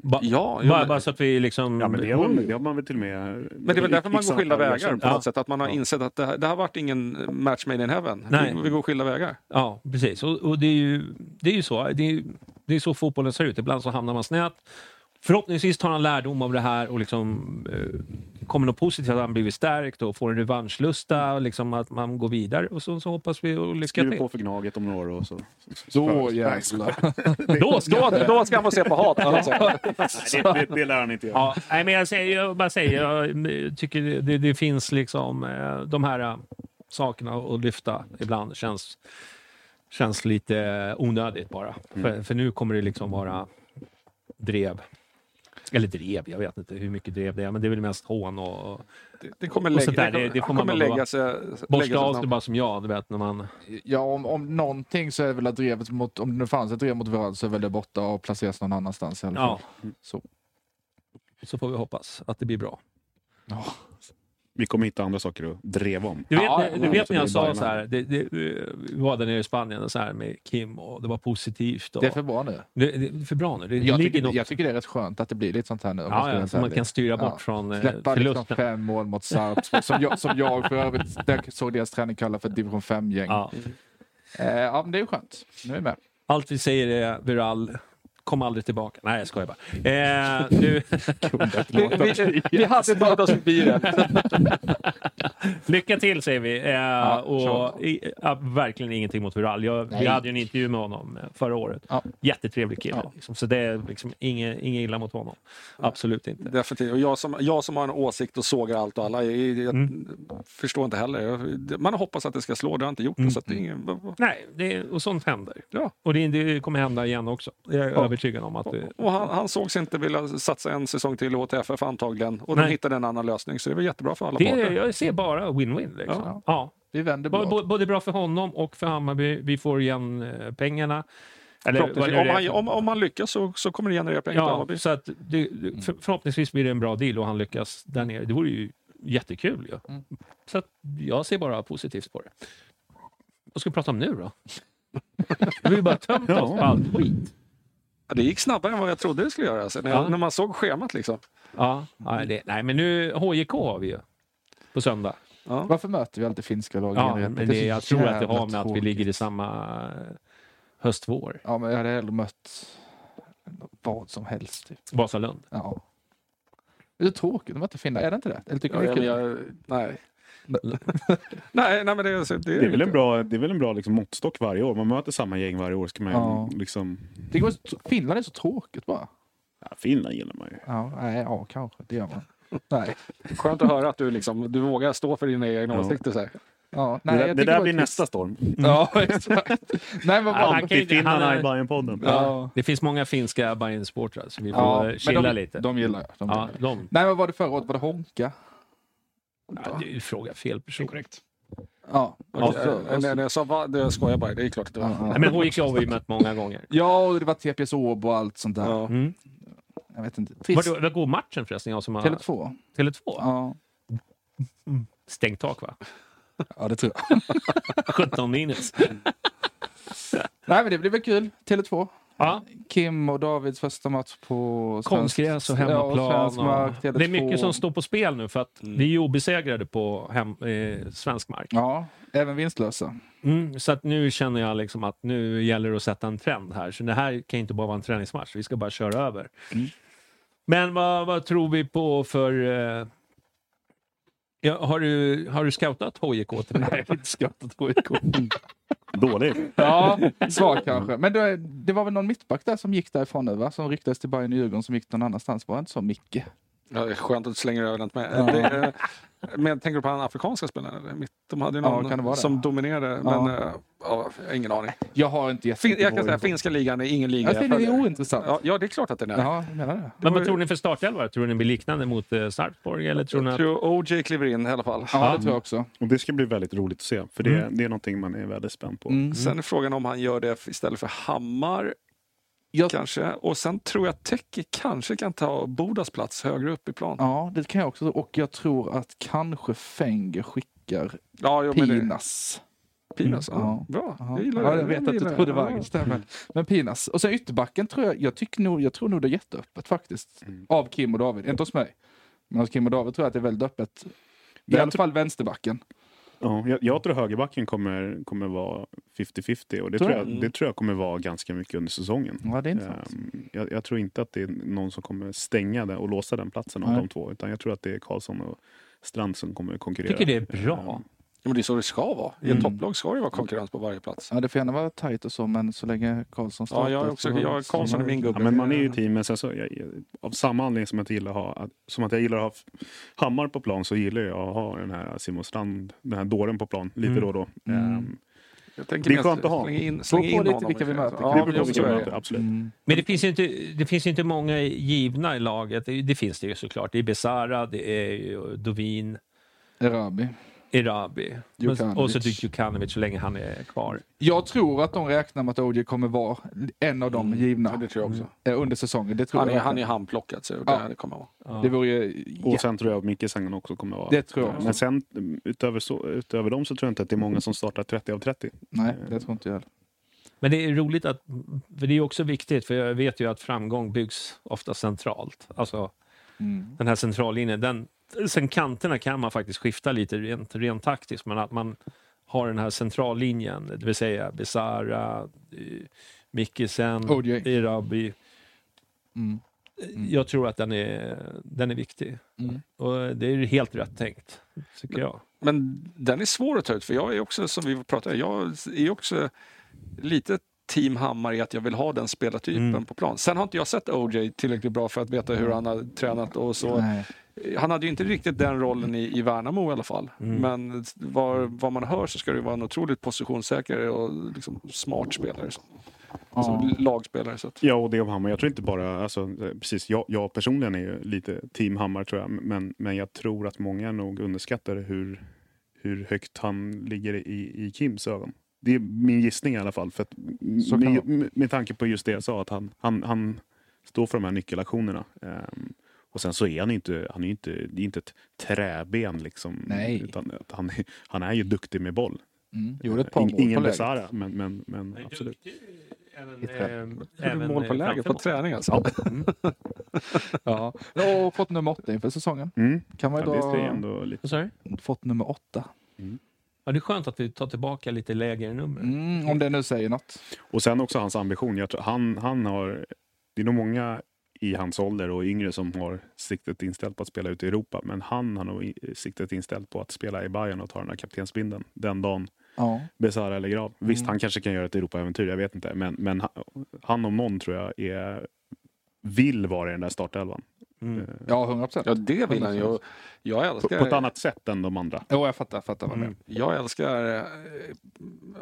Ba, Ja, ja, bara, men- bara så att vi liksom... Ja, men det har, det har man väl till och med... Men det är väl därför man går skilda vägar på Ja. något sätt. Att man har insett att det här, det här varit ingen match made in heaven. Nej. Vi, vi går skilda vägar. Ja, precis. Och, och det, är ju, det är ju så. Det är, det är så fotbollen ser ut. Ibland så hamnar man snett. Förhoppningsvis tar han lärdom av det här och liksom, eh, kommer något positivt att han blivit stärkt och får en revanschlusta och liksom att man går vidare. Och så, så hoppas vi och lycka Skriver till. på för Gnaget om några år och så. Då jävlar. Då ska Då, då ska man se på hat. säga. Nej, det, det, det lär han inte göra. Ja, nej, men jag, säger, jag bara säger, jag tycker det, det, finns liksom eh, de här eh, sakerna att lyfta ibland känns, känns lite onödigt bara. För, för nu kommer det liksom vara drev. Eller drev, jag vet inte hur mycket drev det är, men det är väl mest hån och, och Det, det kommer Och lägga, det kommer, det- det får man kommer bara lägga sig... borsta av sig bara som jag, du vet när man... Ja, om, om någonting så är det väl att drevet mot, om det nu fanns ett drev mot Viral så är väl det borta och placeras någon annanstans i alla fall. Ja, Så. så får vi hoppas att det blir bra. Ja. Vi kommer hitta andra saker att dreva om. Du vet, Ja, du vet när jag sa så här, det, det, vi var där nere i Spanien och så här med Kim och det var positivt. Och, Det är för bra nu. det, det är för bra nu. Det, Jag tycker, något, jag tycker det är rätt skönt att det blir lite sånt här nu. jag ja, ja, så man kan styra bort Ja. från eh, Släppa liksom förlusten. fem mål mot Sarpsborg, som jag, som jag för övrigt där såg deras träning kalla för division 5-gäng. Ja. Eh, ja, men det är ju skönt. Nu är vi med. Allt vi säger är Viral, kom aldrig tillbaka. Nej, jag skojar bara. Eh, nu, vi, vi, vi hade tagit oss förbi det. lycka till säger vi. Eh, och, så. i, ja, verkligen ingenting mot Viral. Jag, vi hade ju en intervju med honom eh, förra året. Ja. Jättetrevlig kille. Ja. Liksom. Så det är liksom inget, inget illa mot honom. Absolut inte. Definitivt. Och jag som, jag som har en åsikt och sågar allt och alla, jag, jag Mm. förstår inte heller. Jag, man hoppas att det ska slå, det har inte gjort det. Så att det är ingen, Nej, det, och sånt händer. ja. Och det, det kommer hända igen också. Jag är Och, övertygad om att det... Och han, han sågs inte vilja satsa en säsong till i HTFF antagligen. Och de Nej. hittade en annan lösning, så det väl jättebra för alla det parter. jag ser bara win-win. Liksom. Ja. Ja. Vi vänder Både, blad. både- bra för honom och för Hammarby. Vi får igen eh, pengarna. Eller om, han, om, om han lyckas så, så kommer det generera pengar till Ja, Hammarby. så att det, det- för, förhoppningsvis blir det en bra deal och han lyckas där nere. Det vore ju jättekul. Ja. Mm. Så att jag ser bara positivt på det. Vad ska vi prata om nu då? Vi har ju bara tömt oss på allt skit. Ja, det gick snabbare än vad jag trodde det skulle göra. Alltså, när, jag, Ja. när man såg schemat liksom. Ja, nej, det, nej, men nu HJK har vi ju på söndag. Varför möter vi alltid finska lag? Ja, men det, så jag tror att det har med att vi ligger i samma eh, höst-vår. Ja, men jag hade hellre mött vad som helst. Typ. Vasalund. Ja. Det är tråkigt att möta finnar, är det inte det? Eller tycker Ja, det jag, nej. nej, nej, men det, är- det, Det är väl en bra, det är väl en bra liksom, måttstock varje år. Man möter samma gäng varje år. Ska man Ja. liksom... Det går, Finland är så tråkigt bara. Ja, Finland gillar man ju. Ja, nej, ja kanske. Det gör man. Nej. Skönt att höra att du, liksom, du vågar stå för dina egna Ja. åsikter. Så här. Ja, Det nej, där, jag det tycker där blir nästa storm. Ja, exakt. nej, men Ja, bara, han är- i Bajen-podden. ja. Det finns många finska Bayern-supportrar så vi får Ja, chilla de, lite. De gillar jag. De ja, gillar de. Nej, men vad var det förra året? Var det Honka? Ja, du frågar fel person. Korrekt. Ja. Ja, så- eh, när, när jag sa va, det skojar jag bara. Det är klart att det var. Nej, men HJK har vi ju mött många gånger. Ja, och det var TPS Åbo och allt sånt där. Ja. Mm. Jag vet inte. Var, Trist. det- vad går matchen förresten? Jag som har... Tele2. Tele2? Ja. Stängt tak va? ja, det tror jag. 17 minus. Nej, men det blir väl kul. Tele2. Ja, Kim och Davids första match på svensk- konstgräs och Ja, hemmaplan. mark, och... Tele2. Det är mycket som står på spel nu för att vi är ju obesegrade på hem, eh, svensk mark. Ja, även vinstlösa. Mm, så att nu känner jag liksom att nu gäller det att sätta en trend här. Så det här kan inte bara vara en träningsmatch, vi ska bara köra över. Mm. Men vad, vad tror vi på för... Eh... Ja, har, du, har du scoutat HJK? till Nej, jag har inte skrattat HIK. Dålig. Ja, svag kanske. Men det, det var väl någon mittback där som gick därifrån nu va? Som ryktades till Bayern Djurgården som gick någon annanstans. Var det inte så Micke? Ja, det är skönt att du slänger över den till mig. Ja. Det, men tänker du på den afrikanska spelaren? De hade ju Ja, någon det? som dominerade. Ja. Men eh, ja, jag har ingen aning. Jag har inte Fin, jag kan säga finska ligan är ingen liga Jag jag tycker det ointressant. Ja, ja, det är klart att den är. Ja, jag menar det. Men vad tror ni för startelva? Tror ni det blir liknande mot eh, Sarpsborg? Eller tror ni Jag att... tror OJ kliver in i alla fall. Ja, det tror jag också. Och det ska bli väldigt roligt att se. För det, Mm. det är någonting man är väldigt spänd på. Mm. Sen är frågan om han gör det istället för Hammar. Jag- Kanske. Och sen tror jag Teki kanske kan ta Bodas plats högre upp i plan. Ja, det kan jag också. Och jag tror att kanske Fenger skickar Ja, det, Pinas. Pinas. Ja. Ja. Bra, Ja, jag gillar ja, det. jag vet att du trodde var Ja. Men, Pinas. Och sen ytterbacken tror jag, jag, tycker nog, jag tror nog det är jätteöppet faktiskt. Mm. Av Kim och David, inte hos mig. Men hos Kim och David tror jag att det är väldigt öppet. I Jag alla fall vänsterbacken. Ja, jag, jag tror högerbacken kommer, kommer vara 50-50 och det Tror tror, jag, det tror jag kommer vara ganska mycket under säsongen. Ja, det är intressant. Ehm, jag, jag tror inte att det är någon som kommer stänga den och låsa den platsen av de två. Utan jag tror att det är Karlsson och Strand som kommer konkurrera. tycker det är bra. Ja, men det är så det ska vara. I Mm. ett topplag ska det vara konkurrens på varje plats. Ja, det får gärna vara tajt och så, men så länge Karlsson Ja, startar. jag är också, så- jag, Karlsson är min gubbe. Ja, men man är ju team, men sen så, jag, av samma anledning som att jag gillar ha, att- som att jag gillar att ha Hammar på plan så gillar jag att ha den här Simon Strand, den här dåren på plan lite Mm. då och då. Mm. Ehm, Jag tänker Det är skönt att ha. Slänga in, på in lite vilka vi möter. Ja, det jag vilka vi möter, absolut. Mm. Men det finns, ju inte, det finns ju inte många givna i laget. Det, det finns det ju såklart. Det är Besara, det är Dovin, Erabi. Men- Djukanovic. och så Djukanovic så länge han är kvar. Jag tror att de räknar med att OJ kommer vara en av de givna Ja, det tror jag också. eh, under säsongen. Det tror Han är, jag. han är handplockad så det, Ja. det kommer vara. Ja. Det vore ju... Och sen tror jag att Micke Sängen också kommer vara. Det tror jag också. Men sen utöver, så, utöver dem så tror jag inte att det är många som startar 30 av 30. Nej, det tror inte jag heller. Men det är roligt att, för det är också viktigt, för jag vet ju att framgång byggs ofta centralt. Alltså Mm. den här centrallinjen, den, sen kanterna kan man faktiskt skifta lite rent, rent taktiskt, men att man har den här centrallinjen, det vill säga Besara, eh, Mikkisen, OJ. Erabi. Mm. Jag tror att den är, den är viktig. Mm. Och det är helt rätt tänkt, tycker jag. Men den är svår att ta ut för jag är också, som vi pratade jag är också lite team Hammar i att jag vill ha den spelartypen Mm. på plan. Sen har inte jag sett OJ tillräckligt bra för att veta hur han har tränat och så. Nej. Han hade ju inte riktigt den rollen i, i Värnamo i alla fall. Mm. Men vad, vad man hör så ska det vara en otroligt positionssäker och liksom smart spelare. Så. Alltså Ja. lagspelare. Så att, Ja, och det om Hammar. Jag tror inte bara, alltså, precis, jag, jag personligen är ju lite team Hammar tror jag, men, men jag tror att många nog underskattar hur, hur högt han ligger i, i Kims ögon. Det är min gissning i alla fall, för med, med, med tanke på just det jag sa, att han, han, han står för de här nyckelaktionerna. Ehm, och sen så är han inte, han är inte, det är inte ett träben liksom. Nej. Utan han, är- han är ju duktig med boll. Mm. Gjorde ett par In, mål på ingen. Besara, men, men, men absolut. Gjorde mål på läger på träning alltså. Ja. Och fått nummer åtta inför säsongen. Mm. Kan man ju Ja, det är ändå lite... Fått nummer åtta. Ja, det är skönt att vi tar tillbaka lite lägre nummer. Mm, om det nu säger något. Och sen också hans ambition. Jag tror, han, han har, det är nog många i hans ålder och yngre som har siktet inställt på att spela ute i Europa. Men han har nog siktet inställt på att spela i Bayern och ta den här kaptensbindeln den dagen Ja. Besara lägger av. Visst, Mm. han kanske kan göra ett Europaäventyr, jag vet inte. Men, men han, han om någon tror jag är, vill vara i den där startelvan. Mm. Eh, Ja, 100 procent. Ja, det vill han ju. Jag älskar, på ett annat sätt än de andra. Jo, jag fattar. fattar vad Mm. jag älskar eh,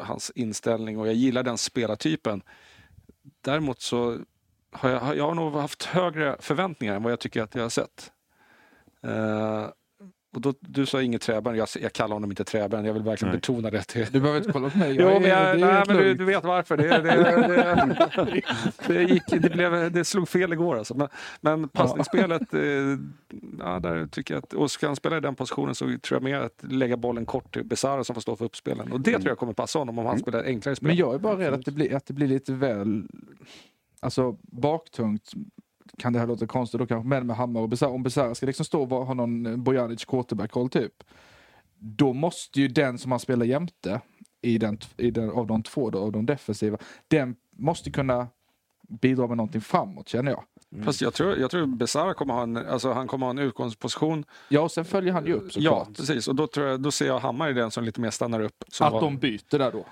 hans inställning och jag gillar den spelartypen. Däremot så har jag, jag har nog haft högre förväntningar än vad jag tycker att jag har sett. Eh, och då, du sa inget träben, jag, jag kallar honom inte träben, jag vill verkligen Nej. betona det. Till, Du behöver inte kolla på mig. Jo, men, jag, nej, men du, du vet varför. Det, det, det, det, gick, det, blev, det slog fel igår. Alltså. Men, men passningsspelet, eh, ja, där tycker jag att, och ska han spela i den positionen så tror jag mer att lägga bollen kort till Besara som får stå för uppspelen. Och det tror jag kommer passa honom om han spelar enklare spel. Men jag är bara rädd att det blir, att det blir lite väl alltså, baktungt. Kan det här låta konstigt då kanske, men med Hammar och Besara. Om Besara ska liksom stå och ha någon Bojanic quarterback-roll typ. Då måste ju den som han spelar jämte i den, i den, av de två då, av de defensiva, den måste kunna bidra med någonting framåt känner jag. Fast jag tror, jag tror Besara kommer ha en, alltså, han kommer ha en utgångsposition. Ja, och sen följer han ju upp Ja, såklart. precis. Och då, tror jag, då ser jag Hammar i den som lite mer stannar upp. Att var- de byter där då.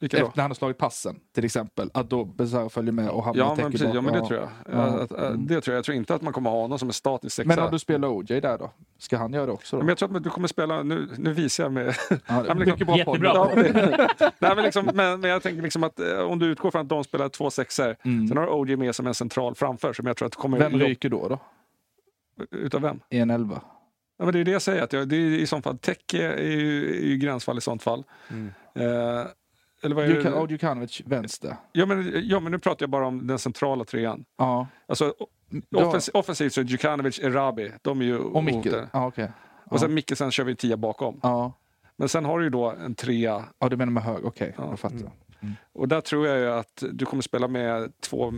Vilka då? Efter när han har slagit passen till exempel. Att då Besara följer med och Hammar Ja, men precis. Ja, men det tror jag. Ja. Att, att, det tror jag. Jag tror inte att man kommer ha honom som en statisk sexa. Men om du spelar OJ där då? Ska han göra det också då? Men jag tror att du kommer spela, nu, nu visar jag med... Ja, Ja, men mycket bra Jättebra. podd. Ja, det- Nej, men, liksom, men, men jag tänker liksom att eh, om du utgår från att de spelar två sexor, Mm. sen har OJ med som en central framför som jag tror att kommer... Vem ryker då? då? Utav vem? I en elva? Ja, men det är det jag säger, att jag, det är i så fall, Tecke är ju, är ju gränsfall i sånt fall. Mm. Eh, eller vad är Djukan- det? Djukanovic vänster? Ja men, ja, men nu pratar jag bara om den centrala trean. Ja. Alltså, offens, offensivt så är Djukanovic, Erabi, de är ju Och Micke? Ja, okej. Och sen. Micke, sen kör vi tia bakom. Ja. Men sen har du ju då en trea ja, du menar med hög? Okej, Ja. jag fattar. Och där tror jag ju att du kommer spela med två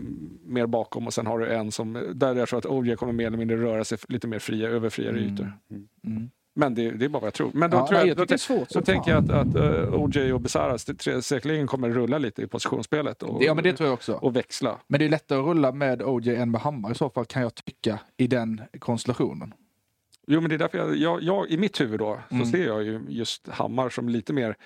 mer bakom och sen har du en som, där jag tror att OJ kommer mer eller mindre röra sig lite mer fria, över friare ytor. Mm. Men det, det är bara vad jag tror. Men då, Ja, tror jag, jag då, det är svårt då som tänker jag att, att uh, OJ och Besaras tre- säkerligen kommer rulla lite i positionsspelet och, Ja, men det tror jag också. och växla. Men det är lättare att rulla med OJ än med Hammar i så fall, kan jag tycka, i den konstellationen. Jo, men det är därför jag, jag, jag i mitt huvud då, så Mm. ser jag ju just Hammar som lite mer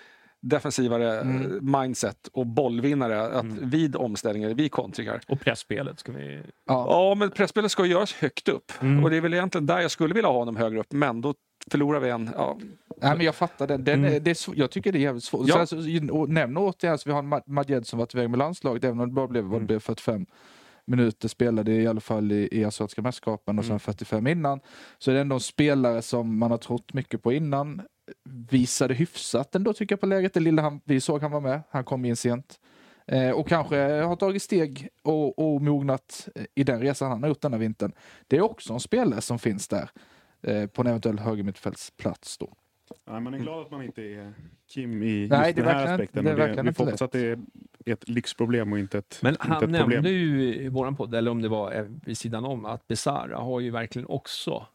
defensivare Mm. eh, mindset och bollvinnare att vid omställningar, vid kontringar. Och pressspelet ska vi... Ja. Ja, men pressspelet ska göras högt upp. Mm. Och det är väl egentligen där jag skulle vilja ha honom högre upp, men då förlorar vi en... Ja, Nej, men jag fattar den. den Mm. är, det är, jag tycker det är jävligt svårt. Ja. Så, alltså, nämn återigen så vi har en Ma- Madjed som varit iväg med landslaget, även om det bara blev, det blev 45 minuter spelade i alla fall i, i Asiatiska mästerskapen och sen 45 innan. Så är det ändå en spelare som man har trott mycket på innan. Visade hyfsat ändå tycker jag på läget. Det lilla han, vi såg han var med. Han kom in sent. Eh, och kanske har tagit steg och, och mognat i den resan han har gjort denna vintern. Det är också en spelare som finns där eh, på en eventuell högermittfältsplats då. Nej, man är glad att man inte är Kim i Nej, just det är den här verkligen- aspekten. det det, verkligen vi får hoppas att det är ett lyxproblem och inte ett, Men inte han nämnde problem. ju i våran podd, eller om det var eh, vid sidan om, att Besara har ju verkligen också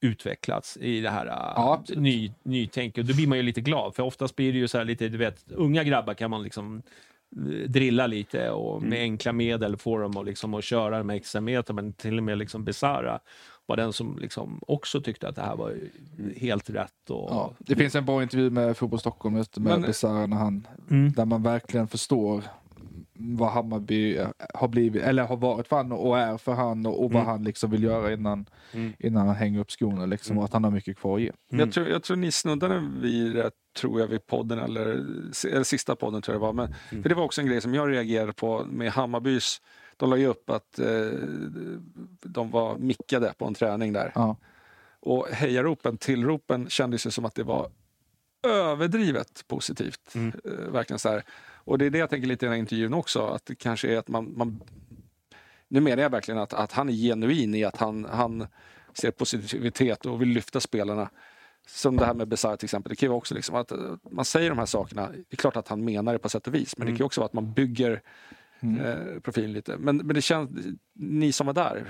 utvecklats i det här Ja, uh, absolut. ny, nytänk. Och då blir man ju lite glad, för oftast blir det ju så här lite, du vet, unga grabbar kan man liksom eh, drilla lite och Mm. med enkla medel få dem att, liksom, att köra de här extra meter, men till och med liksom Besara var den som liksom också tyckte att det här var helt rätt. Och, Ja, det finns en bra intervju med Fotboll Stockholm just med Men- Besara när han, Mm. där man verkligen förstår vad Hammarby har blivit, eller har varit för han och är för han och, och vad Mm. han liksom vill göra innan, Mm. innan han hänger upp skorna liksom, och att han har mycket kvar att ge. Jag, tror, jag tror ni snuddade vid det, tror jag, vid podden, eller, eller sista podden tror jag det var. Men, Mm. För det var också en grej som jag reagerade på med Hammarbys. De la ju upp att eh, de var mickade på en träning där. Ja. Och hejaropen, tillropen kändes ju som att det var överdrivet positivt. Mm. Eh, verkligen så här. Och det är det jag tänker lite i den här intervjun också, att det kanske är att man, man nu menar jag verkligen att, att han är genuin i att han, han ser positivitet och vill lyfta spelarna. Som det här med Besar till exempel. Det kan ju också liksom att eh, man säger de här sakerna. Det är klart att han menar det på sätt och vis. Men det kan ju också vara att man bygger eh, profilen lite. Men, men det känns, ni som var där.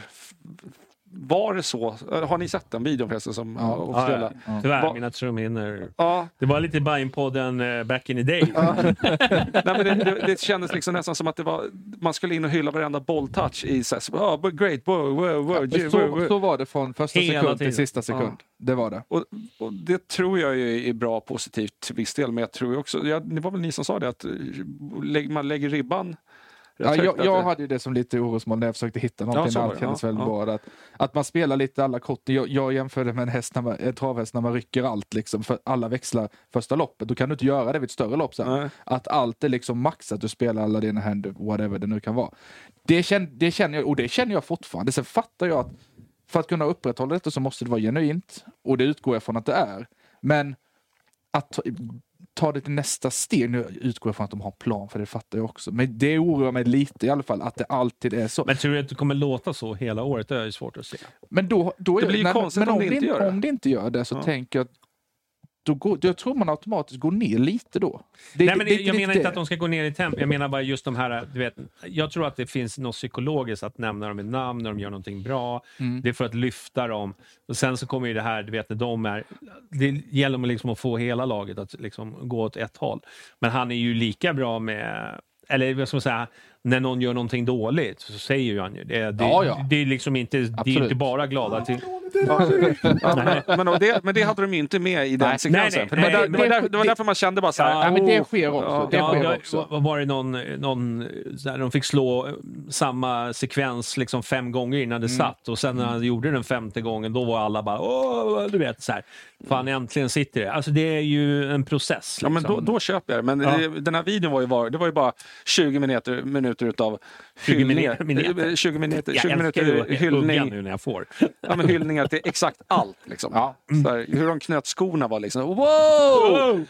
Var det så? Eh, Har ni sett den videon förresten? Som Ja. officiella? Ja, Tyvärr, Va- mina trumhinnor. Ja. Det var lite Bajen-podden eh, back in the day. Nej, men det, det, det kändes liksom nästan som att det var, man skulle in och hylla varenda bolltouch i så här, oh, great, wow, wow, wow, wow. Så, så var det från första Hela sekund tiden. till sista sekund. Det var det. Och, och det tror jag ju är bra positivt till viss del, men jag tror också, ja, det var väl ni som sa det, att eh, lägg- man lägger ribban rätt Ja, jag, jag det- hade ju det som lite orosmål när jag försökte hitta någonting. Ja, allt det. kändes Ja, väldigt ja. bra. Att, att man spelar lite alla kort. Jag, jag jämförde med en, häst när man, en travhäst när man rycker allt. Liksom, för alla växlar första loppet. Då kan du inte göra det vid ett större lopp sen. Nej. Att allt är liksom maxat. Du spelar alla dina händer, whatever det nu kan vara. Det, känn, det känner jag, och det känner jag fortfarande. Sen fattar jag att för att kunna upprätthålla detta så måste det vara genuint. Och det utgår jag från att det är. Men att ta, det till nästa steg. Nu utgår jag från att de har en plan för det fattar jag också. Men det oroar mig lite i alla fall att det alltid är så. Men tror du att det kommer låta så hela året? Det är svårt att se. Men då, då Det blir ju nej, konstigt men om det inte gör det. Om det inte gör det så Ja. tänker jag att då går, jag tror man automatiskt går ner lite då. Det, Nej, men det- jag det- menar det- inte att de ska gå ner i tempo. Jag menar bara just de här, du vet, jag tror att det finns något psykologiskt att nämna dem i namn när de gör någonting bra. Mm. Det är för att lyfta dem. Och sen så kommer ju det här, du vet, när de är... Det gäller om liksom att få hela laget att liksom gå åt ett håll. Men han är ju lika bra med... Eller vad ska man säga? När någon gör någonting dåligt så säger ju han ju det. Det, Ja, ja. det är liksom inte, det är inte bara glada till... Ja, men, men, det, men det hade de ju inte med i den Nej. sekvensen. Nej, nej, var nej, det, var det- där, det var därför man kände bara så här. Ja, men det sker också. ja, Det sker ja, också. var det någon, någon där de fick slå eh, samma sekvens liksom fem gånger innan Mm. det satt och sen när han gjorde den femte gången då var alla bara åh, du vet så här. Fan äntligen sitter det. Alltså det är ju en process. Ja, men liksom. då, då köper jag det. Men Ja. det, den här videon var ju bara, det var ju bara 20 minuter, minuter 20 minuter. Eh, 20 minuter, jag 20 älskar minuter ju hugga hyllning, nu när jag får. ja, men hyllningar till exakt allt. Liksom. Ja. Så här, hur de knöt skorna var liksom. Wow!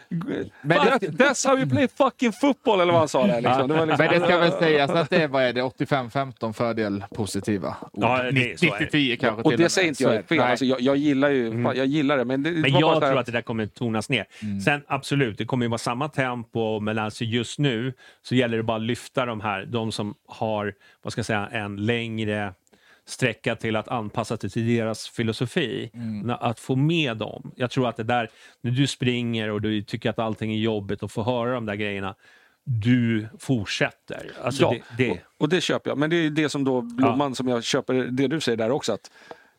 Men det- that's how you play fucking football eller vad han sa där. Liksom. Det var liksom, Men det ska väl sägas att det är, vad är det, 85-15 fördel positiva. Ja, det- så är det. 90-10 kanske och till det säger inte jag är fel. Nej. Alltså, jag, jag gillar ju fan, jag gillar det. Men, det, Men det jag tror att det där kommer tonas ner. Sen absolut, det kommer ju vara samma tempo, men alltså just nu så gäller det bara att lyfta de här, de som har, vad ska jag säga, en längre sträcka till att anpassa sig till deras filosofi. Nå- Att få med dem. Jag tror att det där, när du springer och du tycker att allting är jobbigt och får höra de där grejerna, du fortsätter. Alltså Ja, det, det, Och, och det köper jag. Men det är det som då Blomman, som jag köper, det du säger där också. att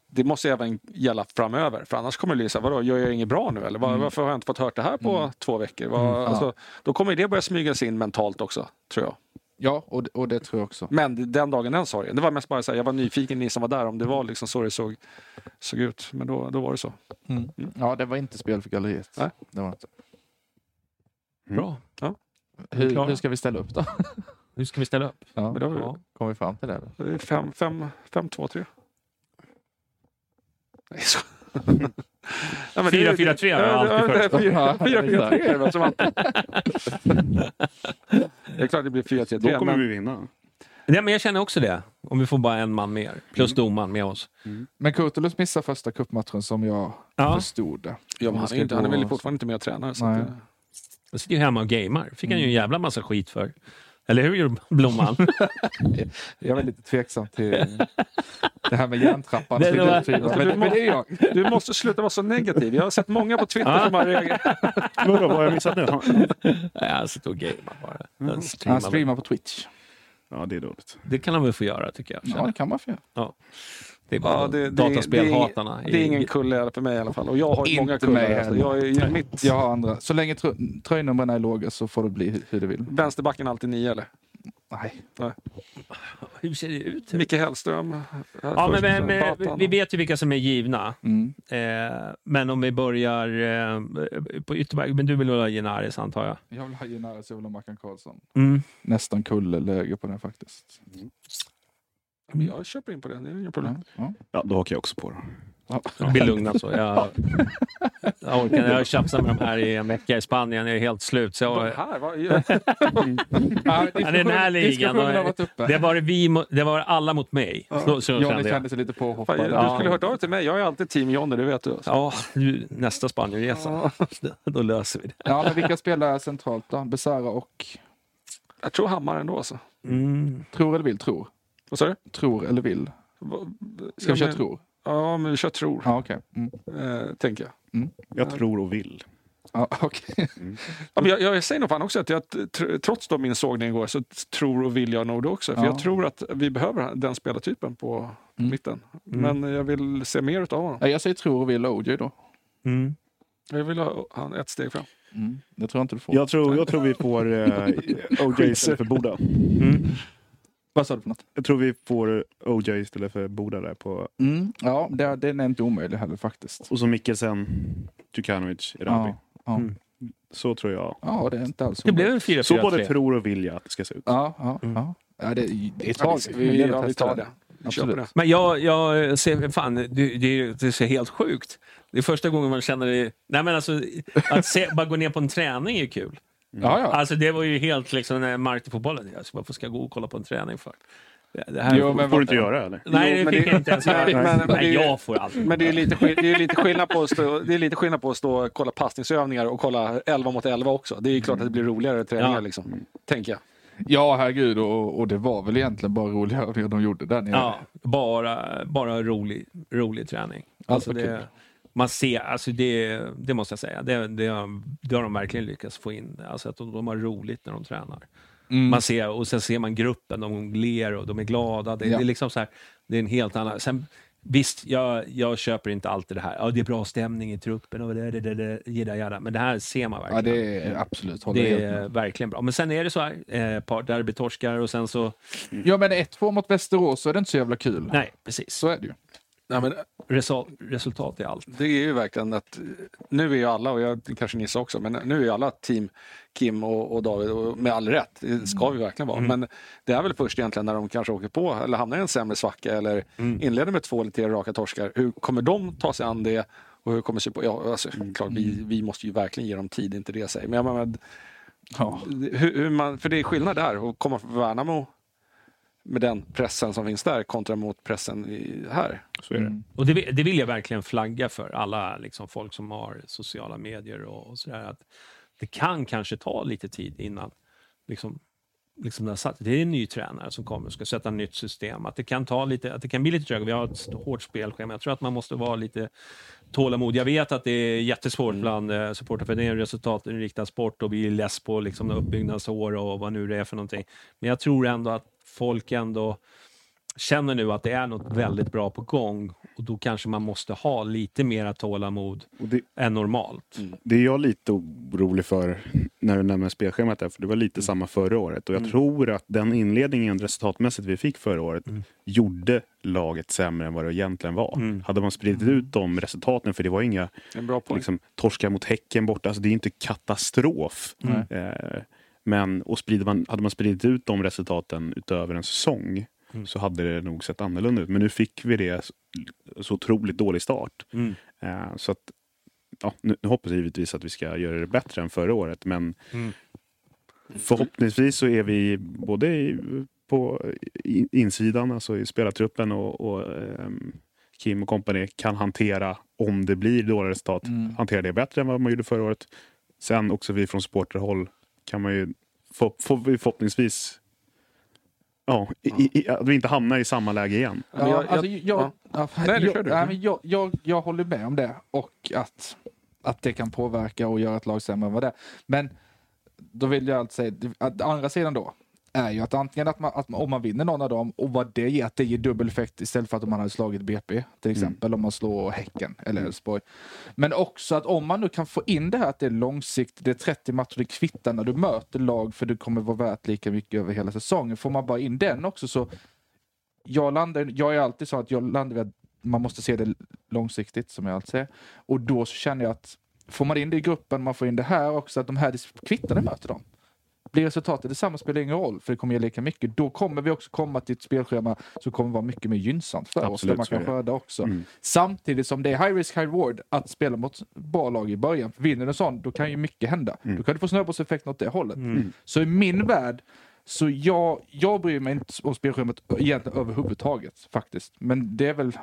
det måste även gälla framöver. För annars kommer det bli så här, vadå, gör jag inget bra nu eller? Var, Varför har jag inte fått hört det här på två veckor? Var, alltså, Då kommer det börja smyga sig in mentalt också, tror jag. Ja, och, och det tror jag också. Men den dagen den sorgen, det var mest bara så här, jag var nyfiken, ni som var där, om det var liksom så det såg, såg ut. Men då, då var det så. Mm. Ja, det var inte spel för galleriet. Nej. Det var inte. bra. Hur, klara. hur ska vi ställa upp då? Hur ska vi ställa upp? Ja, Men då, Ja. kom vi fram till det? Då? det är fem, fem, fem, två, tre. Nej, så. Ja, men det är- Fyra, fyra, tre har jag Ja, alltid det är först. Fyra, fyra, fyra, tre är det väl som alltid. Det är klart det blir fyra, tre, Då tre. kommer Men, vi vinna. Nej, men jag känner också det. Om vi får bara en man mer, plus domaren med oss. Men Kurtulus missar första cupmatchen som jag Ja. förstod det. ja, han, är inte, han är väl fortfarande inte med och tränar. Så att, Han sitter ju hemma och gamer. fick han ju en jävla massa skit för. Eller hur Blomman? Jag är väldigt tveksam till det här med järntrappan. Det- till det var- Gudfrida. men, men det är jag. Du måste sluta vara så negativ. Jag har sett många på Twitter Ja. som har reagerat. Vadå, vad har jag missat nu? Nej, han sitter och gamer bara. Han Han streamar på Twitch. Ja, det är dåligt. Det kan han väl få göra tycker jag. Ja, det kan man få göra. Ja. Det är bara Ja, det, det, dataspelhatarna. Det, är- det är ingen kulle för mig i alla fall. Och jag har Inte många kullar. Alltså. Jag är ju mitt... Jag har andra. Så länge trö- tröjnumren är låga så får det bli hur- det vill. Vänsterbacken alltid nio eller? Nej. Hur ser det ut? Micke Hellström. Ja, men, men, men vi vet ju vilka som är givna. Mm. Eh, men om vi börjar eh, på ytterback, men du vill väl ha Genaris antar jag? Jag vill ha Genaris, jag vill ha Mackan Karlsson. Mm. Nästan kulle-läge på den faktiskt. Men jag köper in på det, det är inga problem. Ja. Ja, då hakar jag också på det. Jag blir lugn alltså. Jag, jag, orkar, jag har tjafsat med de här i en vecka i Spanien, jag är helt slut. Så jag, här? Vad, Ja, Ja, den här ligan, det var, vi, det var alla mot mig. Så, så Johnny kände kände sig lite påhoppad. du skulle hört av dig till mig. Jag är alltid team Johnny, det vet du. Ja, nästa Spanienresa. Då löser vi det. Ja, men vilka spelar centralt då? Besara och Jag tror Hammar ändå alltså. Mm. tror eller vill? Tror. Vad sa du? Tror eller vill. Ska vi ja, köra men- tror? Ja, men vi kör tror, Ja, okej. Mm. eh, tänker jag. Jag tror och vill. Ja, okej. Ja, men jag, jag säger nog fan också att jag, tr- trots då min sågning igår, så tror och vill jag nog det också. För Ja. jag tror att vi behöver den spelartypen på Mm. mitten. Men jag vill se mer utav honom. Ja, jag säger tror och vill OJ då. Mm. Jag vill ha han ett steg fram. Mm. Det tror jag inte du får. Jag tror, jag tror vi får eh, OJ istället för Boda. Vad sa du för något? Jag tror vi får OJ istället för Boda där på... Mm. Ja, det, den är inte omöjlig heller faktiskt. Och så Mikkelsen, Djukanovic, Erabi. Ja, ja. Mm. Så tror jag. ja, det är inte alls Det blev en 4-4-3. Så både tror och vill jag att det ska se ut. Ja, ja, Mm. ja. ja det, det är Ja, taget. vi, ja, vi tar det. Vi Absolut. Men jag, jag ser, fan, det, det, det ser helt sjukt. Det är första gången man känner det. Nej men alltså, att se, bara gå ner på en träning är kul. Ja, ja. Alltså det var ju helt liksom när Mark till fotbollen. Alltså, varför ska jag gå och kolla på en träning för? Det, här, Jo, får men du vad- inte göra eller? nej, Jo, det men fick det- jag inte ens göra. Nej, men- men jag får allt. Men det är lite, skill- det är lite skillnad på att stå, det är lite skillnad på att stå och kolla passningsövningar och kolla 11 mot 11 också. Det är ju klart att det blir roligare träningar Ja. liksom. Tänker jag. Ja, herregud. Och, och det var väl egentligen bara roliga övningar de gjorde där nere. Ja, bara, bara rolig, rolig träning. Alltså vad det. Man ser, alltså det, det måste jag säga, det, det, det har de verkligen lyckats få in. Alltså att de, de har roligt när de tränar. Mm. Man ser, och sen ser man gruppen, de ler och de är glada. Det, Ja. det är liksom så här, det är en helt annan... Sen, visst, jag, jag köper inte alltid det här. Ja, det är bra stämning i truppen och det, det, det, det, jada, jada. Men det här ser man Ja, verkligen. det är absolut. Håller det är verkligen bra. Men sen är det så här, eh, ett par derbytorskar och sen så... Ja, men 1-2 mot Västerås så är det inte så jävla kul. Nej, precis. Så är det ju. Nej, men Result, resultat är allt. det är ju verkligen att nu är ju alla, och jag kanske Nissa också, men nu är ju alla team Kim och, och David och med all rätt. Det ska vi verkligen vara. Men det är väl först egentligen när de kanske åker på eller hamnar i en sämre svacka eller inleder med två eller tre raka torskar. Hur kommer de ta sig an det? Och hur kommer support... Ja, alltså, klart, vi, vi måste ju verkligen ge dem tid, inte det jag säger. Men jag menar, Ja. hur, hur man, för det är skillnad där att komma från Värnamo med den pressen som finns där kontra mot pressen i, här. Så är det. Mm. Och det, vill- det vill jag verkligen flagga för alla liksom, folk som har sociala medier och, och sådär. Att det kan kanske ta lite tid innan liksom, liksom det, har satt, det är en ny tränare som kommer och ska sätta ett nytt system. Att det kan ta lite, att det kan bli lite trögt. Vi har ett hårt spelschema. Jag tror att man måste vara lite tålamod. Jag vet att det är jättesvårt bland eh, supportrar för det är en resultatinriktad sport och vi är less på liksom, uppbyggnadsår och vad nu det är för någonting. Men jag tror ändå att folk ändå känner nu att det är något väldigt bra på gång och då kanske man måste ha lite mera tålamod det, än normalt. det är jag lite orolig för när du nämner spelschemat där, för det var lite samma förra året. Och jag tror att den inledningen resultatmässigt vi fick förra året gjorde laget sämre än vad det egentligen var. Hade man spridit ut de resultaten, för det var inga En bra liksom, torskar mot Häcken borta, alltså det är inte katastrof. Eh, men och sprider man, hade man spridit ut de resultaten utöver en säsong så hade det nog sett annorlunda ut. Men nu fick vi det så, otroligt dålig start. Mm. Eh, så att, ja, nu, nu hoppas jag givetvis att vi ska göra det bättre än förra året. Men Mm. förhoppningsvis så är vi både i, på insidan, alltså i spelartruppen och, och ehm, Kim och kompani kan hantera, om det blir dåliga resultat, Mm. hantera det bättre än vad man gjorde förra året. Sen också vi från supporterhåll kan man ju få, får vi förhoppningsvis Ja, i, i, att vi inte hamnar i samma läge igen. jag håller med om det och att, att det kan påverka och göra ett lag sämre än vad det är. Men då vill jag alltså säga att andra sidan då, är ju att antingen att, man, att man, om man vinner någon av dem och vad det ger, att det ger dubbel effekt istället för att man hade slagit BP till exempel om man slår Häcken eller Elfsborg. Men också att om man nu kan få in det här att det är långsiktigt, det är 30 matcher, det kvittar när du möter lag för det kommer vara värt lika mycket över hela säsongen. Får man bara in den också så jag, landar, jag är alltid så att jag landar vid att man måste se det långsiktigt som jag alltid säger. Och då så känner jag att får man in det i gruppen, man får in det här också, att de här kvittar möter dem. Blir resultatet detsamma spelar ingen roll, för det kommer ge lika mycket. Då kommer vi också komma till ett spelschema som kommer vara mycket mer gynnsamt för oss, där man kan skörda också. Mm. Samtidigt som det är high risk, high reward att spela mot bra lag i början. Vinner du en sån, då kan ju mycket hända. Mm. Då kan du få snöbollseffekten åt det hållet. Mm. Så i min värld, så jag, jag bryr mig inte om spelschemat egentligen överhuvudtaget faktiskt. Men det är väl,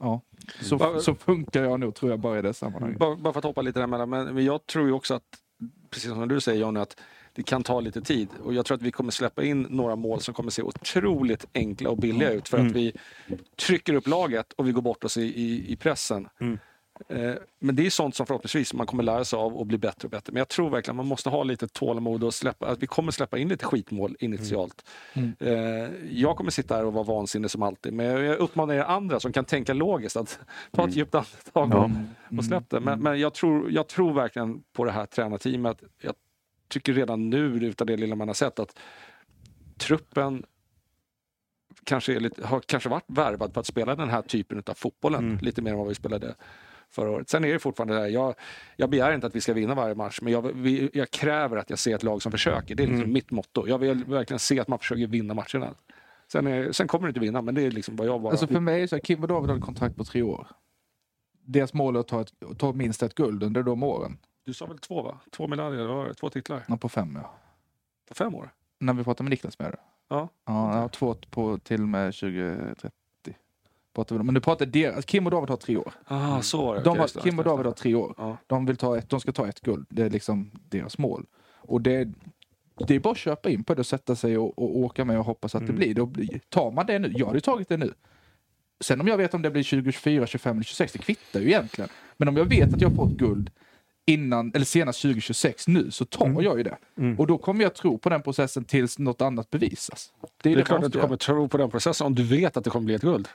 ja, så, så funkar jag nog tror jag bara i det sammanhanget. Bara, bara för att hoppa lite däremellan, men men jag tror ju också att, precis som du säger Johnny, att det kan ta lite tid. Och jag tror att vi kommer släppa in några mål som kommer se otroligt enkla och billiga ut för att vi trycker upp laget och vi går bort oss i, i, i pressen. Eh, Men det är sånt som förhoppningsvis man kommer lära sig av och bli bättre och bättre. Men jag tror verkligen att man måste ha lite tålamod och släppa, att vi kommer släppa in lite skitmål initialt. Mm. Eh, Jag kommer sitta här och vara vansinnig som alltid. Men jag uppmanar er andra som kan tänka logiskt att ta ett djupt andetag och, och släpp det. Men, men jag, tror, jag tror verkligen på det här tränarteamet. Jag tycker redan nu, utav det lilla man har sett, att truppen kanske lite, har kanske varit värvad på att spela den här typen av fotbollen lite mer än vad vi spelade förra året. Sen är det fortfarande det här, jag, jag begär inte att vi ska vinna varje match, men jag, vi, jag kräver att jag ser ett lag som försöker. Det är liksom mitt motto. Jag vill verkligen se att man försöker vinna matcherna. Sen, är, sen kommer du inte vinna, men det är liksom vad jag bara... Alltså för mig är så här, Kim och David hade kontrakt på tre år. Deras mål är att ta, ett, ta minst ett guld under de åren. Du sa väl två va? Två medaljer, var två titlar? Ja, på fem ja. På fem år? När vi pratar med Niklas med det. Ja. Ja, ja två på till och med 2030. Pratar vi om. Men nu pratar deras, Kim och David har tre år. Ah, så var det. De har, det, Kim och. David har tre år. Ja. De, vill ta ett, de ska ta ett guld. Det är liksom deras mål. Och det, det är bara att köpa in på det och sätta sig och, och åka med och hoppas att Mm. det blir. Och blir. Tar man det nu, jag hade ju tagit det nu. Sen om jag vet om det blir 2024, 25 eller 26, det kvittar ju egentligen. Men om jag vet att jag får ett guld innan, eller senast 2026 nu, så tar Mm. jag ju det. Och då kommer jag tro på den processen tills något annat bevisas. Det är, det klart att du kommer tro på den processen om du vet att det kommer bli ett guld.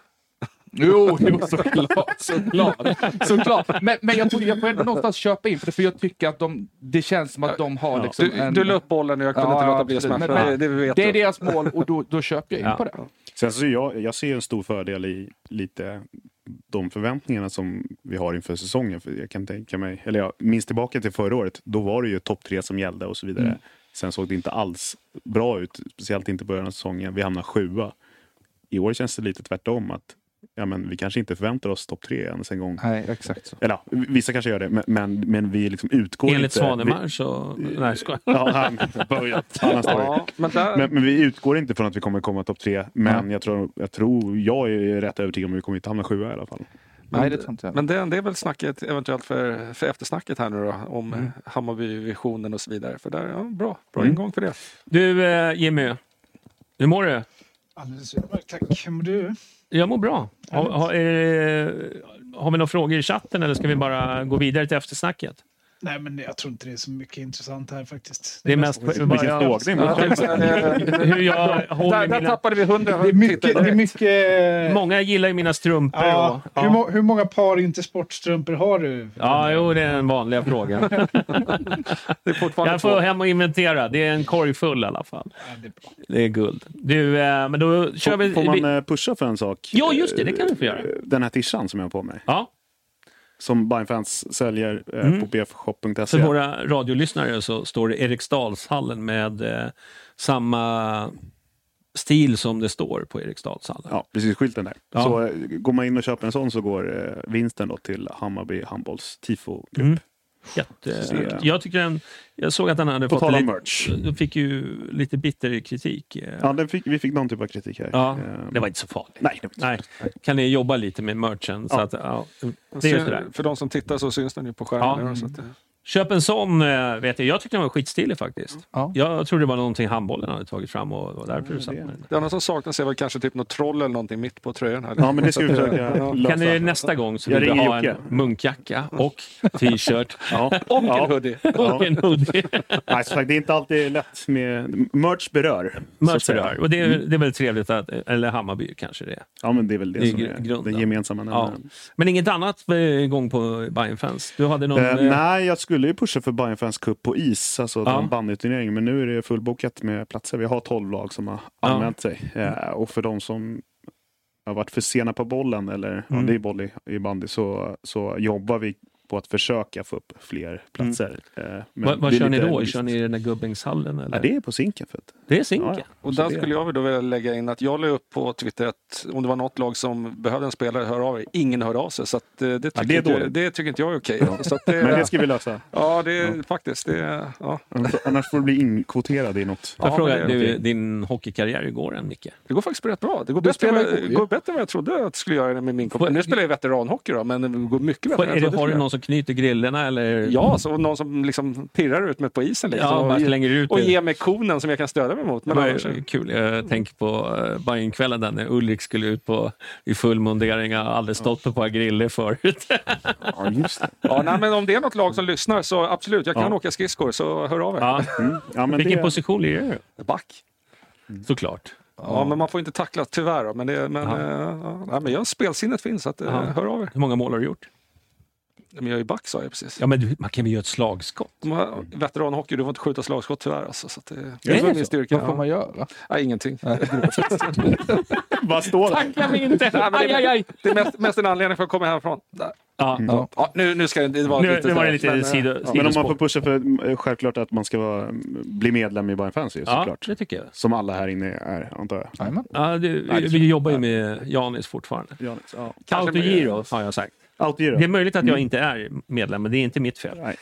Jo, jo såklart. såklart, såklart. Men, men jag, tror, jag får ändå någonstans köpa in för det, för jag tycker att de, det känns som att de har liksom Du, en... du la upp bollen och jag kunde Ja, inte låta bli att smasha. Men- Det, det vet Det är deras mål och då, då köper jag in Ja. på det. Sen så jag, jag ser en stor fördel i lite de förväntningarna som vi har inför säsongen. För jag kan tänka mig, eller jag minns tillbaka till förra året, då var det ju topp tre som gällde och så vidare. Mm. Sen såg det inte alls bra ut, speciellt inte i början av säsongen. Vi hamnade sjua. I år känns det lite tvärtom, att ja, men vi kanske inte förväntar oss topp tre ens en gång. Nej, exakt så. Eller ja, vissa kanske gör det, men, men, men vi liksom utgår Enligt inte... Svanemar så... Nej, ska Ja, han börjat. Han Ja, men där, men, men vi utgår inte från att vi kommer komma topp tre. Men jag, tror, jag tror, jag är rätt övertygad om att vi kommer inte hamna sjua i alla fall. Nej, det tror inte jag. men det, det är väl snacket eventuellt för, för eftersnacket här nu då, om Mm. Hammarby-visionen och så vidare. För där, ja, bra, bra Mm. ingång för det. Du eh, Jimmy, hur mår du? Alldeles utmärkt, tack. Hur mår du? Jag mår bra. Har, har, är, har vi några frågor i chatten eller ska vi bara gå vidare till eftersnacket? Nej, men jag tror inte det är så mycket intressant här faktiskt. Det är mest Vilken sågning. hur jag håller Där, där mina... tappade vi hundra Det är mycket... Det är mycket Många gillar ju mina strumpor. ja, och, hur, må, hur många par inte sportstrumpor har du? Ja, jo, det är den vanliga frågan. Det är fortfarande Jag får två. hem och inventera. Det är en korg full i alla fall. Ja, det är bra. Det är guld. Du, eh, men då kör vi... Får man eh, pusha för en sak? Ja, just det, det kan du få göra. Eh, Den här tishan som jag har på mig. ja, Som Bajenfans säljer eh, Mm. på bfshop.se. för våra radiolyssnare så står det Eriksdalshallen med eh, samma stil som det står på Eriksdalshallen. Ja, precis. Skylten där. Ja. Så eh, går man in och köper en sån så går eh, vinsten då till Hammarby handbolls tifogrupp. Mm. Jätte... Så- Jag, tycker den, jag såg att den hade På fått lite, merch. de fick ju lite bitter kritik. eh. Ja, den fick, vi fick någon typ av kritik här. Ja, Eh, det var inte så farligt. Nej, det Nej. Kan ni jobba lite med merchen? Så Ja. att, ja, det är sådär. För de som tittar så syns den ju på skärmen. Ja. Köp en sån, eh, vet jag. Jag tyckte den var skitstilig faktiskt. Ja. Jag trodde det var någonting handbollen hade tagit fram och och därför Ja, satt det- med den. Det enda som saknas är väl kanske typ något troll eller någonting mitt på tröjan. Här. Ja, men det ska vi försöka ja. lösa. Kan ni nästa gång så Jag vill vi ringer ha en munkjacka och t-shirt Ja. Och Ja. en hoodie. och en hoodie. Nej, som sagt, det är inte alltid lätt med... Merch berör. Merch berör. Och det är, det är väl trevligt att, eller Hammarby kanske det är. Ja, men det är väl det, Det är som är grunden. den gemensamma Ja. nämnaren. Men inget annat eh, igång på Bayern fans Du hade någon... Eh, nej, jag skulle ju pusha för Bayern Fans Cup på is, alltså Ja. ja. bandyturnering, men nu är det fullbokat med platser. Vi har 12 lag som har Ja. anmält sig. Eh, och för de som har varit för sena på bollen, eller ja, Mm. det är boll i, i bandy, så, så jobbar vi på att försöka få upp fler platser. Eh, men Mm. vad det kör ni då? Kör ni i den där Gubbängshallen? Eller? Ja, det är på Zinken. För att, Det är Zinken? Ja, Och där det- skulle jag då vilja lägga in att jag la upp på Twitter att om det var något lag som behövde en spelare, hör av er. Ingen hörde av sig. Så att, eh, det, tycker det är inte, det tycker inte jag är okej. Att det, Men det ska vi lösa. Ja, det är faktiskt. Det, ja. Annars- får du bli inkvoterad i något. Jag Ja, frågar, det du, din hockeykarriär, hur går den Micke? det går faktiskt rätt bra. Det går bättre, ju. går bättre än vad jag trodde att det skulle göra med min kompis. Nu spelar jag veteranhockey då, men det går mycket bättre är det, har du någon som knyter grillorna eller? Ja, så någon som liksom pirrar ut mig på isen. Liksom, Ja, och, slänger ut och det. ger mig konen som jag kan stödja mig mot. Det Men var annars, ju kul. Jag tänker på uh, Bajenkvällen där när Ulrik skulle ut på, i full mundering. Jag har aldrig stått på ett par griller förut. Ja, just det. ja, nej, men om det är något lag som lyssnar så absolut, jag kan Ja. åka skridskor så hör av er. ja. Mm. Ja, men Vilken det, position lirar du? Back. Såklart. Ja, men man får inte tackla tyvärr. Men, det, men, Ja. eh, ja, nej, men jag, spelsinnet finns, så att, eh, Ja. hör av er. Hur många mål har du gjort? Men jag är back sa jag precis. Ja, men du, man kan väl göra ett slagskott? Veteranhockey, du får inte skjuta slagskott tyvärr. Alltså, så att det, Är det är det min så? styrka. Vad får Ja. man göra? Nej, ingenting. Vad står det? Tackla mig inte! Nej, men Aj, det, aj, aj! det är mest, mest en anledning för att komma härifrån. Där. Ja. Ja. Ja, nu, nu ska det, det var Nu, lite... nu var det lite men, eh, sido, ja. Men om man får pusha för eh, självklart att man ska vara, bli medlem i Bayern Fans ju, Ja, såklart. det tycker jag. Som alla här inne är, antar jag. Ja, du, Nej, det vi jobbar ju med Janis fortfarande. Janis, ja. Kanske Autogiro har jag sagt. Autogiro. Det är möjligt att jag Mm. inte är medlem, men det är inte mitt fel. Nej.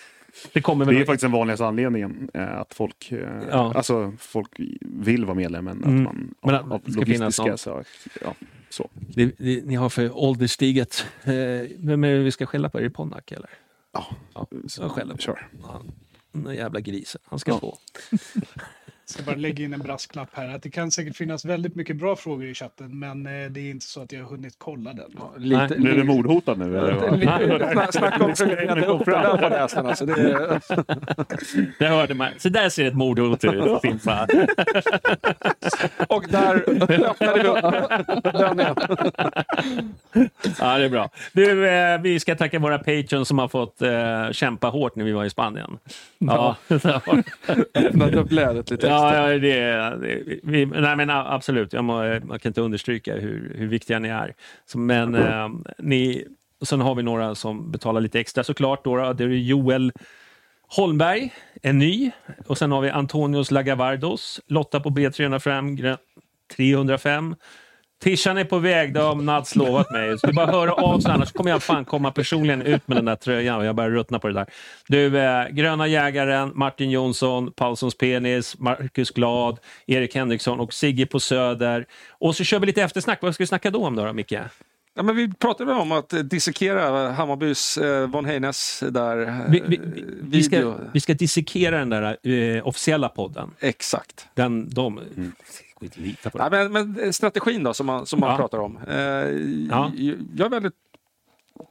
Det kommer Det är faktiskt den vanligaste anledningen eh, att folk, eh, Ja. alltså, folk vill vara medlem, Mm. att man Men att av logistiska så, ja, så. det, det, ni har för ålderstiget. Eh, vem är det vi ska skälla på? Är det Ponnak eller? Ja, Ja, jag skäller på. kör. Han, den jävla grisen. Han ska Ja. få. Jag ska bara lägga in en brasklapp här. Att det kan säkert finnas väldigt mycket bra frågor i chatten, men eh, det är inte så att jag har hunnit kolla den. Lite, Blir du mordhotad nu? Eller? Snacka om näsan. Alltså, det är, Det hörde man. Så där ser ett mordhot ut, Fimpa. och där öppnade vi upp den igen. Ja, det är bra. Du, eh, vi ska tacka våra patreons som har fått eh, kämpa hårt när vi var i Spanien. Ja, Öppnade upp lädret lite ja, ja det, det, vi, nej, men absolut. Jag, må, jag kan inte understryka hur, hur viktiga ni är. Så, men eh, ni, sen har vi några som betalar lite extra såklart. Då, det är Joel Holmberg, en ny. Och sen har vi Antonios Lagavardos, Lotta på B305, grö- 305. Tishan är på väg, det har Nats lovat mig. Jag ska bara höra av sig, annars kommer jag fan komma personligen ut med den där tröjan. Jag börjar ruttna på det där. Du, eh, Gröna Jägaren, Martin Jonsson, Paulssons Penis, Marcus Glad, Erik Henriksson och Sigge på Söder. Och så kör vi lite eftersnack. Vad ska vi snacka då om då, då Micke? Ja, men vi pratade om att eh, dissekera Hammarbys eh, Von Heines där eh, Vi, vi, vi, ska, vi ska dissekera den där eh, officiella podden. Exakt. Den, de, går inte lita på det. Ja, men, men strategin då som man, som man Ja. pratar om. Eh, Ja. Jag är väldigt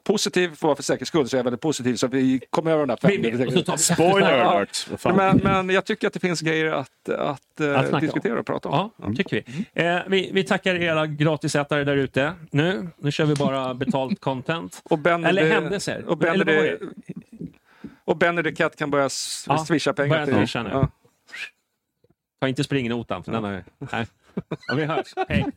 positiv, för, för säkerhets skull, så är jag väldigt positiv så att vi kommer över den tar vi- Spoiler alert! Men, men jag tycker att det finns grejer att, att, eh, Att diskutera och prata om. Ja, tycker vi. Eh, vi. Vi tackar era gratisätare där ute. Nu, nu kör vi bara betalt content. Och ben, Eller händelser. Och ben, Eller det? och Benedict kan börja swisha pengar börja till... swisha nu. Ta inte springnotan, för den har Nej. Ja, vi hörs. Hej.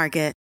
Market.